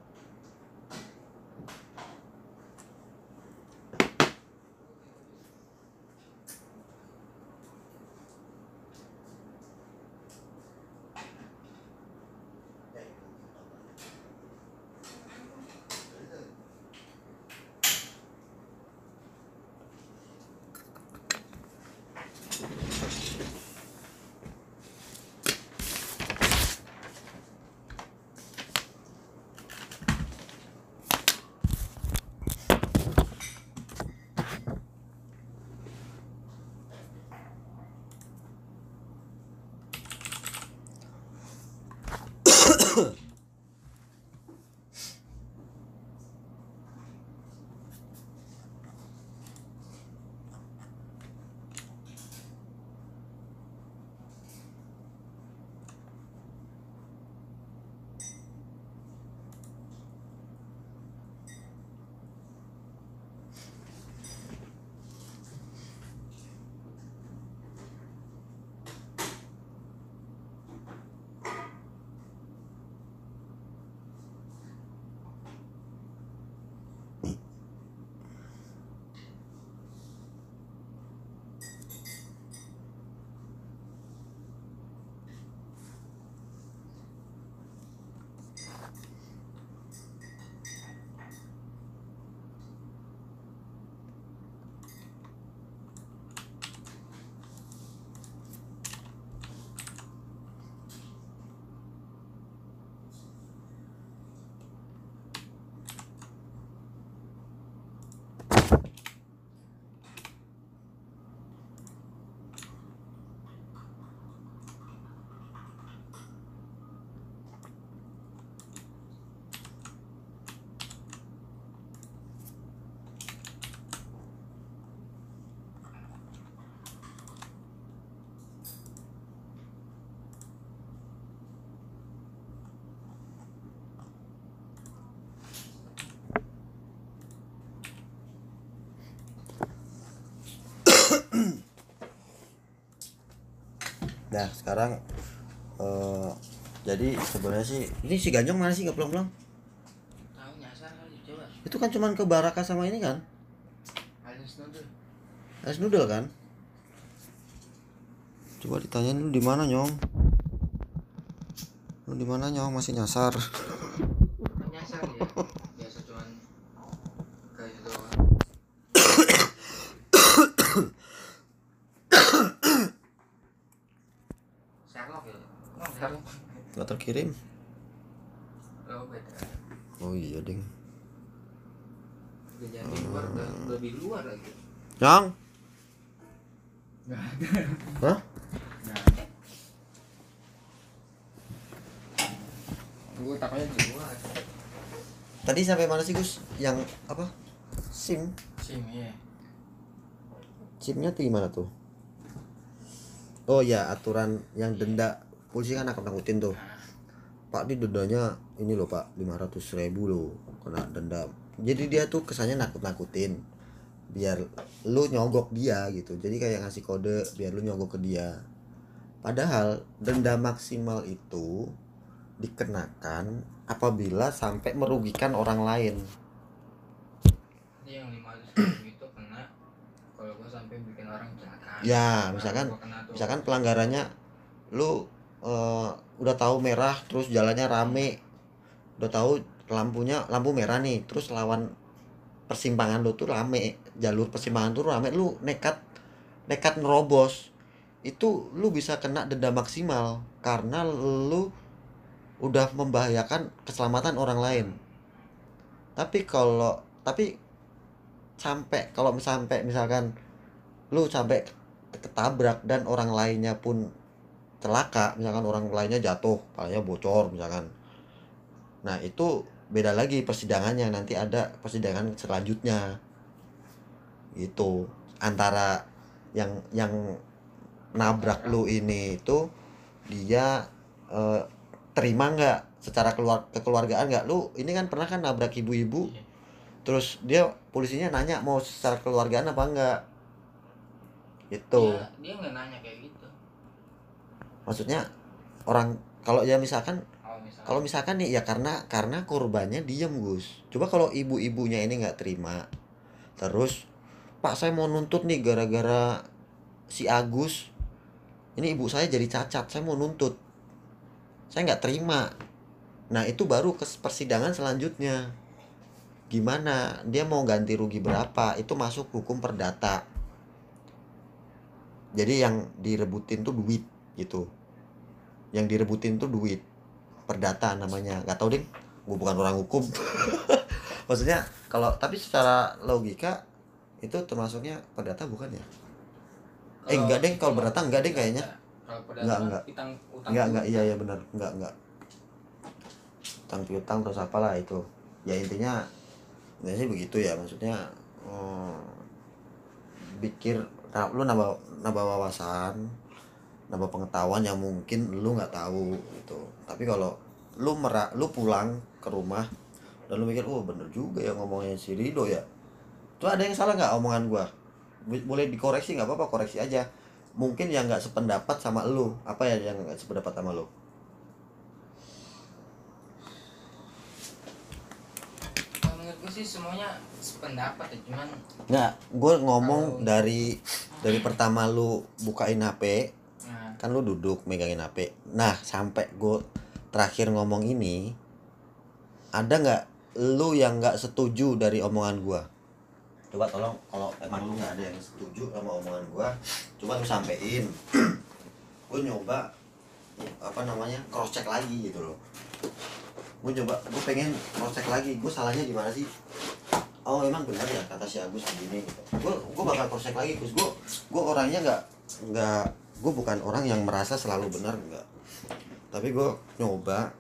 S1: Nah sekarang eh jadi sebenarnya sih ini si Ganjong mana sih nggak pulang-pulang?
S2: tahu nyasar kali coba
S1: Itu kan cuman ke Baraka sama ini kan?
S2: Alias Noodle
S1: Es noodle kan? Coba ditanyain lu di mana nyong? Lu di mana nyong masih nyasar?
S2: Kan nyasar ya biasa cuman kayak gitu doang Sherlock ya oh, Sherlock
S1: Terkirim?
S2: oh
S1: iya ding.
S2: udah jadi luar udah, udah di luar lagi
S1: Nyong?
S2: nggak ada
S1: Hah?
S2: nggak ada gue takutnya di luar
S1: Tadi sampai mana sih Gus? Yang apa? SIM?
S2: sim ya
S1: SIMnya tuh gimana tuh? Oh ya aturan yang denda polisi kan akan nakutin tuh. Pak di dendanya ini loh Pak 500 ribu loh kena denda. Jadi dia tuh kesannya nakut-nakutin. biar lu nyogok dia gitu jadi kayak ngasih kode biar lu nyogok ke dia padahal denda maksimal itu dikenakan apabila sampai merugikan orang lain
S2: Ini yang 500 ribu itu kena kalau gua sampai bikin orang kecelakaan.
S1: Ya, misalkan- misalkan pelanggarannya lu eh, udah tahu merah terus jalannya rame. Udah tahu lampunya lampu merah nih terus lawan persimpangan lu tuh rame. Jalur persimpangan tuh rame lu nekat nekat nerobos. Itu lu bisa kena denda maksimal karena lu udah membahayakan keselamatan orang lain. Tapi kalau tapi sampai kalau sampai misalkan lu sampai ketabrak dan orang lainnya pun celaka misalkan orang lainnya jatuh palanya bocor misalkan. Nah itu beda lagi persidangannya nanti ada persidangan selanjutnya. Gitu. Antara yang yang nabrak lu ini itu dia eh, terima nggak? Secara keluar kekeluargaan nggak? Lu ini kan pernah kan nabrak ibu-ibu.
S2: Iya.
S1: terus dia polisinya nanya mau secara keluargaan apa enggak itu
S2: Dia, dia nggak nanya kayak gitu.
S1: Maksudnya orang kalau ya misalkan
S2: Kalau
S1: misalkan nih ya karena karena korbannya diem Gus. Coba kalau ibu-ibunya ini nggak terima terus Pak saya mau nuntut nih gara-gara si Agus. Ini ibu saya jadi cacat saya mau nuntut. Saya nggak terima. Nah itu baru ke persidangan selanjutnya. Gimana? Dia mau ganti rugi berapa? Itu masuk hukum perdata. Jadi yang direbutin tuh duit gitu. Yang direbutin tuh duit. Perdata namanya. Nggak tahu ding gue bukan orang hukum. Maksudnya kalau tapi secara logika itu termasuknya perdata bukan ya? Eh,
S2: Kalau
S1: enggak deh, kalau perdata enggak deh kayaknya. Enggak, enggak.
S2: Utang, utang
S1: Enggak enggak iya iya benar. Enggak enggak utang piutang terus apalah itu. Ya intinya intinya sih begitu ya. Maksudnya hmm, pikir nah, lu nambah nambah wawasan nambah pengetahuan yang mungkin lu nggak tahu gitu. Tapi kalau lu merak lu pulang ke rumah dan lu mikir oh bener juga ya ngomongnya si Rido ya. Tuh ada yang salah nggak omongan gua? Bo- boleh dikoreksi nggak apa-apa koreksi aja. Mungkin yang nggak sependapat sama lu apa ya yang nggak sependapat sama lu?
S2: Sih semuanya sependapat ya cuman
S1: nggak gue ngomong
S2: Kalau-
S1: dari dari pertama lu bukain HP kan lu duduk megangin HP nah sampai gue terakhir ngomong ini ada nggak lu yang nggak setuju dari omongan gua? Coba tolong kalau emang lu nggak ada yang setuju sama omongan gua coba lu sampein. Gue nyoba apa namanya cross check lagi gitu loh. Gue coba gue pengen cross check lagi gue salahnya di mana sih? Oh emang benar ya kata si Agus begini gitu. gue gue bakal cross check lagi terus gue gue orangnya nggak nggak gue bukan orang yang merasa selalu benar enggak. Tapi gue nyoba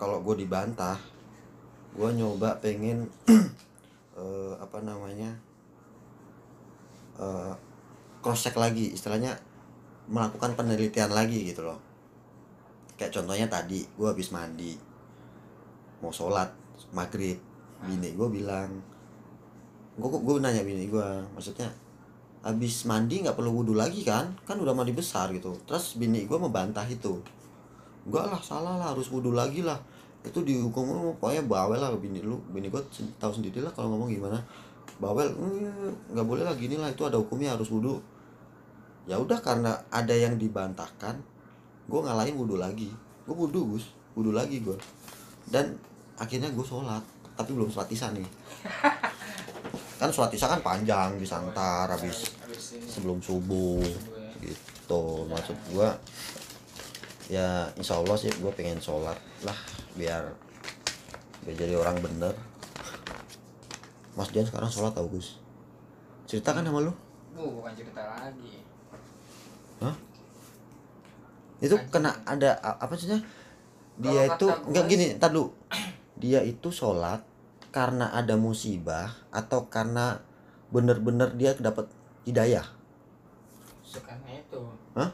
S1: kalau gue dibantah gue nyoba pengen eh, apa namanya eh, cross check lagi istilahnya melakukan penelitian lagi gitu loh. Kayak contohnya tadi gue habis mandi mau sholat maghrib bini gue bilang gue gue nanya bini gue maksudnya habis mandi nggak perlu wudhu lagi kan? Kan udah mandi besar gitu. Terus bini gue membantah itu. Enggak lah salah lah harus wudhu lagi lah. Itu dihukum lu pokoknya bawel lah bini lu. Bini gue tahu sendiri lah kalau ngomong gimana. Bawel "Hmm, nggak boleh lah gini lah itu ada hukumnya harus wudhu ya udah karena ada yang dibantahkan gue ngalahin wudhu lagi. Gue wudhu gus. Wudhu lagi gue dan akhirnya gue sholat. Tapi belum sholat isya nih kan sholat isya kan panjang di santar habis sebelum subuh gitu. Maksud gua ya insya Allah sih gue pengen sholat lah biar biar jadi orang bener. Mas Dian sekarang sholat tau Gus? Ceritakan sama lu?
S2: Bu, bukan cerita lagi.
S1: Itu kena ada apa sih dia itu
S2: gua
S1: enggak gini ntar dulu dia itu sholat karena ada musibah atau karena bener-bener dia dapat hidayah
S2: Sukanya itu
S1: Hah?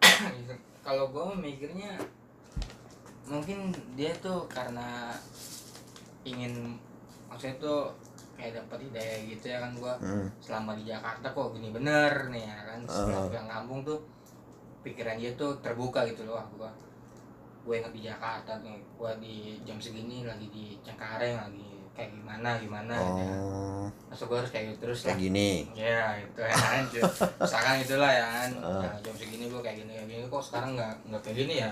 S2: kalau gue mikirnya mungkin dia tuh karena ingin maksudnya tuh kayak dapat ide gitu ya kan gua
S1: Hmm.
S2: selama di Jakarta kok gini bener nih ya kan setelah
S1: Ah.
S2: pulang kampung tuh pikiran dia tuh terbuka gitu loh gua gue di Jakarta nih gua di jam segini lagi di Cengkareng lagi kayak gimana gimana ya.
S1: Oh,
S2: masa gua harus kayak gitu terus lah
S1: kayak gini.
S2: ya itu ya kan misalkan itulah ya kan
S1: Ah.
S2: Nah, jam segini gua kayak gini kayak gini kok sekarang nggak nggak kayak gini ya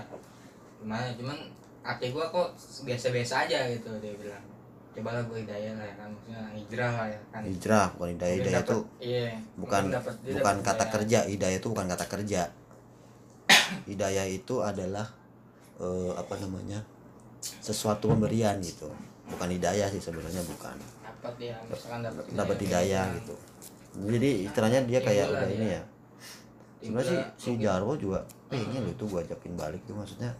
S2: gimana cuman hati gua kok biasa-biasa aja gitu dia bilang cobalah gue hidayah lah ya kan maksudnya hijrah lah ya kan
S1: Hijrah, bukan hidayah.
S2: Mungkin
S1: Hidayah
S2: dapet-
S1: itu
S2: iya,
S1: bukan
S2: dapet-
S1: bukan
S2: dapet
S1: kata
S2: hidayah.
S1: kerja. Hidayah itu bukan kata kerja. hidayah itu adalah eh, apa namanya? sesuatu pemberian gitu. Bukan hidayah sih sebenarnya bukan.
S2: dapat ya misalkan dapat
S1: Dapat hidayah gitu. Jadi istilahnya dia kayak udah
S2: dia.
S1: ini ya. Sebenarnya sih si. Jarwo juga pengen lo tuh gue ajakin balik tuh maksudnya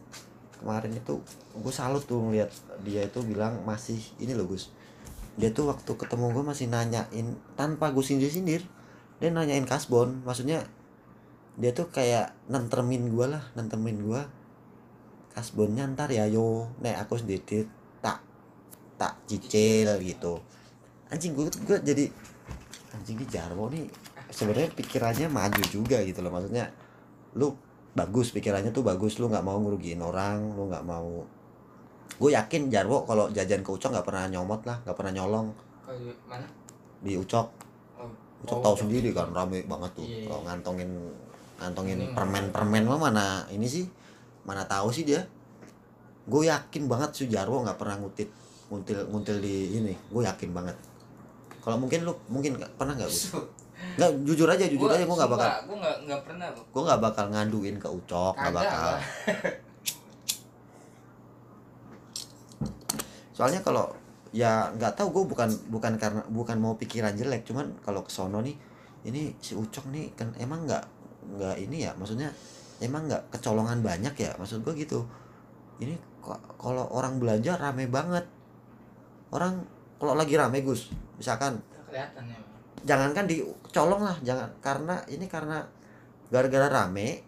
S1: kemarin itu gue salut tuh ngeliat dia itu bilang masih ini loh Gus dia tuh waktu ketemu gue masih nanyain tanpa gue sindir sindir dia nanyain kasbon maksudnya dia tuh kayak nentermin gue lah nentermin gue kasbonnya ntar ya yo. Nek aku sendiri tak tak cicil gitu. Anjing gue gue jadi anjing ini Jarwo nih. Sebenarnya pikirannya maju juga gitu loh. Maksudnya lu bagus pikirannya tuh bagus. Lu nggak mau ngerugiin orang lu nggak mau. Gue yakin Jarwo kalau jajan ke Ucok nggak pernah nyomot lah nggak pernah nyolong.
S2: Oh, iya. mana?
S1: Di Ucok.
S2: Oh,
S1: Ucok
S2: oh,
S1: tahu sendiri kan rame banget tuh.
S2: Iya, iya.
S1: kalau ngantongin ngantongin
S2: Ini
S1: permen
S2: mah-
S1: permen mah mana ini sih mana tahu sih dia. Gue yakin banget si Jarwo nggak pernah ngutit nguntil nguntil di ini. Gue yakin banget. Kalau mungkin lu mungkin nggak- pernah nggak Gus? nggak jujur aja jujur aja gue nggak bakal
S2: gue nggak nggak pernah
S1: gue nggak bakal nganduin ke Ucok nggak bakal. Soalnya kalau ya nggak tahu gue bukan bukan karena bukan mau pikiran jelek. Cuman kalau ke sono nih ini si Ucok nih kan emang nggak nggak ini ya maksudnya emang nggak kecolongan banyak ya? Maksud gue gitu. Ini kalau orang belanja rame banget. Orang kalau lagi rame Gus misalkan
S2: kelihatan ya Bang.
S1: jangankan dicolong lah jangan karena ini karena gara-gara rame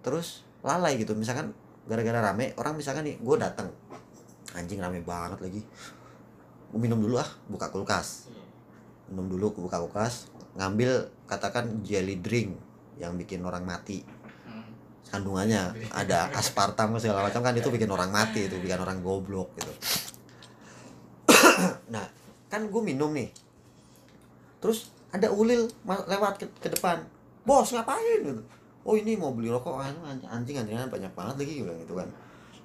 S1: terus lalai gitu. Misalkan gara-gara rame orang misalkan nih gue datang anjing rame banget lagi. Gue minum dulu ah buka kulkas.
S2: Iya.
S1: minum dulu buka kulkas. Ngambil katakan jelly drink yang bikin orang mati. Kandungannya. Ada aspartam segala macam kan itu bikin orang mati itu bikin orang goblok gitu. Nah kan gue minum nih. Terus ada ulil lewat ke, ke depan. Bos ngapain? gitu. Oh ini mau beli rokok anjing anjing anjingan banyak banget lagi bilang gitu kan.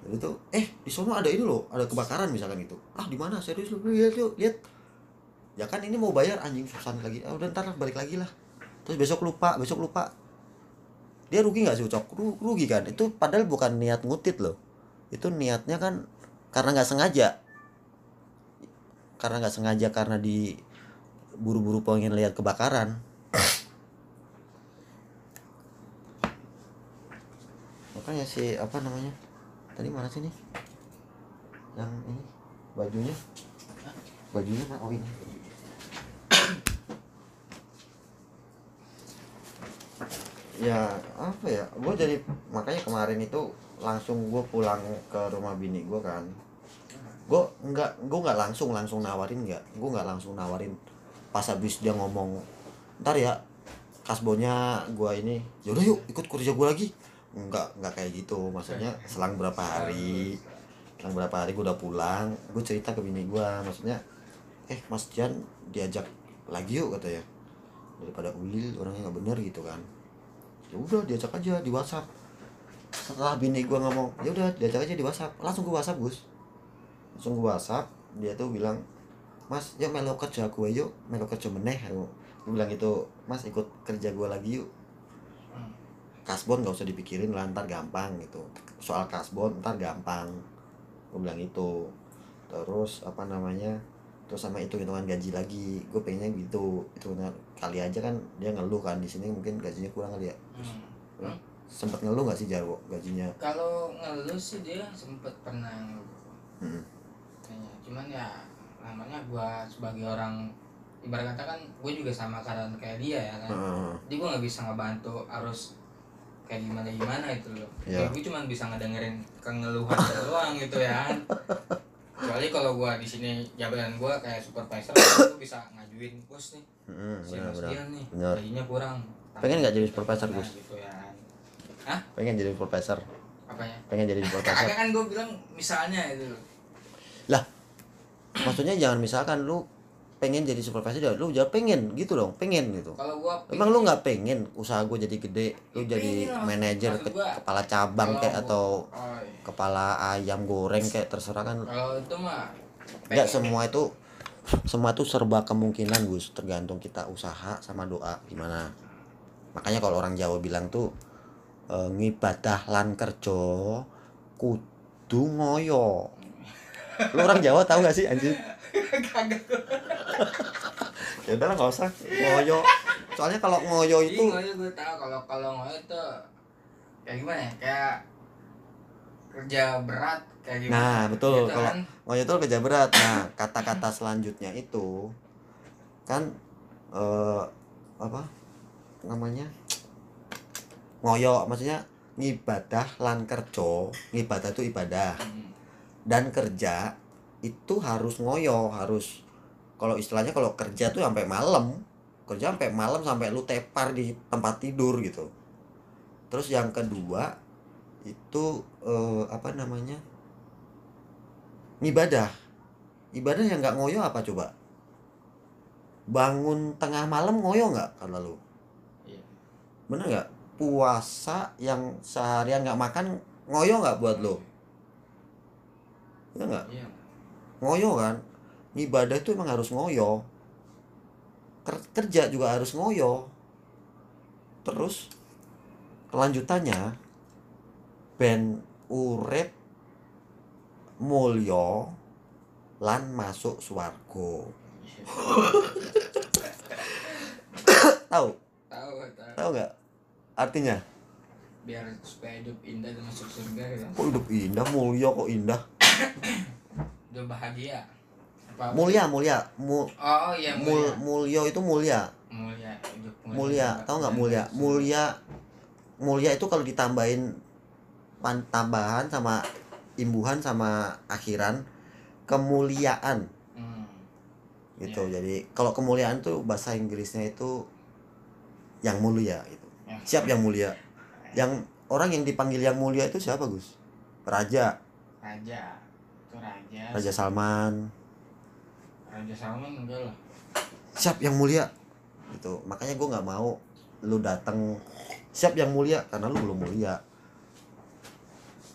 S1: Jadi tuh eh di sono ada ini loh ada kebakaran misalkan gitu. Ah di mana? Serius lu? Lihat yuk lihat. Ya kan ini mau bayar anjing susah lagi. Ah, udah ntar lah balik lagi lah. Terus besok lupa besok lupa dia rugi nggak sih ucok? Ru- rugi kan? Itu padahal bukan niat ngutit loh. Itu niatnya kan karena nggak sengaja. Karena nggak sengaja karena di buru-buru pengen lihat kebakaran. Makanya si apa namanya? Tadi mana sih nih yang ini? Bajunya? Bajunya oh ini ya apa ya gue jadi makanya kemarin itu langsung gue pulang ke rumah bini gue kan. Gue nggak gue nggak langsung langsung nawarin nggak? Gue nggak langsung nawarin pas habis dia ngomong ntar ya kasbonya gue ini yaudah yuk ikut kerja gue lagi. Nggak nggak kayak gitu maksudnya selang berapa hari selang berapa hari gue udah pulang gue cerita ke bini gue maksudnya eh mas Jan diajak lagi yuk katanya daripada ulil orangnya nggak bener gitu kan ya udah diajak aja di WhatsApp. Setelah bini gue ngomong ya udah diajak aja di WhatsApp. Langsung gue WhatsApp Gus. Langsung gue WhatsApp dia tuh bilang mas ya melo kerja gue yuk melo kerja meneh aku. Gue bilang gitu mas ikut kerja gue lagi yuk. Kasbon gak usah dipikirin lah ntar gampang gitu. Soal kasbon ntar gampang. Gue bilang itu terus apa namanya terus sama hitung hitungan gaji lagi. Gue pengennya gitu itu kali aja kan dia ngeluh kan di sini mungkin gajinya kurang kali ya
S2: Hmm.
S1: sempet ngeluh gak sih Jarwo gajinya
S2: kalau ngeluh sih dia sempet pernah ngeluh
S1: Hmm.
S2: kayaknya cuman ya namanya gua sebagai orang ibarat kata kan gue juga sama keadaan kayak dia ya kan
S1: Heeh.
S2: jadi gue nggak bisa ngebantu harus kayak gimana gimana itu loh
S1: Iya.
S2: ya gue cuma bisa ngedengerin kengeluhan doang gitu ya kan kecuali kalau gua di sini jabatan gua kayak supervisor gua bisa ngajuin bos nih
S1: Hmm,
S2: si Mas. Dian nih gajinya kurang
S1: Pengen nggak jadi supervisor,
S2: Nah,
S1: Gus?
S2: gitu ya Hah?
S1: Pengen jadi profesor.
S2: apanya
S1: Pengen jadi profesor.
S2: kan gua bilang misalnya itu
S1: Lah, maksudnya jangan misalkan lu pengen jadi supervisor ya lu jangan pengen gitu dong pengen gitu
S2: kalau gua
S1: emang lu nggak pengen usaha gue jadi gede lu
S2: Ya,
S1: jadi manajer ke-
S2: gua,
S1: kepala cabang kayak
S2: gua-
S1: atau
S2: oh, iya.
S1: kepala ayam goreng kayak terserah kan
S2: kalau itu mah
S1: nggak semua itu semua itu serba kemungkinan Gus tergantung kita usaha sama doa gimana makanya kalau orang Jawa bilang tuh e, ngibadah lan kerja kudu ngoyo. Lu orang Jawa tahu gak sih anjing?
S2: Kagak.
S1: Ya udah nggak usah. Ngoyo. Soalnya kalau ngoyo
S2: itu
S1: itu
S2: ngoyo gue tahu. Kalau kalau ngoyo tuh kayak gimana ya? Kayak kerja berat kayak gimana?
S1: Nah betul.
S2: Gitu
S1: kalau
S2: kan?
S1: ngoyo itu kerja berat. Nah kata-kata selanjutnya itu kan eh apa namanya ngoyo maksudnya ngibadah lan kerja ngibadah itu ibadah
S2: Hmm.
S1: dan kerja itu harus ngoyo harus kalau istilahnya kalau kerja tuh sampai malam kerja sampai malam sampai lu tepar di tempat tidur gitu terus yang kedua itu eh, apa namanya ibadah ibadah yang nggak ngoyo apa coba bangun tengah malam ngoyo nggak kalau lu. Bener nggak? Puasa yang seharian nggak makan ngoyo nggak buat lo? Iya nggak?
S2: Iya.
S1: ngoyo kan? Ibadah itu emang harus ngoyo. Ker- kerja juga harus ngoyo. Terus kelanjutannya ben urip mulya lan masuk swarga. Tahu
S2: tahu tahu
S1: tahu nggak? Artinya?
S2: Biar supaya hidup indah dan masuk surga gitu.
S1: Kok hidup indah mulia kok indah?
S2: Udah bahagia. Apa
S1: mulia mulia. Mu-
S2: oh iya
S1: mul
S2: mulia.
S1: mulya itu mulia.
S2: Mulia hidup
S1: mulia. Tahu nggak mulia? Mulia mulia itu kalau ditambahin pan tambahan sama imbuhan sama akhiran kemuliaan.
S2: Hmm.
S1: gitu
S2: Iya.
S1: jadi kalau kemuliaan tuh bahasa Inggrisnya itu yang mulia
S2: Ya.
S1: siap yang mulia. Yang orang yang dipanggil yang mulia itu siapa Gus? Raja.
S2: Raja. Itu raja.
S1: Raja Salman.
S2: Raja Salman enggak lah.
S1: Siap yang mulia. Gitu. Makanya gue nggak mau lu datang siap yang mulia karena lu belum mulia.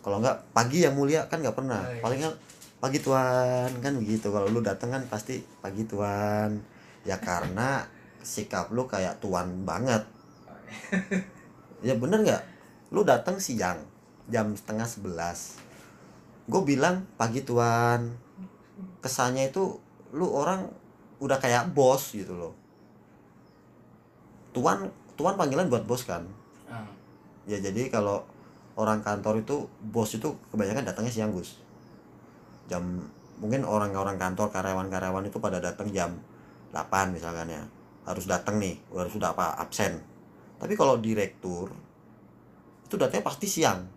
S1: Kalau nggak pagi yang mulia kan nggak pernah.
S2: Oh, iya.
S1: paling kan pagi tuan kan begitu. Kalau lu datang kan pasti pagi tuan ya karena sikap lu kayak tuan banget. Ya bener nggak? Lu datang siang jam setengah sebelas. Gue bilang pagi tuan. Kesannya itu lu orang udah kayak bos gitu loh. Tuan tuan panggilan buat bos kan?
S2: Ah,
S1: ya jadi kalau orang kantor itu bos itu kebanyakan datangnya siang gus. Jam mungkin orang-orang kantor karyawan-karyawan itu pada datang jam 8 misalkan ya harus datang nih harus sudah apa absen. Tapi kalau direktur itu datangnya pasti siang.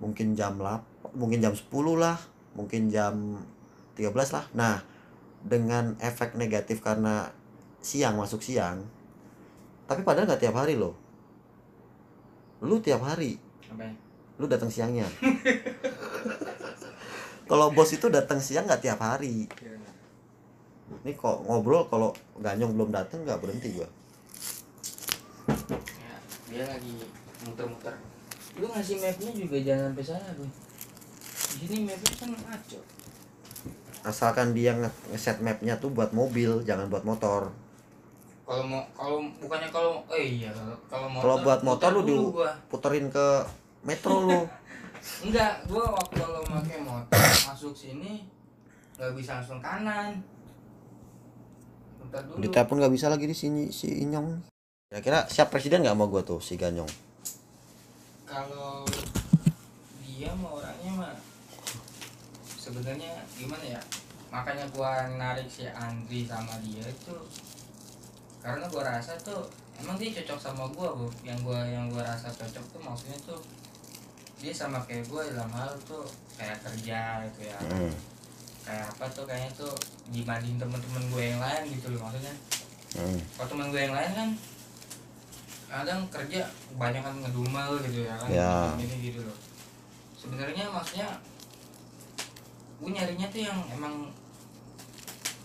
S1: Mungkin jam 8 mungkin jam 10 lah mungkin jam 13 lah. Nah dengan efek negatif karena siang masuk siang tapi padahal nggak tiap hari loh. Lu tiap hari.
S2: Ya?
S1: lu datang siangnya. Kalau bos itu datang siang nggak tiap hari ini kok ngobrol kalau ganyong belum datang nggak berhenti gua.
S2: Ya dia lagi muter-muter. Lu ngasih mapnya juga jangan sampai sana tuh di sini mapnya kan ngaco.
S1: Asalkan dia nge- ngeset mapnya tuh buat mobil jangan buat motor.
S2: Kalau mau kalau bukannya kalau eh iya kalau motor
S1: kalau buat motor lu
S2: dulu
S1: di
S2: gua.
S1: puterin ke metro lu.
S2: Enggak gua waktu kalau pakai motor masuk sini nggak bisa langsung kanan muter dulu.
S1: Di telepon nggak bisa lagi di sini si Inyong kira-kira siap presiden nggak mau gua tuh si Ganyong?
S2: Kalau dia mah orangnya mah sebenarnya gimana ya? Makanya gua narik si Andri sama dia itu karena gua rasa tuh emang dia cocok sama gua bu. Yang gua yang gua rasa cocok tuh maksudnya tuh dia sama kayak gua dalam hal tuh kayak kerja gitu ya.
S1: Hmm.
S2: Kayak apa tuh kayaknya tuh dibanding temen-temen gue yang lain gitu loh maksudnya
S1: Hmm.
S2: kalau temen gue yang lain kan kadang kerja banyak kan ngedumel gitu ya kan
S1: Ya.
S2: gini gitu loh sebenarnya maksudnya gue nyarinya tuh yang emang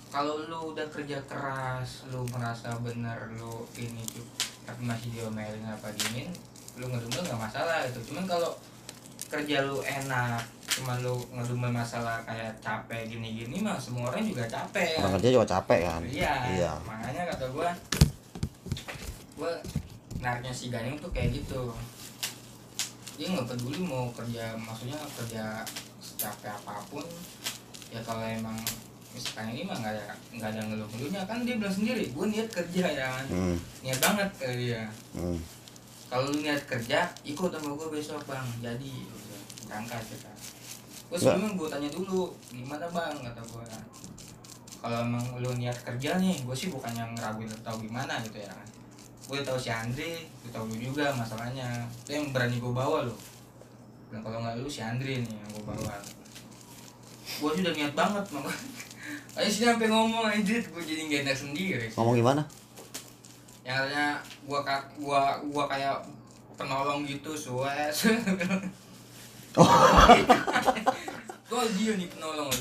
S2: kalau lu udah kerja keras lu merasa bener lu ini tuh tapi masih diomelin apa dingin lu ngedumel nggak masalah gitu cuman kalau kerja lu enak cuma lu ngedumel masalah kayak capek gini-gini mah semua orang juga capek
S1: orang kerja juga capek kan
S2: Iya.
S1: iya
S2: Makanya kata gua gua nariknya si Ganing tuh kayak gitu. Dia nggak peduli mau kerja maksudnya kerja secapek apa pun ya kalau emang misalkan ini mah nggak ada nggak ada ngeluh-ngeluhnya kan dia bilang sendiri gue niat kerja ya kan
S1: hmm.
S2: niat banget kali dia
S1: Hmm.
S2: kalau lu niat kerja ikut sama gue besok bang jadi berangkat kita gue sebelumnya gue tanya dulu gimana bang? kata gue kalau emang lu niat kerja nih gue sih bukan yang ngeraguin atau gimana gitu ya. Kan gue tahu si Andre gue tahu lu juga masalahnya. Itu yang berani gue bawa lo dan kalau nggak lu si Andre nih yang gue bawa. Gue sudah niat banget makanya ayo sini sampai ngomong anjir. Gue jadi gak enak sendiri.
S1: Ngomong gimana?
S2: Yang katanya ka- gua gua kayak penolong gitu sues Nih penolong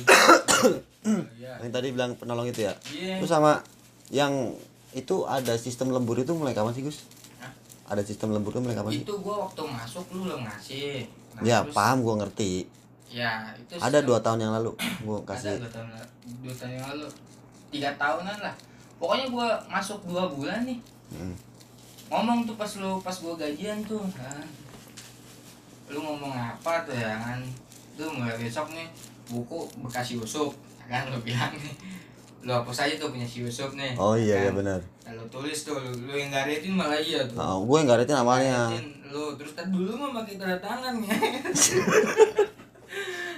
S2: Iya.
S1: yang tadi bilang penolong itu ya
S2: Iya.
S1: itu sama yang itu ada sistem lembur itu mulai kapan sih Gus
S2: Hah?
S1: ada sistem lembur itu mulai kapan sih
S2: Itu gua waktu masuk lu belum ngasih. Nah,
S1: ya
S2: terus-
S1: paham gua ngerti
S2: Ya, itu
S1: ada dua tahun yang lalu gua
S2: Ada
S1: kasih
S2: dua tahun dua tahun yang lalu. Tiga tahunan lah. Pokoknya gua masuk dua bulan nih.
S1: Hmm.
S2: Ngomong tuh pas lu pas gua gajian tuh, kan. Lu ngomong apa tuh ya kan? Tuh mulai besok nih buku bekas Yusuf, ya kan lu bilang nih. Lu hapus aja tuh punya si Yusuf nih.
S1: oh iya iya
S2: kan?
S1: benar
S2: Nah, lu tulis tuh, lu, lu yang garetin malah iya tuh.
S1: oh, gue yang garetin awalnya
S2: Garetin lu terus tadi dulu mah pakai tanda tangan ya.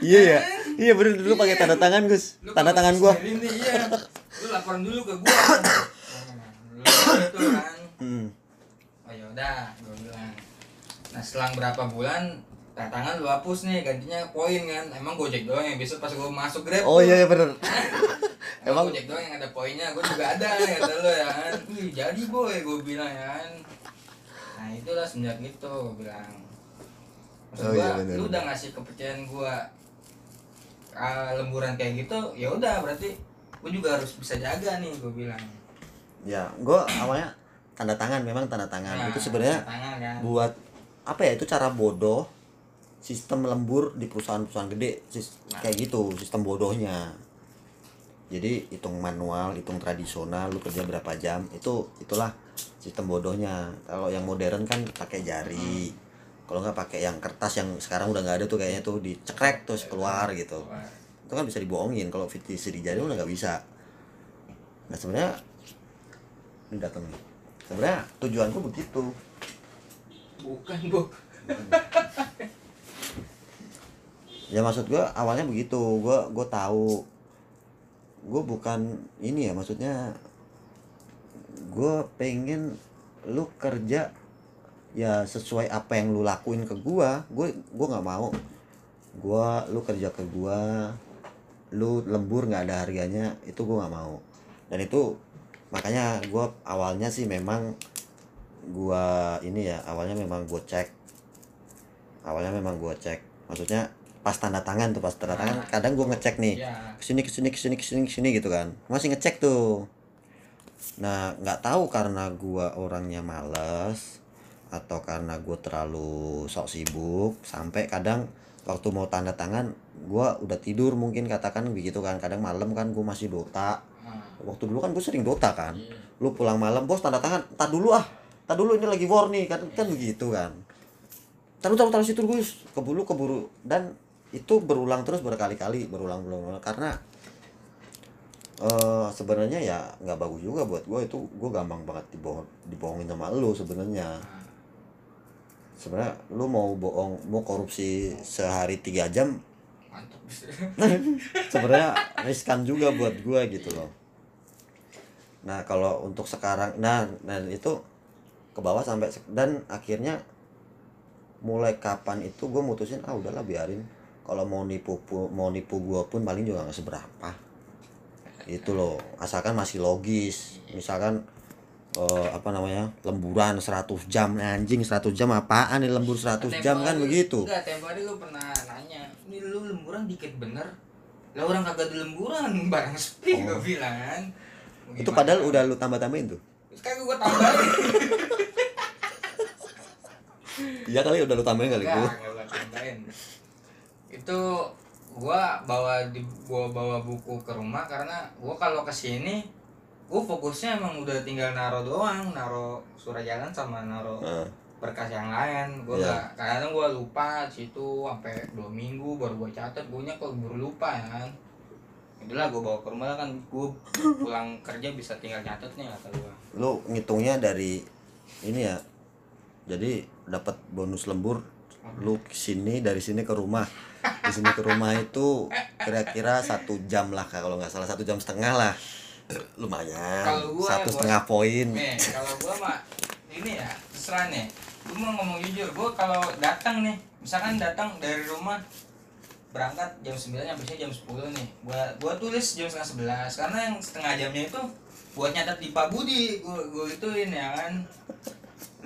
S1: iya ya iya bener dulu pakai tanda tangan Gus
S2: Lu
S1: tanda tangan gua
S2: nih, iya. Lu laporan dulu ke gua. Lu gitu kan.
S1: hmm.
S2: Oh ya udah, gua bilang. Nah, selang berapa bulan tanda tangan lu hapus nih, gantinya poin kan. Emang Gojek doang yang besok pas gua masuk Grab.
S1: oh iya iya bener
S2: Emang
S1: Emang-
S2: Gojek doang yang ada poinnya, gua juga ada kata lu ya kan. Wih, jadi boy gua bilang ya kan. Nah, itulah semenjak itu gua bilang. Maksud
S1: Oh
S2: gua,
S1: iya, bener,
S2: lu udah ngasih kepercayaan gua ah, lemburan kayak gitu, ya udah berarti gua juga harus bisa jaga nih gua bilang.
S1: ya gua awalnya tanda tangan memang tanda tangan
S2: Nah,
S1: itu sebenarnya
S2: kan.
S1: buat apa ya itu cara bodoh sistem lembur di perusahaan-perusahaan gede sis-
S2: Nah.
S1: kayak gitu sistem bodohnya. Jadi hitung manual hitung tradisional lu kerja berapa jam itu itulah sistem bodohnya. Kalau yang modern kan pakai jari. Kalau nggak pakai yang kertas yang sekarang udah nggak ada tuh kayaknya tuh dicekrek terus keluar gitu.
S2: Wah,
S1: itu kan bisa dibohongin kalau fitisi di jari udah nggak bisa. Nah sebenarnya ini datang nih. Sebenarnya tujuanku begitu
S2: Bukan, Bu.
S1: ya maksud gua awalnya begitu. Gua gua tahu. Gue bukan ini ya maksudnya gue pengen lu kerja ya sesuai apa yang lu lakuin ke gua. Gue gue nggak mau. Gua lu kerja ke gua lu lembur nggak ada harganya itu gua nggak mau. Dan itu makanya gua awalnya sih memang gua ini ya awalnya memang gue cek. Awalnya memang gue cek. Maksudnya pas tanda tangan tuh pas tanda tangan kadang gue ngecek nih
S2: Ya,
S1: ke sini ke sini ke sini ke sini ke sini gitu kan. Masih ngecek tuh. Nah nggak tahu karena gua orangnya males atau karena gue terlalu sok sibuk sampai kadang waktu mau tanda tangan gua udah tidur mungkin katakan begitu kan. Kadang malam kan gue masih dota.
S2: Nah,
S1: waktu dulu kan gue sering dota kan.
S2: Iya.
S1: lu pulang malam bos tanda tangan tak dulu ah tak dulu ini lagi war nih kan kan begitu kan. Taruh taruh taruh situ Gus. Keburu keburu. Dan itu berulang terus berkali-kali berulang berulang karena eh sebenarnya ya nggak bagus juga buat gue itu gue gampang banget dibohong dibohongin sama lu sebenarnya.
S2: Nah,
S1: sebenarnya lu mau bohong mau korupsi sehari tiga jam sebenarnya riskan juga buat gue gitu loh. Nah kalau untuk sekarang nah dan itu ke bawah sampai dan akhirnya mulai kapan itu gue mutusin ah udahlah biarin. Kalau mau nipu pu- mau nipu gua pun paling juga nggak seberapa. Itu loh. Asalkan masih logis. Misalkan eh, apa namanya lemburan 100 jam. Anjing 100 jam apaan nih lembur 100 jam kan begitu?
S2: enggak tempo hari lu pernah nanya ini lu lemburan dikit bener? Lah orang kagak ada lemburan barang sepi
S1: Oh.
S2: gua bilang. Mau
S1: itu
S2: gimana?
S1: padahal udah lu tambah tambahin tuh
S2: kagak gua tambahin
S1: iya kali udah lu tambahin kali gua
S2: gua tambahin. Itu gua bawa di gua bawa buku ke rumah karena gua kalau ke sini gua fokusnya emang udah tinggal naro doang naro surat jalan sama naro
S1: Nah,
S2: berkas yang lain. Gue
S1: Iya.
S2: nggak kadang gue lupa situ sampai dua minggu baru gue catat gue nya keburu lupa ya kan. Itulah gue bawa ke rumah kan gue pulang kerja bisa tinggal catat nih kata gue
S1: lu ngitungnya dari ini ya. Jadi dapat bonus lembur lu sini dari sini ke rumah. Di sini ke rumah itu kira-kira satu jam lah kalau nggak salah. Satu jam setengah lah. Lumayan.
S2: Gua
S1: satu setengah poin.
S2: Nih kalau gue mah ini ya terserah nih. Gue mau ngomong jujur gue kalau datang nih misalkan datang dari rumah berangkat jam 9 habisnya jam 10 nih. Gua gua tulis jam setengah 11 karena yang setengah jamnya itu buat nyatet di Pak Budi. Gua gua ituin ya kan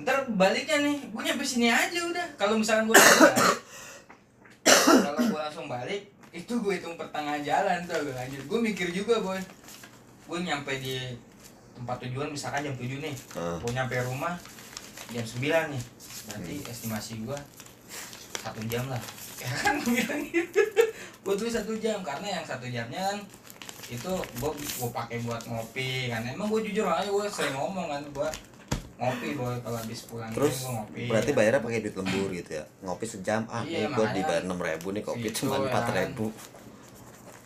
S2: ntar baliknya nih gua nyampe sini aja udah. Kalau misalkan langsung balik kalau gua langsung balik itu gua hitung pertengahan jalan tuh gua lanjut. Gua mikir juga boy. Gua nyampe di tempat tujuan misalkan jam 7 nih.
S1: Nah,
S2: gua nyampe rumah jam 9 nih. Berarti estimasi gua satu jam lah. Ya kan gua bilang gitu. Gua tulis satu jam karena yang satu jamnya kan itu gua gua pakai buat ngopi kan. Emang gua jujur aja gua sering ngomong kan gua ngopi boy kalau habis pulang ini
S1: terus
S2: gua ngopi.
S1: berarti bayarnya pakai duit lembur gitu ya? Ngopi sejam ah
S2: Iya, makanya.
S1: dibayar enam ribu nih kopi
S2: segitu
S1: cuma
S2: ya
S1: empat
S2: kan.
S1: ribu.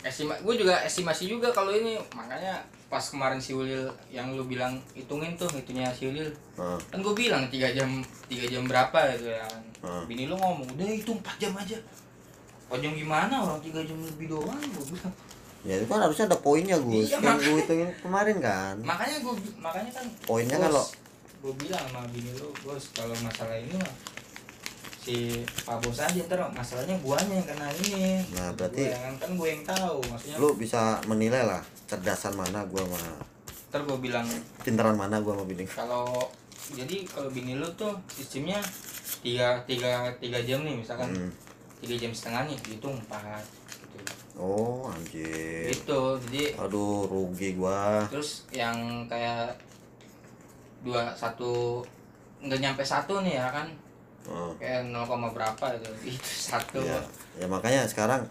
S2: Estima gue juga estimasi juga kalau ini. Makanya pas kemarin si Ulil yang lu bilang hitungin tuh itunya si Ulil.
S1: Nah,
S2: kan gue bilang tiga jam tiga jam berapa gitu ya. Kan
S1: Hmm.
S2: bini lu ngomong udah itu empat jam aja. Empat jam gimana orang tiga jam lebih doang gue bilang.
S1: Ya itu kan harusnya ada poinnya gus.
S2: Iya, mak-
S1: gue hitungin kemarin kan.
S2: Makanya gue makanya kan
S1: Poinnya kan lo-
S2: gue bilang sama bini lu bos kalau masalah ini mah si pak bos aja ntar masalahnya guanya yang kena ini.
S1: Nah, berarti-
S2: Gua yang, kan gue yang tahu maksudnya
S1: lu bisa menilai lah cerdasan mana gua sama
S2: ntar gue bilang
S1: pintaran mana gua sama bini.
S2: Kalau jadi kalau bini lu tuh sistemnya tiga tiga tiga jam nih misalkan
S1: Hmm.
S2: tiga jam setengah nih hitung empat gitu.
S1: Oh anjir.
S2: Itu jadi
S1: aduh rugi gua.
S2: Terus yang kayak dua satu nggak nyampe satu nih ya kan?
S1: Oh,
S2: kayak 0, berapa itu itu satu.
S1: Ya ya makanya sekarang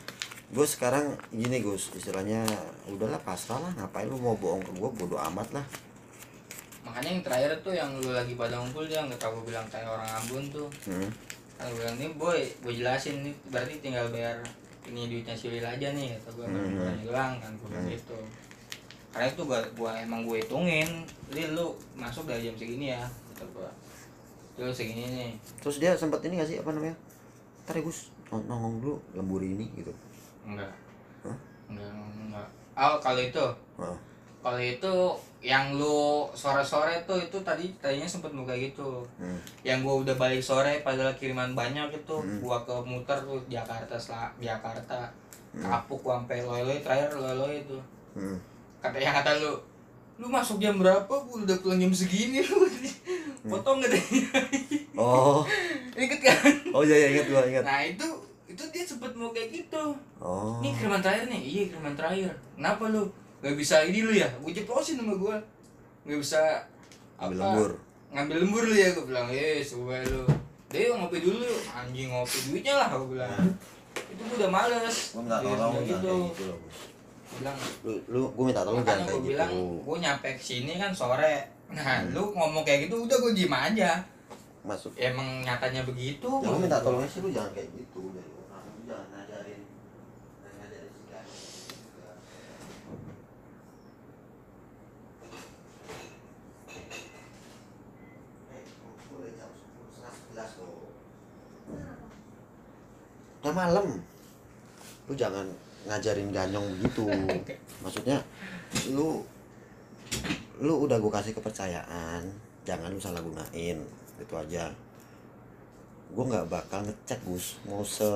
S1: gue sekarang gini Gus istilahnya udahlah pasrah lah ngapain lu mau bohong ke gua? Bodo amat lah.
S2: Makanya yang terakhir tuh yang lu lagi pada ngumpul dia nggak tahu bilang kayak orang Ambon tuh.
S1: Hmm.
S2: gua bilang nih boy gue jelasin nih berarti tinggal bayar ini duitnya si Lil aja nih kata gue
S1: Hmm.
S2: hmm. hilang kan gue bilang
S1: Hmm.
S2: gitu karena itu gua, gua emang gue hitungin jadi lu masuk dari jam segini ya kata gua lu segini nih
S1: terus dia sempat ini gak sih apa namanya ntar ya Gus nong- nongol dulu lembur ini gitu
S2: enggak
S1: Hah?
S2: enggak enggak oh kalau itu
S1: oh.
S2: kalau itu yang lu sore-sore tuh itu tadi tadinya sempet kayak gitu
S1: hmm.
S2: yang gua udah balik sore padahal kiriman banyak itu
S1: Hmm.
S2: gua ke muter tuh Jakarta Sel Jakarta
S1: Hmm.
S2: kapuk sampai loy-loy terakhir loy-loy itu
S1: Hmm.
S2: Kata yang kata lu lu masuk jam berapa gua udah pulang jam segini lu potong gak deh
S1: oh.
S2: Inget kan?
S1: Oh iya iya ingat gua ingat.
S2: Nah itu itu dia sempet mau kayak gitu.
S1: Oh.
S2: Ini kiriman terakhir nih. Iya kiriman terakhir. Kenapa lu? Gak bisa ini lu ya? Gue jeplosin sama gue gak bisa
S1: ambil lembur.
S2: ngambil lembur lu ya gue bilang. Eh coba lu. Deh ngopi dulu. Anjing ngopi duitnya lah gue bilang. Itu gue udah males.
S1: Tolong
S2: bilang
S1: jangan
S2: gitu.
S1: kayak gitu loh
S2: bilang
S1: lu lu gua minta tolong jangan kayak
S2: gue bilang
S1: gitu
S2: gue nyampe sini kan sore nah
S1: Hmm.
S2: lu ngomong kayak gitu udah gue diem aja
S1: masuk
S2: emang nyatanya begitu
S1: ya lu minta tolongnya sih lu jangan kayak gitu dari orang lu jangan ngajarin jangan ngajarin si Gani juga. Eh, udah jam 10, 11 loh. Udah malam lu jangan ngajarin ganyong begitu. Maksudnya lu lu udah gue kasih kepercayaan jangan lu salah gunain itu aja. Gue nggak bakal ngecek gus. Mau se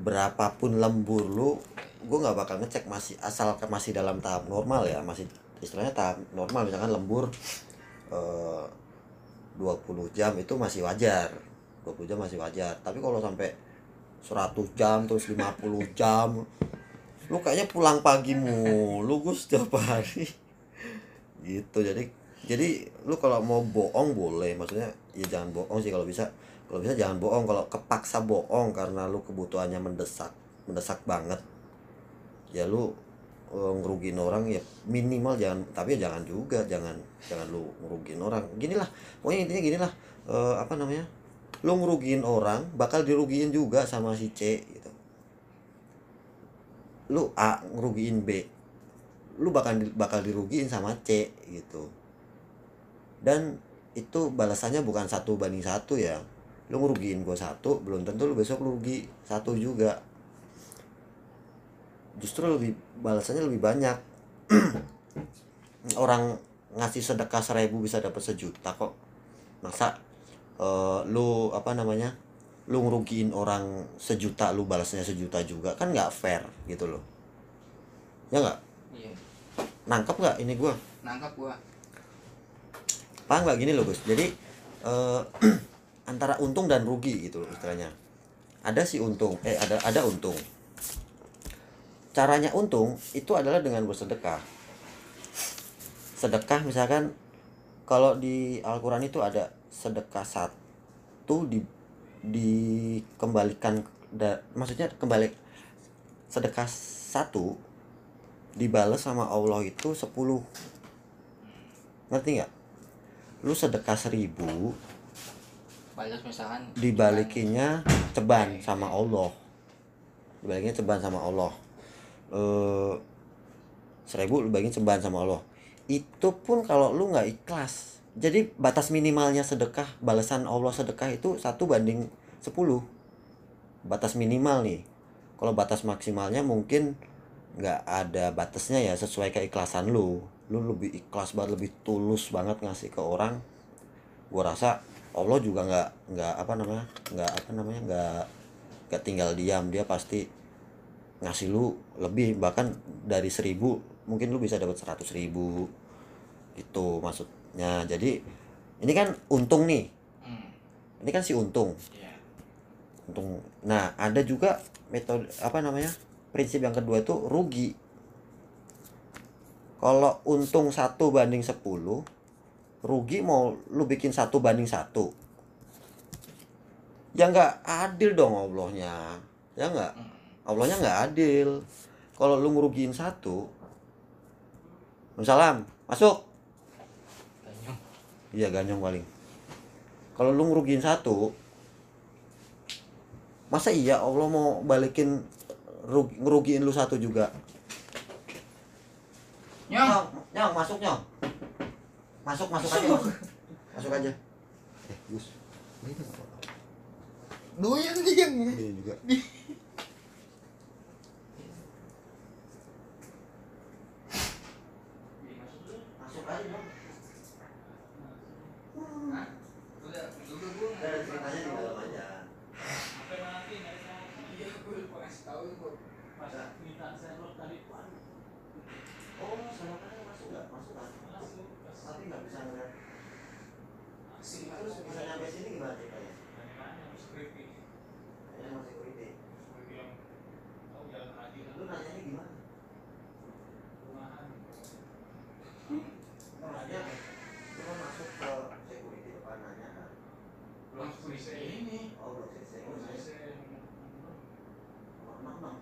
S1: berapapun lembur lu gue nggak bakal ngecek masih asal masih dalam tahap normal ya. Masih istilahnya tahap normal misalkan lembur eh, 20 jam itu masih wajar. 20 jam masih wajar. Tapi kalau sampai 100 jam terus 50 jam. Lu kayaknya pulang pagi mulu gue setiap hari. Gitu jadi jadi lu kalau mau bohong boleh maksudnya ya jangan bohong sih kalau bisa. Kalau bisa jangan bohong kalau kepaksa bohong karena lu kebutuhannya mendesak mendesak banget. Ya lu eh, ngerugiin orang ya minimal jangan tapi ya jangan juga jangan jangan lu ngerugiin orang. Gini lah pokoknya intinya gini lah eh, apa namanya lu ngerugiin orang bakal dirugiin juga sama si C gitu. Lu A ngerugiin B. Lu bakal bakal dirugiin sama C gitu. Dan itu balasannya bukan satu banding satu ya. Lu ngerugiin gue satu belum tentu lu besok lu rugi satu juga. Justru lebih balasannya lebih banyak. Orang ngasih sedekah seribu bisa dapat sejuta kok. Masa eh, lu apa namanya lu ngerugiin orang sejuta lu balasnya sejuta juga kan nggak fair gitu loh. Ya nggak?
S2: Iya.
S1: Nangkep nggak ini gua?
S2: Nangkap gua.
S1: Paham nggak? Gini loh Gus. Jadi eh, antara untung dan rugi gitu loh istilahnya. Ada sih untung eh ada ada untung. Caranya untung itu adalah dengan bersedekah. Sedekah misalkan kalau di Al-Quran itu ada sedekah satu di dikembalikan da- maksudnya kembali sedekah satu dibalas sama Allah itu 10 ngerti nggak? Lu sedekah seribu
S2: balas misalkan.
S1: dibalikinnya ceban sama Allah. Dibalikinnya ceban sama Allah. Eh seribu lu bagiin ceban sama Allah. Itu pun kalau lu nggak ikhlas jadi batas minimalnya sedekah balasan Allah sedekah itu satu banding 10 batas minimal nih. Kalau batas maksimalnya mungkin nggak ada batasnya ya sesuai keikhlasan lu. Lu lebih ikhlas banget lebih tulus banget ngasih ke orang. Gua rasa Allah juga nggak nggak apa namanya nggak apa namanya nggak nggak tinggal diam. Dia pasti ngasih lu lebih bahkan dari seribu mungkin lu bisa dapat seratus ribu. Itu maksudnya jadi ini kan untung nih.
S2: Hmm,
S1: ini kan si untung.
S2: Iya.
S1: Untung. Nah ada juga metode apa namanya prinsip yang kedua itu rugi. Kalau untung satu banding 10 rugi mau lu bikin satu banding satu. Ya nggak adil dong Allahnya. Ya nggak? Allahnya nggak adil. Kalau lu ngerugiin satu Salam masuk. Iya ganyong paling. Kalau lu ngerugiin satu masa iya Allah mau balikin rugi, ngerugiin lu satu juga?
S2: Nyong.
S1: Nyong, nyong masuk nyong. Masuk masuk aja masuk, masuk. Aja. Eh Gus. Ini nggak apa-apa.
S2: doyan dia
S1: ini juga masuk aja dong
S2: udah udah gua
S1: Ada ceritanya di dalam aja
S2: iya gua lupa kasih tahu gua
S1: oh selokannya masuk nggak masuk kan tapi nggak bisa ngeliat terus bisa nyampe sini gimana ceritanya kayaknya masih creepy lu nanyanya gimana maksudnya lu kan masuk ke security depan nanya kan
S2: belum polisi ini
S1: oh belum selesai oh saya enam enam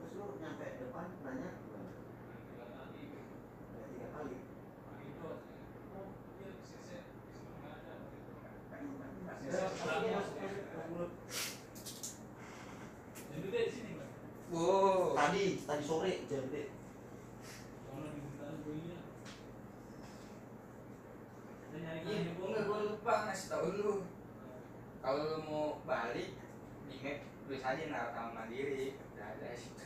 S1: terus lu nyampe depan nanya gimana Nanya tiga kali Masuk, masuk, masuk, masuk.
S2: wow
S1: tadi sore gede
S2: Iya, enggak gua lupa ngasih tahu lu. Kalau lu mau balik di map tulis aja Narkam Mandiri. Udah ada situ.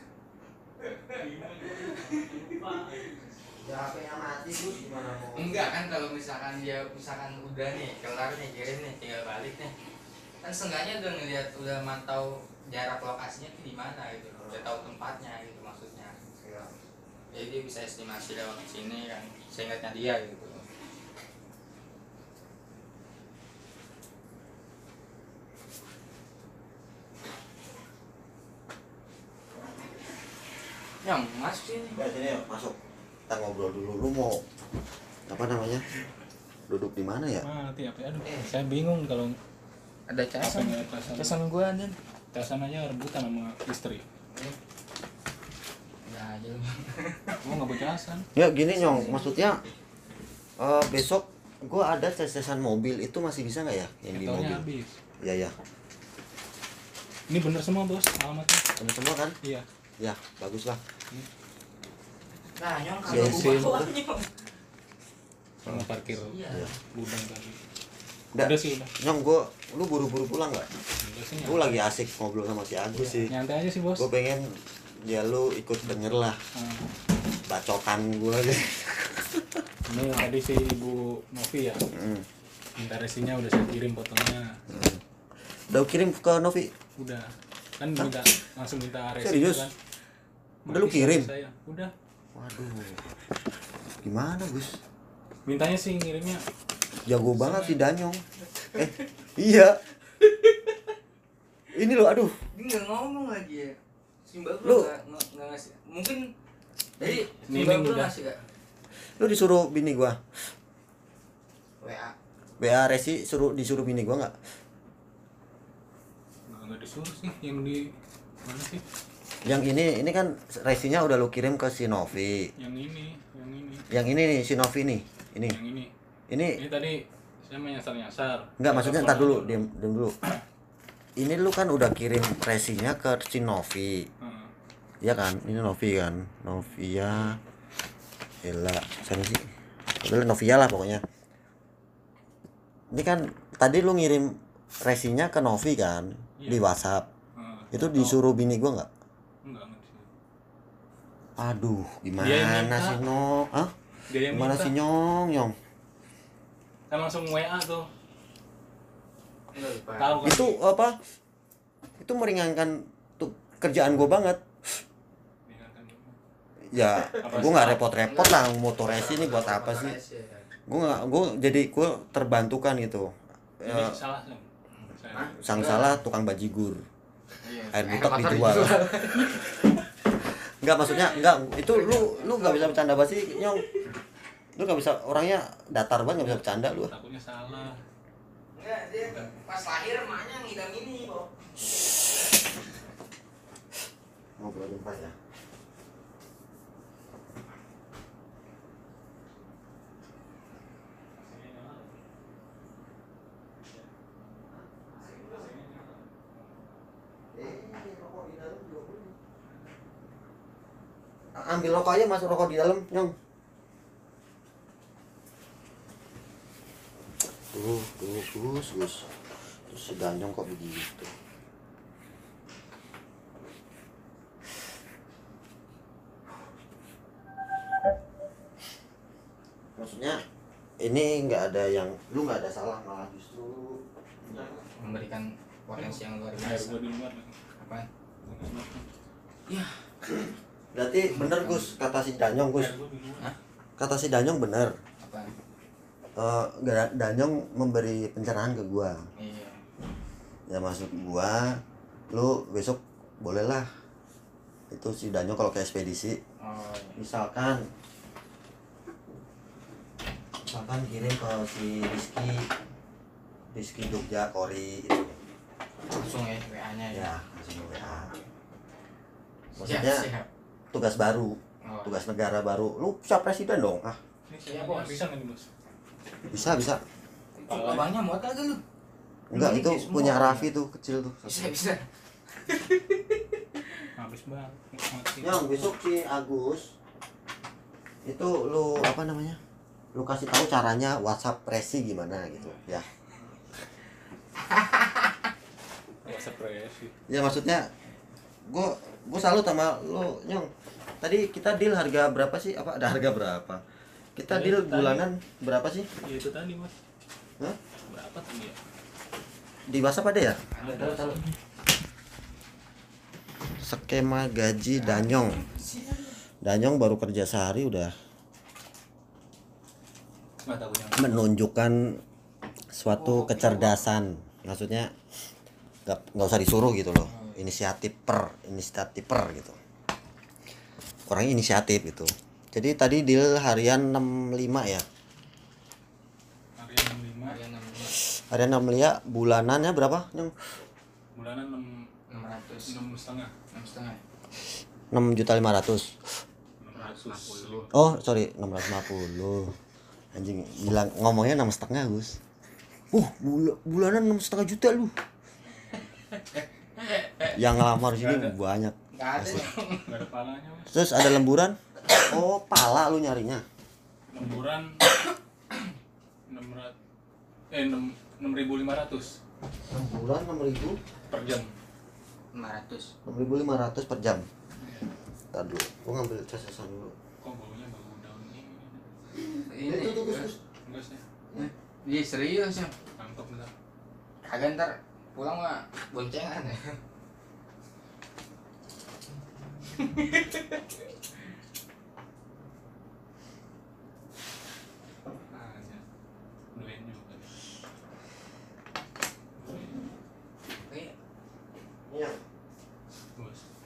S1: ya ya HP-nya mati Gus gimana mau
S2: enggak kan kalau misalkan dia misalkan udah nih kelar nih kirim nih tinggal balik nih kan seenggaknya udah ngeliat udah mantau jarak lokasinya tuh di mana gitu udah tahu tempatnya gitu jadi dia bisa estimasi lewat sini kan seingatnya dia gitu yang mas sini
S1: Ya sini yuk, masuk. Kita ngobrol dulu. Lu mau apa namanya? Duduk di mana ya?
S3: mati apa aduh saya bingung kalau
S2: ada casan
S3: Apanya casan?
S2: casan gua dan
S3: tesan aja rebutan sama istri
S2: ya aja lu.
S3: gua nggak
S1: Ya gini nyong, maksudnya eh, besok gua ada tes-tesan mobil itu masih bisa nggak ya yang di mobil?
S3: habis
S1: Ya ya.
S3: ini bener semua bos alamatnya
S1: Bener semua kan?
S3: iya
S1: Ya, bagus lah.
S2: nah nyong
S1: Iya,
S2: kalau gua
S3: sama parkir
S2: iya
S1: Iya.
S3: gudang tadi
S1: Nggak.
S3: udah sih udah
S1: Nyong gua lu buru-buru pulang nggak?
S3: udah
S1: Gua lagi asik ngobrol sama si Agus sih.
S3: nyantai aja sih bos
S1: Gua pengen ya lu ikut denger lah
S3: Nah,
S1: bacotan gua aja.
S3: ini tadi si ibu Novi ya
S1: Hmm.
S3: minta resinya udah saya kirim fotonya
S1: Udah kirim ke Novi.
S3: udah kan minta langsung minta resi
S1: Serius?
S3: kan
S1: Udah lu kirim?
S3: sama saya udah
S1: Waduh. Gimana, Gus?
S3: mintanya sih ngirimnya
S1: Jago banget si Danyong. Eh, iya. Ini loh, aduh.
S2: dia nggak ngomong lagi ya simbal
S1: Lu-
S2: nggak nggak- nggak ngasih mungkin jadi
S3: Ini
S2: simbal lu ngasih gak
S1: Lu disuruh bini gua.
S2: wa
S1: BA Resi suruh disuruh bini gua nggak?
S3: nggak nggak disuruh sih yang di mana sih
S1: Yang ini ini kan resinya udah lu kirim ke si Novi.
S3: yang ini yang ini
S1: Yang ini nih si Novi nih. Ini.
S3: yang ini
S1: Ini
S3: ini tadi saya menyasar nyasar
S1: enggak maksudnya ntar dulu, diam diam dulu. Ini lu kan udah kirim resinya ke si Novi. Iya kan? Ini Novi kan. Novia Ella, sana sih. Udah Novia lah pokoknya. Ini kan tadi lu ngirim resinya ke Novi kan di WhatsApp. Itu disuruh bini gua nggak?
S3: enggak enggak disuruh.
S1: Aduh, gimana
S3: minta.
S1: sih Nyong? Hah?
S3: dia yang
S1: Gimana
S3: minta
S1: sih Nyong, Nyong?
S3: kan langsung WA tuh
S2: Enggak lupa.
S3: tahu kan
S1: Itu apa? Itu meringankan tuh kerjaan gua banget. Ya,
S3: sih?
S1: nggak repot-repot lah motor resi ini buat apa sih? Gua nggak, gua jadi gua terbantukan gitu. Ya, sang salah tukang bajigur.
S2: Iya.
S1: Air butek
S2: kotor
S1: dijual. Enggak maksudnya enggak itu lu lu nggak bisa bercanda basi nyong. Lu nggak bisa orangnya datar banget nggak bisa bercanda lu.
S3: takutnya salah
S2: Enggak, dia pas lahir emaknya ngidam ini kok.
S1: Ngobrol jempat ya. Ambil rokok aja masuk rokok di dalam, Nyong. Tuh, tuh, Gus, Gus. Terus si Danyong kok begitu? Maksudnya ini nggak ada yang lu nggak ada salah malah justru
S2: Memberikan potensi yang luar biasa.
S3: gua
S2: Apa?
S1: berarti bener Gus kata si Danyong Gus
S2: Hah?
S1: kata si Danyong bener? Eh, Ga- Danyong memberi pencerahan ke gua
S2: Iya.
S1: ya maksud gua lu besok bolehlah itu si Danyong kalau ke ekspedisi
S2: Oh, iya.
S1: misalkan misalkan kirim ke si Rizky Rizky Jogja Kori itu
S2: langsung ya WA-nya ya.
S1: ya langsung ke WA
S2: Siap,
S1: maksudnya
S2: siap.
S1: tugas baru
S2: Oh.
S1: tugas negara baru lu siap presiden dong ah
S3: ini
S2: Iya,
S3: saya
S2: bos.
S3: bisa nggak bos
S1: bisa bisa
S2: Itu abangnya muat kagak lu?
S1: enggak itu
S2: semua.
S1: punya Raffi tuh kecil tuh
S2: Bisa, bisa.
S3: habis banget
S1: yang besok si Agus itu lu apa namanya lu kasih tahu caranya WhatsApp presi gimana gitu ya ya maksudnya gua gua salut sama lu nyong tadi kita deal harga berapa sih apa ada harga berapa kita
S3: Tadi-
S1: deal
S3: tadi.
S1: bulanan berapa sih
S3: Ya itu tadi mas.
S1: Hah?
S3: Berapa tadi ya?
S1: di WhatsApp ada ya
S2: Ada.
S1: skema gaji Danyong Danyong baru kerja sehari udah menunjukkan suatu kecerdasan maksudnya nggak nggak usah disuruh gitu loh. Inisiatif per inisiatif per gitu. Orangnya inisiatif gitu. Jadi tadi deal harian 65 ya?
S3: Yang.
S2: Harian enam
S1: harian 65 bulanannya berapa Nyong?
S3: Bulanan enam
S2: enam ratus.
S3: enam setengah.
S2: enam setengah.
S1: 6 juta 500
S3: Enam ratus.
S1: oh sorry 650 anjing bilang ngomongnya enam setengah Gus. Uh bula- bulanan enam setengah juta lu yang ngelamar sini banyak.
S2: Ada
S3: palanya
S1: terus ada lemburan? Oh pala lu nyarinya.
S3: Lemburan enam ratus. Eh enam enam ribu lima ratus.
S1: Lemburan enam ribu?
S3: Per jam.
S2: lima ratus.
S1: Enam ribu lima ratus per jam. Ntar dulu gua ngambil casesan dulu.
S3: Kok baunya bau daun ini?
S2: ini.
S1: Itu tuh,
S3: sih.
S2: Iya serius ya
S3: Tangkap bentar.
S2: kagak ntar pulang mah boncengan ya
S3: Nah, ya.
S2: Iya.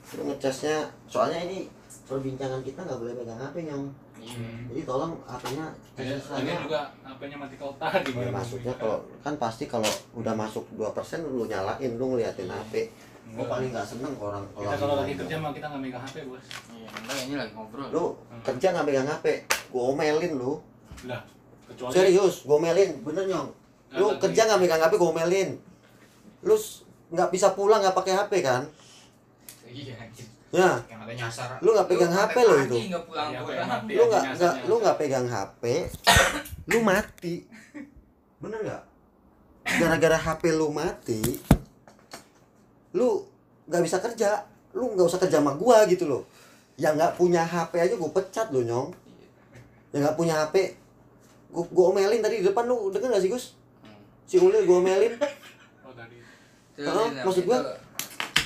S1: ngecasnya soalnya ini perbincangan kita nggak boleh pegang HP nyong
S2: Iya.
S1: jadi tolong HP-nya
S3: Ya, ini juga HP-nya mati kotak
S1: Ya,
S3: gimana?
S1: maksudnya kalau kan pasti kalau udah masuk 2% lu nyalain lu ngeliatin HP gua paling nggak seneng orang
S3: kita kalau lagi kerja mah kita nggak megang HP bos.
S2: Iya, enggak ini lagi ngobrol.
S1: lu kerja nggak megang HP gua omelin lu.
S3: Lah, kecuali
S1: serius gua omelin bener nyong. Lu kerja nggak megang HP gua omelin. Lu nggak bisa pulang nggak pakai HP kan?
S2: Iya, anjir.
S1: Ya
S2: Yang ada nyasar.
S1: Lu nggak pegang
S2: sampai
S1: HP lo itu.
S2: pulang
S3: Iya,
S2: pulang.
S1: lu nggak nggak lu nggak pegang HP lu mati bener nggak gara-gara HP lu mati lu nggak bisa kerja lu nggak usah kerja sama gua gitu loh yang nggak punya HP aja gua pecat lo nyong yang nggak punya HP gua, gua omelin tadi di depan lu denger gak sih Gus si Ulil gua omelin
S3: Oh tadi.
S2: Lin,
S1: Maksud gua?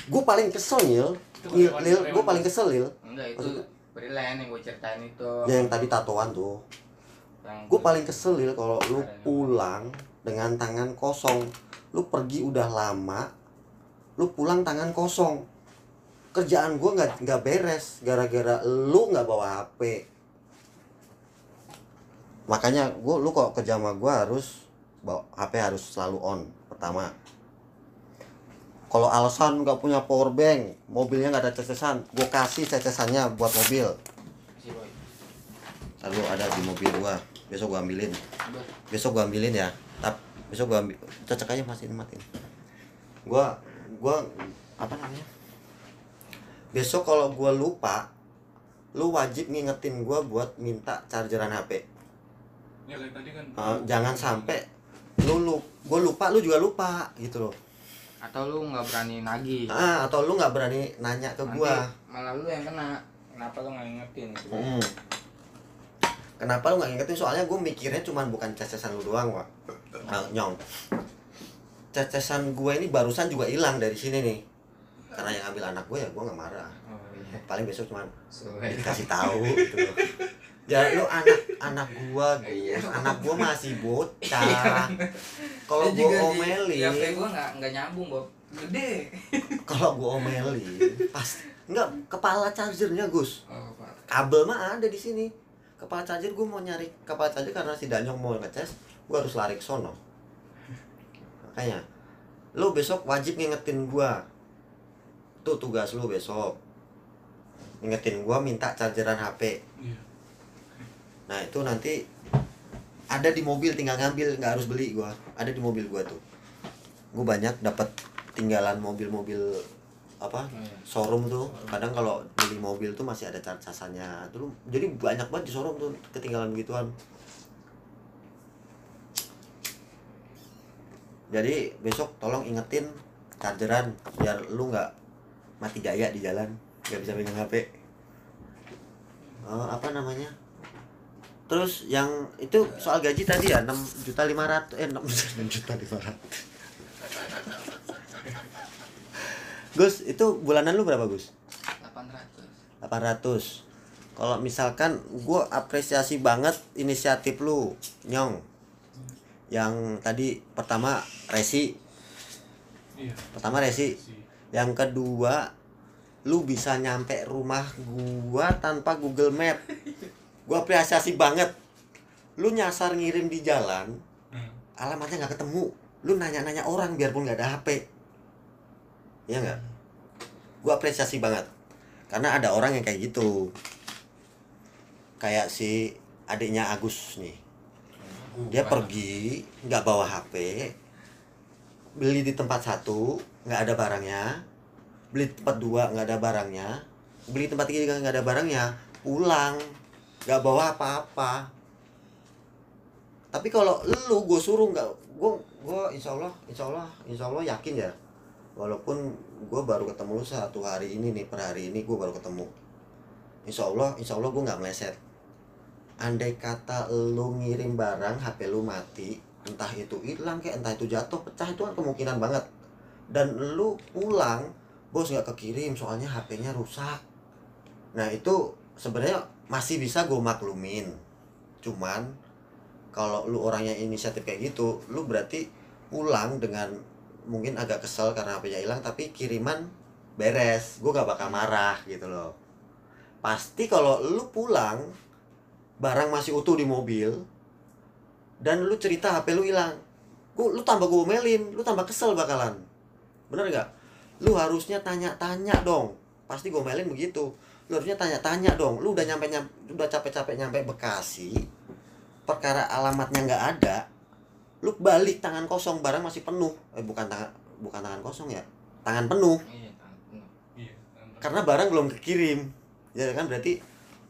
S1: gua paling kesel
S3: Itu
S1: Lil, Lil gua
S3: karyawan.
S1: paling kesel Lil
S2: Enggak, itu? Brilliant yang gue ceritain itu.
S1: ya yang tadi tatoan tuh gue paling kesel Lil kalau lu pulang dengan tangan kosong lu pergi udah lama lu pulang tangan kosong kerjaan gue nggak nggak beres gara-gara lu nggak bawa HP makanya gue lu kok kerja sama gue harus bawa HP harus selalu on pertama kalau alasan nggak punya power bank mobilnya nggak ada cacesan gue kasih cacesannya buat mobil. Lalu ada di mobil gua besok gua ambilin. Besok gua ambilin ya. Tap besok gua ambil cocok aja matiin matiin gua gua apa namanya? Besok kalau gua lupa lu wajib ngingetin gua buat minta chargeran HP
S3: Ya tadi kan.
S1: Eh, jangan sampai lu lu gua lupa lu juga lupa gitu loh
S2: Atau lu nggak berani nagih.
S1: ah atau lu nggak berani nanya ke
S2: Nanti
S1: gua
S2: malah lu yang kena. Kenapa lu nggak ingetin?
S1: Hmm. Kenapa lu nggak ngingetin? Soalnya gue mikirnya cuman bukan cacesan lu doang, Wak. Nah, nyong. Cacesan gue ini barusan juga hilang dari sini nih. Karena yang ambil anak gue ya gue nggak marah.
S2: Oh iya.
S1: Paling besok cuman
S2: Suwe.
S1: dikasih tahu gitu. Ya lu anak anak gua,
S2: Iya.
S1: Gus. anak gua masih bocah. Kalau
S2: Dia juga
S1: gua omelin,
S2: Di HP gue nggak nggak nyambung, Bob. Gede.
S1: kalau gua omelin, pasti enggak kepala chargernya Gus.
S2: Oh, Pak.
S1: kabel mah ada di sini kepala charger gue mau nyari kepala charger karena si Danyong mau ngecas gue harus lari ke sono makanya lu besok wajib ngingetin gue tuh tugas lu besok ngingetin gue minta chargeran HP
S3: Iya.
S1: Nah itu nanti ada di mobil tinggal ngambil nggak harus beli gue ada di mobil gue tuh. Gue banyak dapat tinggalan mobil-mobil apa
S2: iya.
S1: showroom tuh. Kadang kalau beli mobil tuh masih ada cacasannya dulu jadi banyak banget di showroom tuh ketinggalan begituan. Jadi besok tolong ingetin chargeran biar lu nggak mati gaya di jalan nggak bisa pegang HP eh, apa namanya terus yang itu soal gaji tadi ya enam juta lima ratus eh enam juta. Lima ratus. Gus itu bulanan lu berapa Gus?
S2: 800
S1: 800 kalau misalkan gue apresiasi banget inisiatif lu nyong. Yang tadi pertama resi.
S3: Iya.
S1: Pertama resi. Yang kedua lu bisa nyampe rumah gua tanpa Google Map gua apresiasi banget. Lu nyasar ngirim di jalan
S3: hmm.
S1: alamatnya nggak ketemu. Lu nanya-nanya orang biarpun nggak ada HP ya nggak? Gua apresiasi banget. Karena ada orang yang kayak gitu. Kayak si adiknya Agus nih. Dia pergi nggak bawa HP beli di tempat satu nggak ada barangnya. Beli di tempat dua nggak ada barangnya. Beli tempat tiga nggak ada barangnya. Pulang nggak bawa apa-apa. Tapi kalau lu gue suruh nggak gue gue insya Allah insya Allah insya Allah yakin ya. Walaupun gue baru ketemu lu satu hari ini nih per hari ini gue baru ketemu. Insya Allah insya Allah gue nggak meleset. Andai kata lu ngirim barang HP lu mati entah itu hilang kayak entah itu jatuh pecah itu kan kemungkinan banget. Dan lu pulang bos nggak kekirim soalnya HP-nya rusak. Nah itu sebenarnya masih bisa gue maklumin. Cuman kalau lu orangnya inisiatif kayak gitu lu berarti pulang dengan mungkin agak kesel karena HP-nya hilang tapi kiriman beres. Gue gak bakal marah gitu loh. Pasti kalau lu pulang barang masih utuh di mobil dan lu cerita HP lu hilang gua lu tambah gue melin lu tambah kesel bakalan. Bener gak lu harusnya tanya-tanya dong. Pasti gue melin begitu lu harusnya tanya-tanya dong. Lu udah nyampe nyampe udah capek-capek nyampe Bekasi perkara alamatnya nggak ada lu balik tangan kosong barang masih penuh. Eh bukan tangan bukan tangan kosong ya tangan penuh.
S2: Iya
S3: iya
S1: karena barang belum kekirim ya kan berarti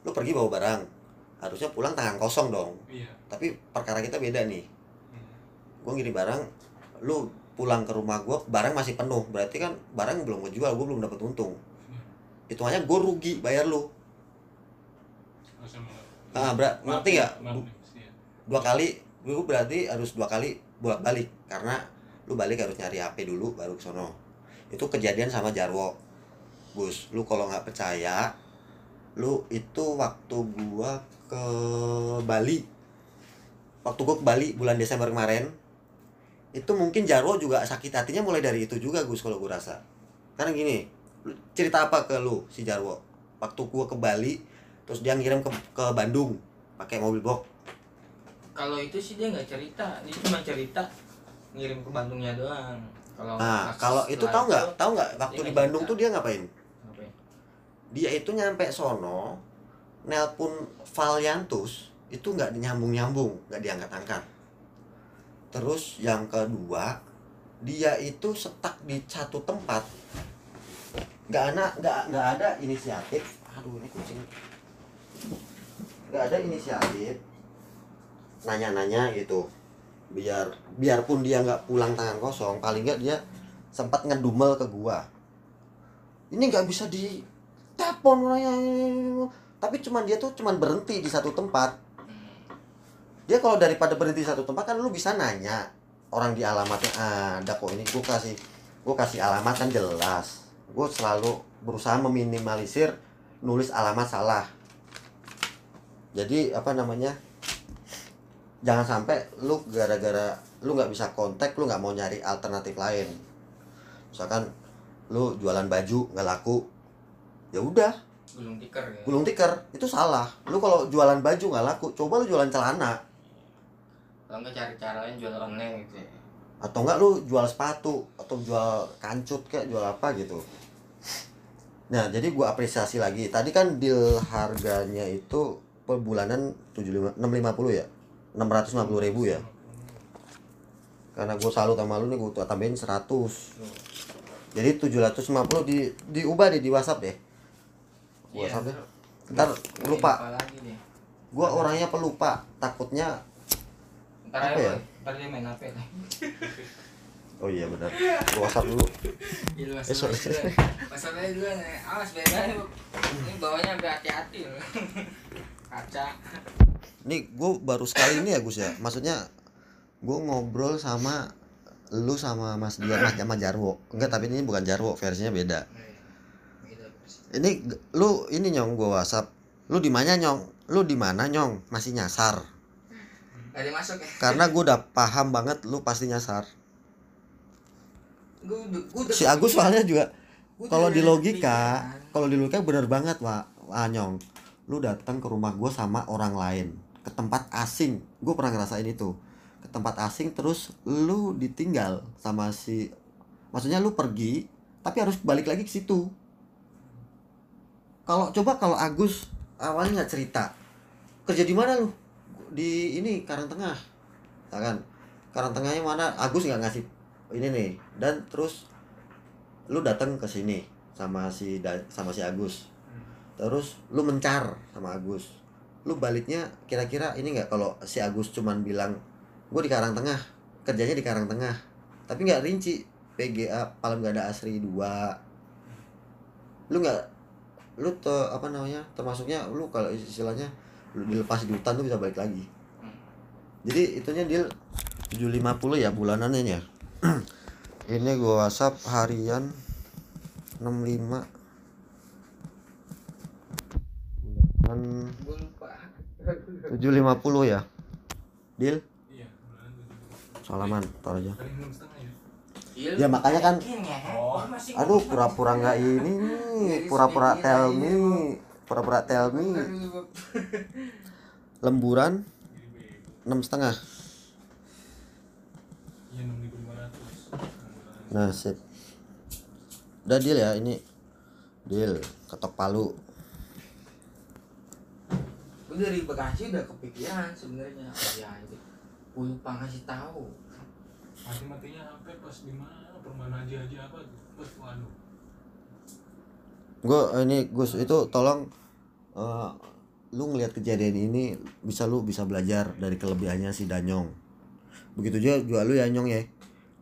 S1: lu pergi bawa barang. Harusnya pulang tangan kosong dong.
S3: Iya.
S1: Tapi perkara kita beda nih.
S3: Hmm.
S1: gue ngirim barang lu pulang ke rumah gue barang masih penuh. Berarti kan barang belum gue jual gue belum dapat untung hitungannya gue rugi bayar lu.
S3: Malah-
S1: Ah, berat. Ngerti
S3: nih,
S1: nggak? dua kali gue berarti harus dua kali bolak balik karena lu balik harus nyari HP dulu baru ke sono. Itu kejadian sama Jarwo. Gus lu kalau nggak percaya lu itu waktu gua ke Bali. Waktu gua ke Bali bulan Desember kemarin itu mungkin Jarwo juga sakit hatinya mulai dari itu juga Gus kalau gua rasa. Karena gini cerita apa ke lu si Jarwo waktu gua ke Bali terus dia ngirim ke, ke Bandung pakai mobil box
S2: kalau itu sih dia nggak cerita dia cuma cerita ngirim ke Bandungnya doang kalau
S1: Nah, kalau itu tahu nggak? Tahu nggak waktu di Bandung
S2: cerita.
S1: tuh dia ngapain?
S2: apa ya?
S1: Dia itu nyampe sono, nelpon Valiantus itu nggak nyambung-nyambung, nggak diangkat-angkat. Terus yang kedua, dia itu setak di satu tempat, nggak ada nggak nggak ada inisiatif. Aduh ini kucing. Nggak ada inisiatif. Nanya-nanya gitu. Biar biarpun dia nggak pulang tangan kosong, paling nggak dia sempat ngedumel ke gua ini nggak bisa di telepon orangnya tapi cuman dia tuh cuman berhenti di satu tempat dia kalau daripada berhenti di satu tempat kan lu bisa nanya orang di alamatnya "Ah, ada kok ini gua kasih gua kasih alamat kan jelas gua selalu berusaha meminimalisir nulis alamat salah. Jadi apa namanya jangan sampai lu gara-gara lu nggak bisa kontak lu nggak mau nyari alternatif lain. Misalkan lu jualan baju nggak laku ya udah.
S2: Gulung tikar ya.
S1: Gulung tikar itu salah. Lu kalau jualan baju nggak laku coba lu jualan celana.
S2: Kalau nggak cari cara lain jual online gitu ya.
S1: Atau enggak lu jual sepatu atau jual kancut kayak jual apa gitu nah jadi gua apresiasi lagi. Tadi kan deal harganya itu per bulanan 75 650 ya? 650 ribu ya? Karena gue salut sama lu nih gue tambahin 100 jadi 750 di diubah deh di WhatsApp deh.
S2: Iya,
S1: WhatsApp deh.
S2: Ntar-
S1: lupa. gue orangnya pelupa takutnya
S2: ntar
S1: Apa ya?
S2: ntar dia main lagi
S1: oh iya benar Gua WhatsApp dulu
S2: Iya,
S1: Eh, sorry.
S2: masalahnya dulu nih awas beda ini bawahnya berhati-hati loh kaca
S1: Nih gue baru sekali ini ya Gus ya. Maksudnya gue ngobrol sama lu sama Mas Dian Mas sama Jarwo. Enggak tapi ini bukan Jarwo, versinya beda. Ini lu ini nyong gue WhatsApp. Lu di mana nyong? Lu di mana nyong? Masih nyasar.
S2: Gak masuk ya
S1: Karena gue udah paham banget lu pasti nyasar. Si Agus soalnya juga kalau di logika, kalau di logika bener banget Wak. Wah, nyong. Lu datang ke rumah gue sama orang lain, ke tempat asing. Gue pernah ngerasain itu. Ke tempat asing terus lu ditinggal sama si Maksudnya lu pergi tapi harus balik lagi ke situ. Kalau coba kalau Agus awalnya nggak cerita. Kerja di mana lu? Di ini Karang Tengah. Ya kan? Karang Tengahnya mana? Agus nggak ngasih ini nih. Dan terus lu datang ke sini sama si sama si Agus. Terus lu mencar sama Agus. Lu baliknya kira-kira ini nggak? Kalau si Agus cuman bilang gue di Karang Tengah kerjanya di Karang Tengah. Tapi nggak rinci. PGA Palam Gada Asri 2 lu nggak lu tuh apa namanya termasuknya lu kalau istilahnya lu dilepas di hutan tuh bisa balik lagi. Jadi itunya deal 750 ya bulanannya ya ini gua WhatsApp harian 65 bulan
S2: gue lupa
S1: 750 ya? Deal
S3: Iya,
S1: salaman tar aja.
S3: Ya.
S2: Iya,
S1: Ya, makanya kan-
S2: ya?
S3: Oh.
S1: Aduh pura-pura nggak ini nih. Pura-pura tell me. Pura-pura tell me. Lemburan enam setengah
S3: Iya, enam ribu lima ratus.
S1: Nah sip udah deal ya ini deal ketok palu
S2: Gue dari Bekasi udah kepikiran sebenarnya. Oh, ya, itu. Gue lupa ngasih tahu.
S3: Mati-matinya HP pas di mana? Perumahan haji haji apa? Pas waduh.
S1: gue ini Gus itu tolong eh, lu ngelihat kejadian ini bisa lu bisa belajar dari kelebihannya si Danyong begitu juga juga lu ya Nyong ya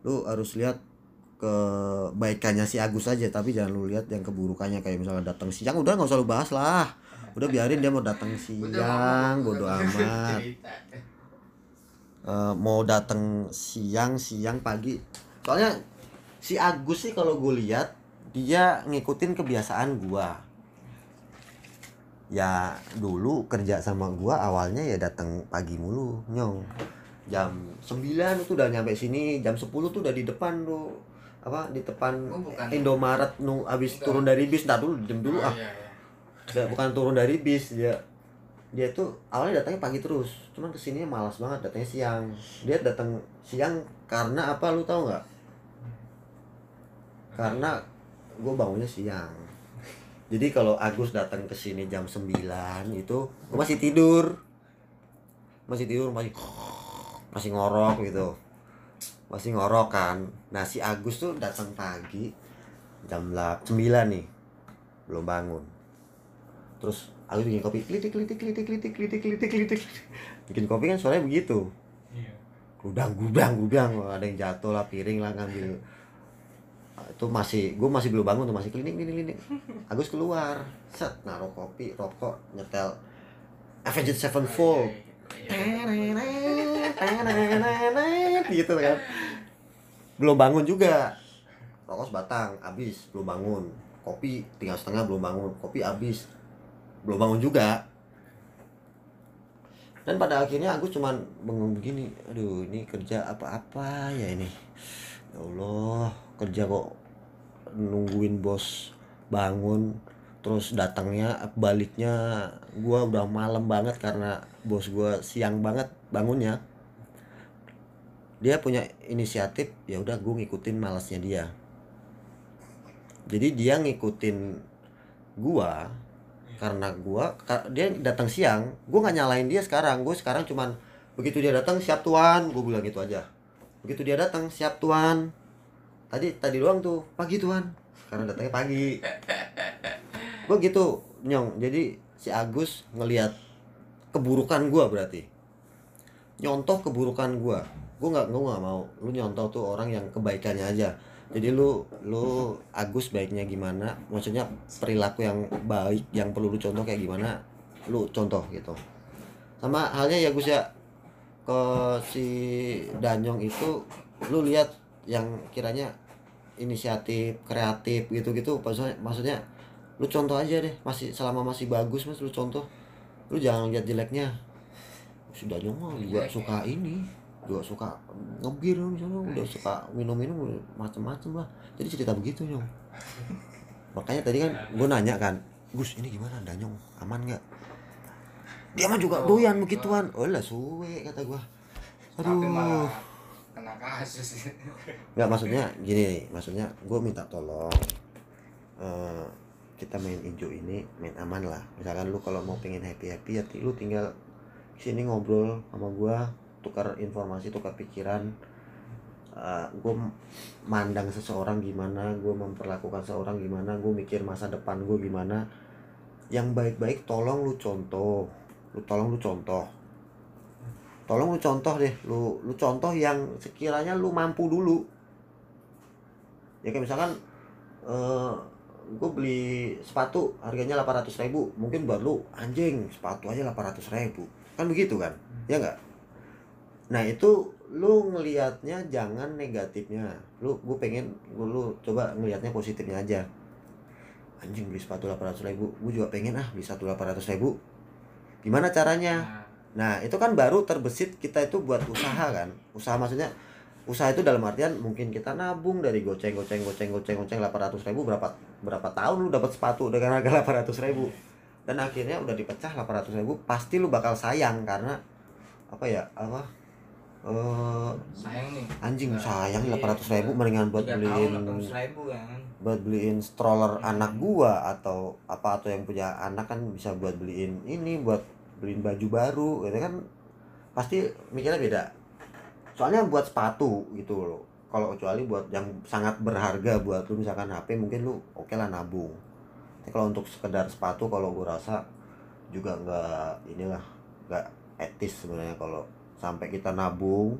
S1: lu harus lihat kebaikannya si Agus aja tapi jangan lu lihat yang keburukannya kayak misalnya datang siang udah nggak usah lu bahas lah. Udah biarin dia mau datang siang bodo amat. Eh, mau datang siang siang pagi. Soalnya si Agus sih kalau gue lihat dia ngikutin kebiasaan gua. Ya dulu kerja sama gua awalnya ya datang pagi mulu nyong. Jam 9 itu udah nyampe sini jam 10 tuh udah di depan tuh apa di depan
S2: Oh.
S1: Indomaret nu abis
S2: Bukan.
S1: turun dari bis ntar dulu jam dulu
S2: Oh,
S1: ah.
S2: iya, iya.
S1: Nggak, bukan turun dari bis dia dia tuh awalnya datangnya pagi terus. Cuman ke sini malas banget datangnya siang. Dia datang siang karena apa lu tahu nggak? Karena gue bangunnya siang. Jadi kalau Agus datang ke sini jam 9 itu gue masih tidur. Masih tidur masih masih ngorok gitu masih ngorok kan. Nah si Agus tuh datang pagi jam 9 nih belum bangun. Terus Agus bikin kopi klitik klitik klitik klitik klitik klitik klitik bikin kopi kan suaranya begitu.
S3: Iya.
S1: gudang gudang gudang ada yang jatuh lah piring lah ngambil. Itu masih gue masih belum bangun tuh masih klinik klinik klinik Agus keluar set naruh kopi rokok nyetel Avenged Sevenfold gitu kan belum bangun juga rokok sebatang habis belum bangun kopi tinggal setengah belum bangun kopi habis belum bangun juga dan pada akhirnya aku cuman bengong begini aduh ini kerja apa-apa ya ini ya Allah kerja kok nungguin bos bangun terus datangnya baliknya gua udah malam banget karena bos gua siang banget bangunnya. Dia punya inisiatif ya udah gue ngikutin malasnya dia. Jadi dia ngikutin gua karena gua dia datang siang gua nggak nyalain dia sekarang. Gue sekarang cuman begitu dia datang siap tuan gue bilang gitu aja. Begitu dia datang siap tuan tadi tadi doang tuh pagi tuan karena datangnya pagi gue gitu nyong? Jadi si Agus ngelihat keburukan gua berarti. Nyontoh keburukan gua. Gue nggak gue nggak mau. Lu nyontoh tuh orang yang kebaikannya aja. Jadi lu lu Agus baiknya gimana? Maksudnya perilaku yang baik yang perlu lu contoh kayak gimana lu contoh gitu. Sama halnya ya Gus ya. Ke si Danyong itu lu lihat yang kiranya inisiatif kreatif gitu-gitu. Maksudnya maksudnya lu contoh aja deh masih selama masih bagus mas lu contoh. Lu jangan lihat jeleknya. Si Danyong mah juga suka ini juga suka ngebir misalnya udah suka minum-minum macem-macem lah. Jadi cerita begitu nyong. Makanya tadi kan gue nanya kan Gus ini gimana? Danyong aman nggak? Dia mah juga doyan begituan. oh lah suwe kata gua.
S2: Tapi
S1: aduh.
S2: malah kena kasus.
S1: Nggak maksudnya gini nih maksudnya gue minta tolong eh, kita main injo ini main aman lah. Misalkan lu kalau mau pengen happy happy ya lu tinggal sini ngobrol sama gua tukar informasi tukar pikiran. Gue mandang seseorang gimana gue memperlakukan seorang gimana gue mikir masa depan gue gimana. Yang baik-baik tolong lu contoh lu tolong lu contoh. Tolong lu contoh deh lu lu contoh yang sekiranya lu mampu dulu. Ya kayak misalkan eh gue beli sepatu harganya 800 ribu mungkin buat lu anjing sepatu aja 800 ribu. Kan begitu kan? Ya nggak? Nah itu lu ngelihatnya jangan negatifnya. Lu gue pengen gua, lu coba ngelihatnya positifnya aja. Anjing beli sepatu 800 ribu gue juga pengen ah beli satu 800 ribu. Gimana caranya?
S2: Nah,
S1: Nah, itu kan baru terbesit kita itu buat usaha kan. Usaha maksudnya usaha itu dalam artian mungkin kita nabung dari goceng goceng goceng goceng goceng 800 ribu berapa berapa tahun lu dapat sepatu dengan harga 800 ribu? Dan akhirnya udah dipecah 800 ribu pasti lu bakal sayang karena apa ya apa eh
S2: sayang nih.
S1: anjing
S2: Nah,
S1: sayang
S2: iya.
S1: 800 ribu mendingan buat beliin
S2: tahun 800 ribu kan.
S1: buat beliin stroller anak gua atau apa atau yang punya anak kan bisa buat beliin ini buat beliin baju baru gitu kan. Pasti mikirnya beda soalnya buat sepatu gitu loh. Kalau kecuali buat yang sangat berharga buat lu misalkan HP mungkin lu oke lah nabung. Tapi kalau untuk sekedar sepatu kalau gua rasa juga nggak inilah nggak etis sebenarnya kalau sampai kita nabung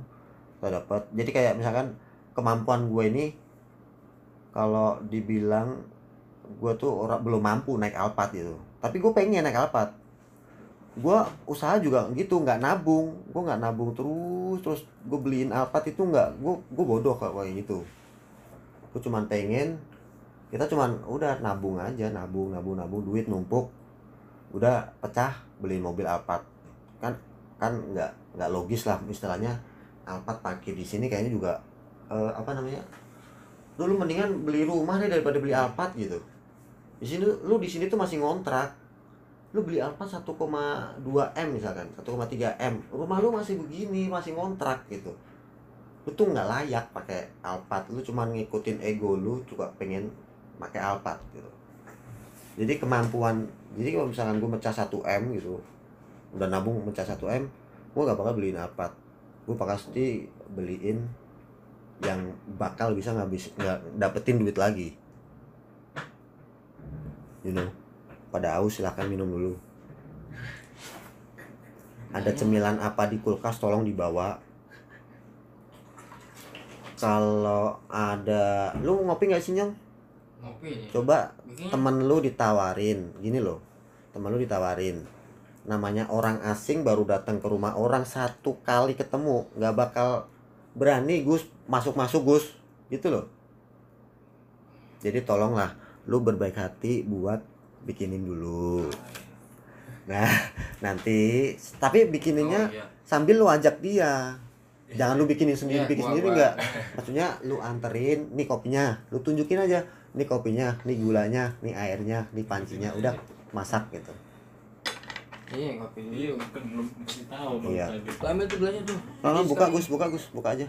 S1: kita dapat jadi kayak misalkan kemampuan gue ini kalau dibilang gue tuh orang belum mampu naik Alphard gitu. Tapi gue pengen naik Alphard gue usaha juga gitu nggak nabung. Gue nggak nabung terus terus gue beliin Alphard itu nggak gue gue bodoh kalau kayak gitu. Gue cuman pengen kita cuman udah nabung aja nabung nabung nabung duit numpuk. Udah pecah beliin mobil Alphard. Kan kan nggak nggak logis lah istilahnya. Alphard parkir di sini kayaknya juga eh, apa namanya? Lu, lu mendingan beli rumah deh daripada beli Alphard gitu. Di sini lu di sini tuh masih ngontrak lu beli Alphard 1,2 m misalkan 1,3 m. Rumah lu masih begini masih ngontrak gitu. Lu tuh nggak layak pakai Alphard. Lu cuman ngikutin ego lu juga pengen pakai Alphard gitu. Jadi kemampuan jadi kalau misalkan gue mecah 1 m gitu udah nabung mecah 1 m gue gak bakal beliin Alphard. Gue pasti beliin yang bakal bisa ngabis nggak dapetin duit lagi. You know pada haus silahkan minum dulu. Ada cemilan apa di kulkas? Tolong dibawa. Kalau ada lu ngopi nggak sih nyong
S2: ngopi
S1: coba
S2: bikin.
S1: temen lu ditawarin. Gini loh temen lu ditawarin. Namanya orang asing baru datang ke rumah orang satu kali ketemu. Nggak bakal berani Gus. Masuk masuk Gus. Gitu loh. Jadi tolonglah lu berbaik hati buat bikinin dulu. Nah nanti tapi bikininnya
S2: Oh, iya.
S1: sambil lu ajak dia. Jangan lu bikinin sendiri
S2: Iya,
S1: bikin
S2: gua-
S1: sendiri enggak maksudnya lu anterin nih kopinya lu tunjukin aja nih kopinya nih gulanya nih airnya nih pancinya udah masak gitu.
S2: Iya ngopi
S3: iya
S2: dulu
S3: kan belum kasih tahu
S1: Iya.
S2: ambil tuh gelasnya tuh.
S1: Nah,
S2: Jadi
S1: buka Gus buka Gus buka aja.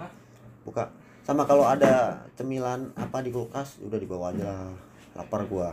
S1: Buka. Sama kalau ada cemilan apa di kulkas udah dibawa aja lah. Lapar gua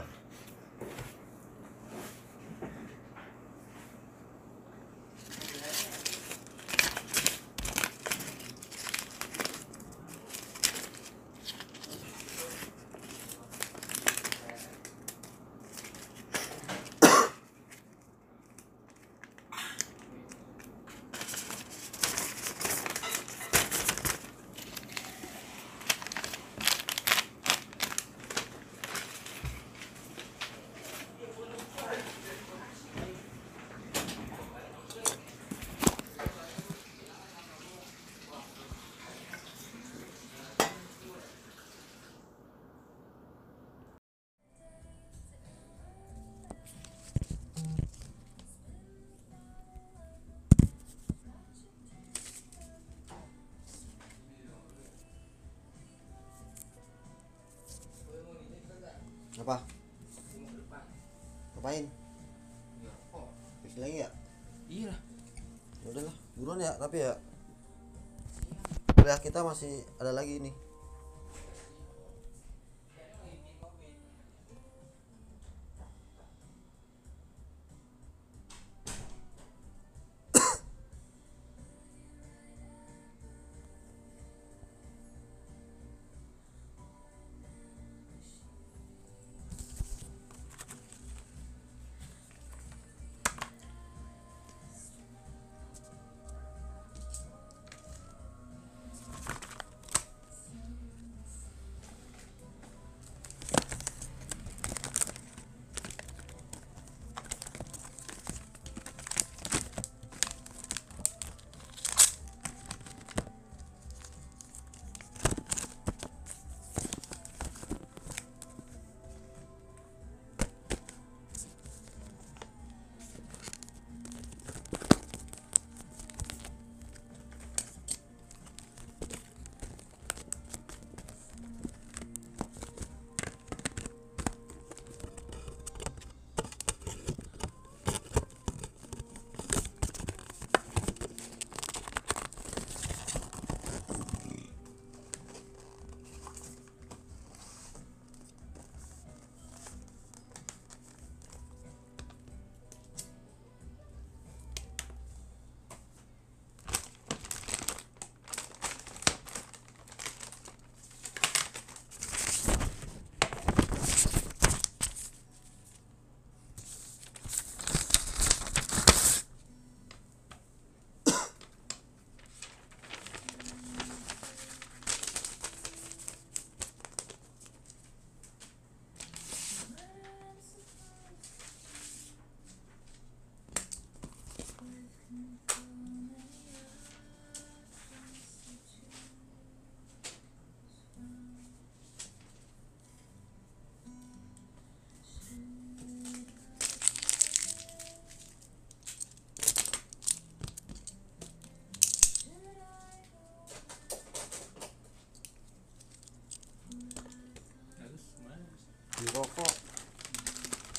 S1: ngapain?
S2: Ya kok
S1: lagi ya
S2: iya lah.
S1: Ya udahlah buruan ya tapi ya. Kuliah kita masih ada lagi nih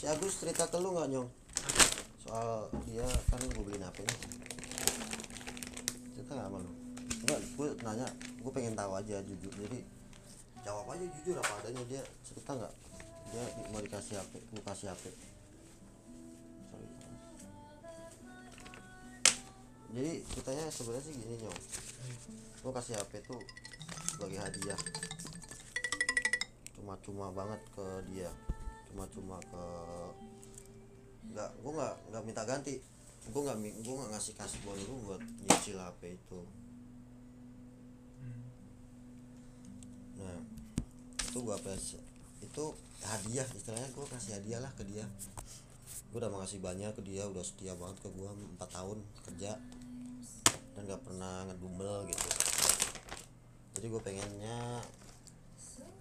S1: si Agus cerita ke lu nggak nyong? Soal dia kan gue beliin HP nih cerita nggak sama lu? Enggak gue nanya gue pengen tahu aja jujur. Jadi jawab aja jujur apa adanya dia cerita nggak? Dia di- mau dikasih HP gue kasih HP Sorry. jadi ceritanya sebenarnya sih gini nyong. Gue kasih HP tuh sebagai hadiah. Cuma-cuma banget ke dia cuma-cuma ke nggak gue nggak nggak minta ganti. Gue nggak gue nggak ngasih kasih dulu buat nyicil HP itu. Nah itu gue apresi itu hadiah istilahnya gue kasih hadiah lah ke dia. Gue udah makasih banyak ke dia udah setia banget ke gue 4 tahun kerja. Dan gak pernah ngedumel gitu. Jadi gue pengennya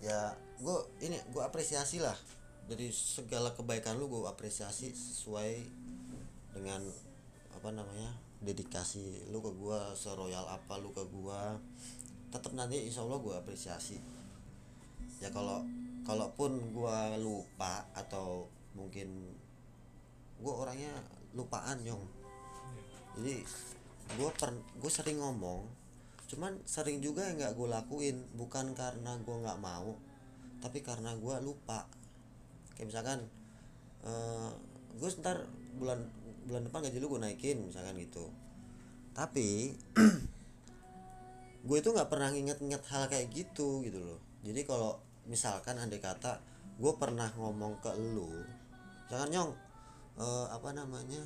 S1: ya gue ini gue apresiasi lah dari segala kebaikan lu gue apresiasi sesuai dengan apa namanya dedikasi lu ke gue seroyal apa lu ke gue tetap nanti insya Allah gue apresiasi. Ya kalau kalaupun gue lupa atau mungkin gue orangnya lupaan nyong jadi gue per gue sering ngomong cuman sering juga yang nggak gue lakuin. Bukan karena gue nggak mau tapi karena gue lupa kayak misalkan eh gue ntar bulan bulan depan gaji lu gue naikin misalkan gitu. Tapi gue itu nggak pernah nginget-nginget hal kayak gitu gitu loh. Jadi kalau misalkan andai kata gue pernah ngomong ke lu jangan nyong eh, apa namanya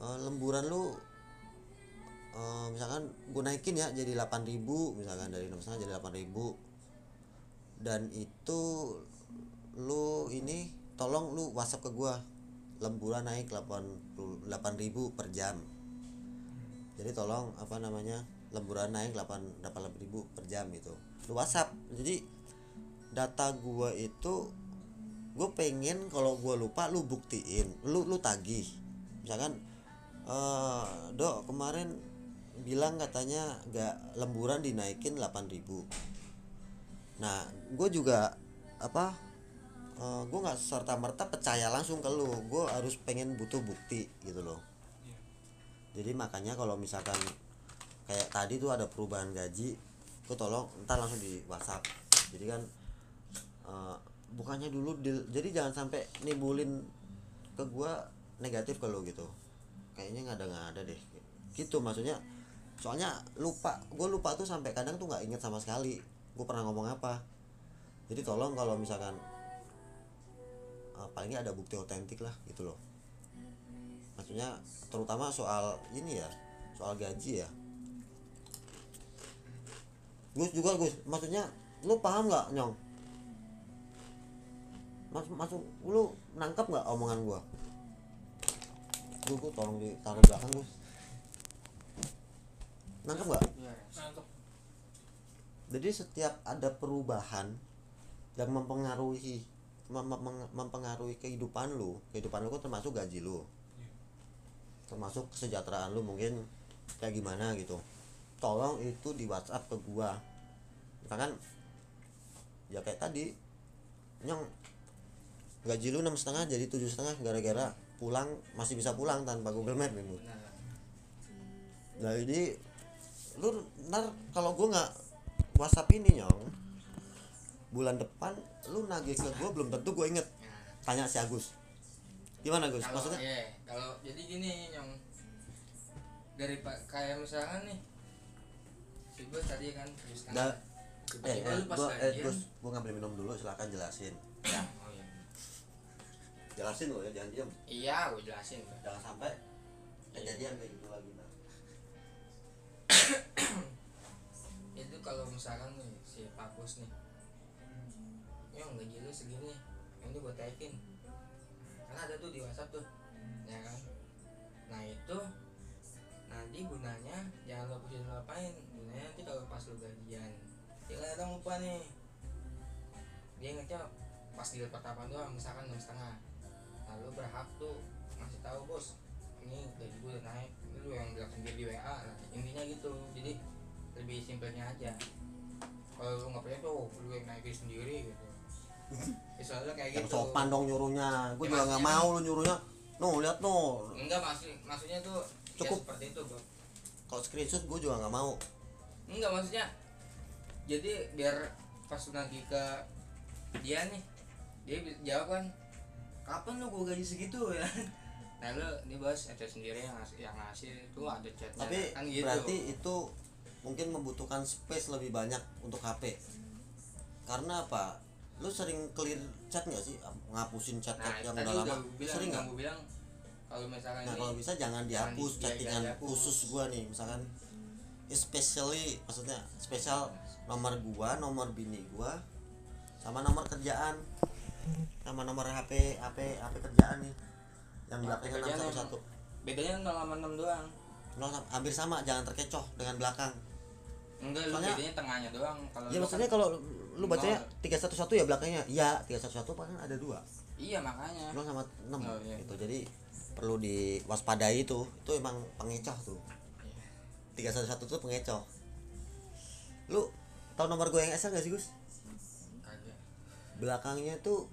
S1: eh, lemburan lu eh, misalkan gue naikin ya jadi 8000 misalkan dari enam setengah jadi 8000 dan itu lu ini tolong lu WhatsApp ke gua. Lemburan naik 80 8000 per jam. Jadi tolong apa namanya lemburan naik 8 8000 per jam itu. Lu WhatsApp. Jadi data gua itu gue pengen kalau gua lupa lu buktiin. Lu lu tagih. Misalkan eh dok kemarin bilang katanya gak lemburan dinaikin 8000 nah gue juga apa eh, gue nggak serta merta percaya langsung ke lu. Gue harus pengen butuh bukti gitu loh.
S3: Iya.
S1: jadi makanya kalau misalkan kayak tadi tuh ada perubahan gaji gue tolong ntar langsung di WhatsApp. Jadi kan eh, bukannya dulu deal- jadi jangan sampai nimbulin ke gua negatif ke lu gitu. Kayaknya nggak ada nggak ada deh. Gitu maksudnya. Soalnya lupa gue lupa tuh sampai kadang tuh nggak inget sama sekali gue pernah ngomong apa. Jadi tolong kalau misalkan eh, paling nggak ada bukti otentik lah gitu loh. Maksudnya terutama soal ini ya soal gaji ya. Gus juga Gus. Maksudnya lu paham nggak nyong? Mas, masuk lu nangkep nggak omongan gua? Gus, Gus tolong ditaruh belakang Gus. Nangkep nggak? Jadi setiap ada perubahan yang mempengaruhi mem- mem- mempengaruhi kehidupan lu. Kehidupan lu kan termasuk gaji lu.
S3: Iya.
S1: termasuk kesejahteraan lu mungkin kayak gimana gitu. Tolong itu di WhatsApp ke gua. Misalkan ya kayak tadi nyong gaji lu enam setengah jadi tujuh setengah gara-gara pulang masih bisa pulang tanpa Google Map gitu. Nah jadi lu ntar kalau gua nggak WhatsApp ini nyong bulan depan lu nagih ke gua belum tentu gua inget.
S2: Nah,
S1: tanya si Agus. Gimana Gus?
S2: Kalau
S1: maksudnya?
S2: iya, kalau jadi gini yang dari pak kayak misalkan nih si gue tadi kan terus kan.
S1: Da- eh, eh, gua, eh Gus gua ngambil minum dulu silakan jelasin. Ya.
S2: Oh iya
S1: jelasin lo ya jangan diam
S2: iya gue jelasin
S1: jangan sampai kejadian kayak gitu lagi ntar.
S2: itu kalau misalkan nih si Pak Bos nih yang gaji lu segini. Ini gue taikin. Karena ada tuh di WhatsApp tuh. Ya kan? Nah itu nanti gunanya jangan lo pusing lo gunanya nanti kalau pas lu gajian dia kadang lupa nih. Dia ingetnya pas di pertama doang misalkan enam setengah. Nah lu berhak tuh ngasih tahu bos ini gaji gue udah naik. Lu yang bilang sendiri di WA nah, intinya gitu. Jadi lebih simpelnya aja. Kalau lu nggak percaya tuh lu yang naikin sendiri gitu ya, soalnya kayak
S1: yang
S2: gitu.
S1: Sopan dong nyuruhnya. Gua
S2: Ya,
S1: juga nggak mau lu nyuruhnya. No lihat no.
S2: Enggak maksud maksudnya tuh
S1: Cukup.
S2: ya seperti itu bro
S1: kalau screenshot gua juga nggak mau.
S2: Enggak maksudnya jadi biar pas lu nagih ke dia nih dia jawab kan kapan lu gua gaji segitu ya? Nah lu ini bos ada sendiri yang ngasih yang ngasih itu ada chatnya
S1: tapi
S2: kan gitu.
S1: berarti itu mungkin membutuhkan space lebih banyak untuk HP karena apa lu sering clear chat nggak sih? Ngapusin chat
S2: nah
S1: yang udah lama?
S2: bilang
S1: sering nggak?
S2: bilang kalau misalkan
S1: nah kalau bisa jangan dihapus
S2: di-
S1: chattingan
S2: dihapus.
S1: khusus gua nih misalkan especially maksudnya spesial nomor gua nomor bini gua sama nomor kerjaan sama nomor HP HP HP kerjaan nih yang belakangnya enam
S2: emang.
S1: satu
S2: bedanya 0 sama 6 doang.
S1: Hampir sama jangan terkecoh dengan belakang.
S2: Enggak lu
S1: Soalnya-
S2: bedanya tengahnya doang. Kalau
S1: Ya maksudnya
S2: kan-
S1: kalau lu bacanya 311 ya belakangnya. Iya, 311 kan ada dua.
S2: iya makanya
S1: 0 sama 6
S2: Oh, iya.
S1: itu. Jadi perlu diwaspadai itu. Itu emang pengecoh tuh.
S2: Iya.
S1: 311 tuh pengecoh. Lu tahu nomor gue yang SL gak sih, Gus?
S2: kagak
S1: Belakangnya tuh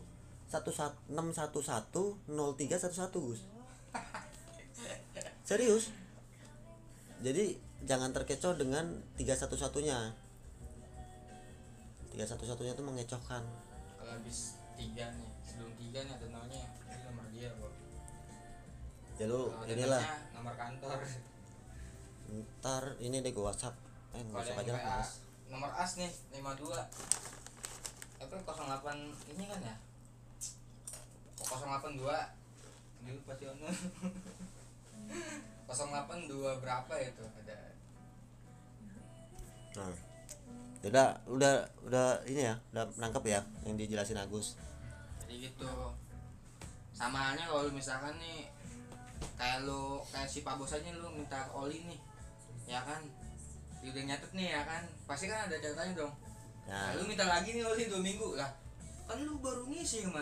S1: 116110311 Gus. Serius? Jadi jangan terkecoh dengan 311-nya. 311-nya tuh mengecohkan.
S2: kalau habis tiga nih sebelum tiga nih ada namanya ini nomor dia kok
S1: Ya lu
S2: ada
S1: inilah
S2: nomor kantor
S1: ntar ini deh gue WhatsApp. Eh, WhatsApp
S2: yang
S1: aja lah, Mas.
S2: nomor as nih 52 apa 08 ini kan ya Oh, 082 dulu pasti ono 082 berapa itu ada
S1: Nah. Udah, udah, udah ini ya, udah nangkep ya yang dijelasin Agus.
S2: jadi gitu. Sama halnya kalau misalkan nih kayak lu kayak si Pak Bos aja lu minta oli nih ya kan? Dia udah nyatet nih ya kan? Pasti kan ada catatannya dong.
S1: Nah,
S2: nah, lu minta lagi nih oli dua minggu lah. Kan lu baru ngisi kemarin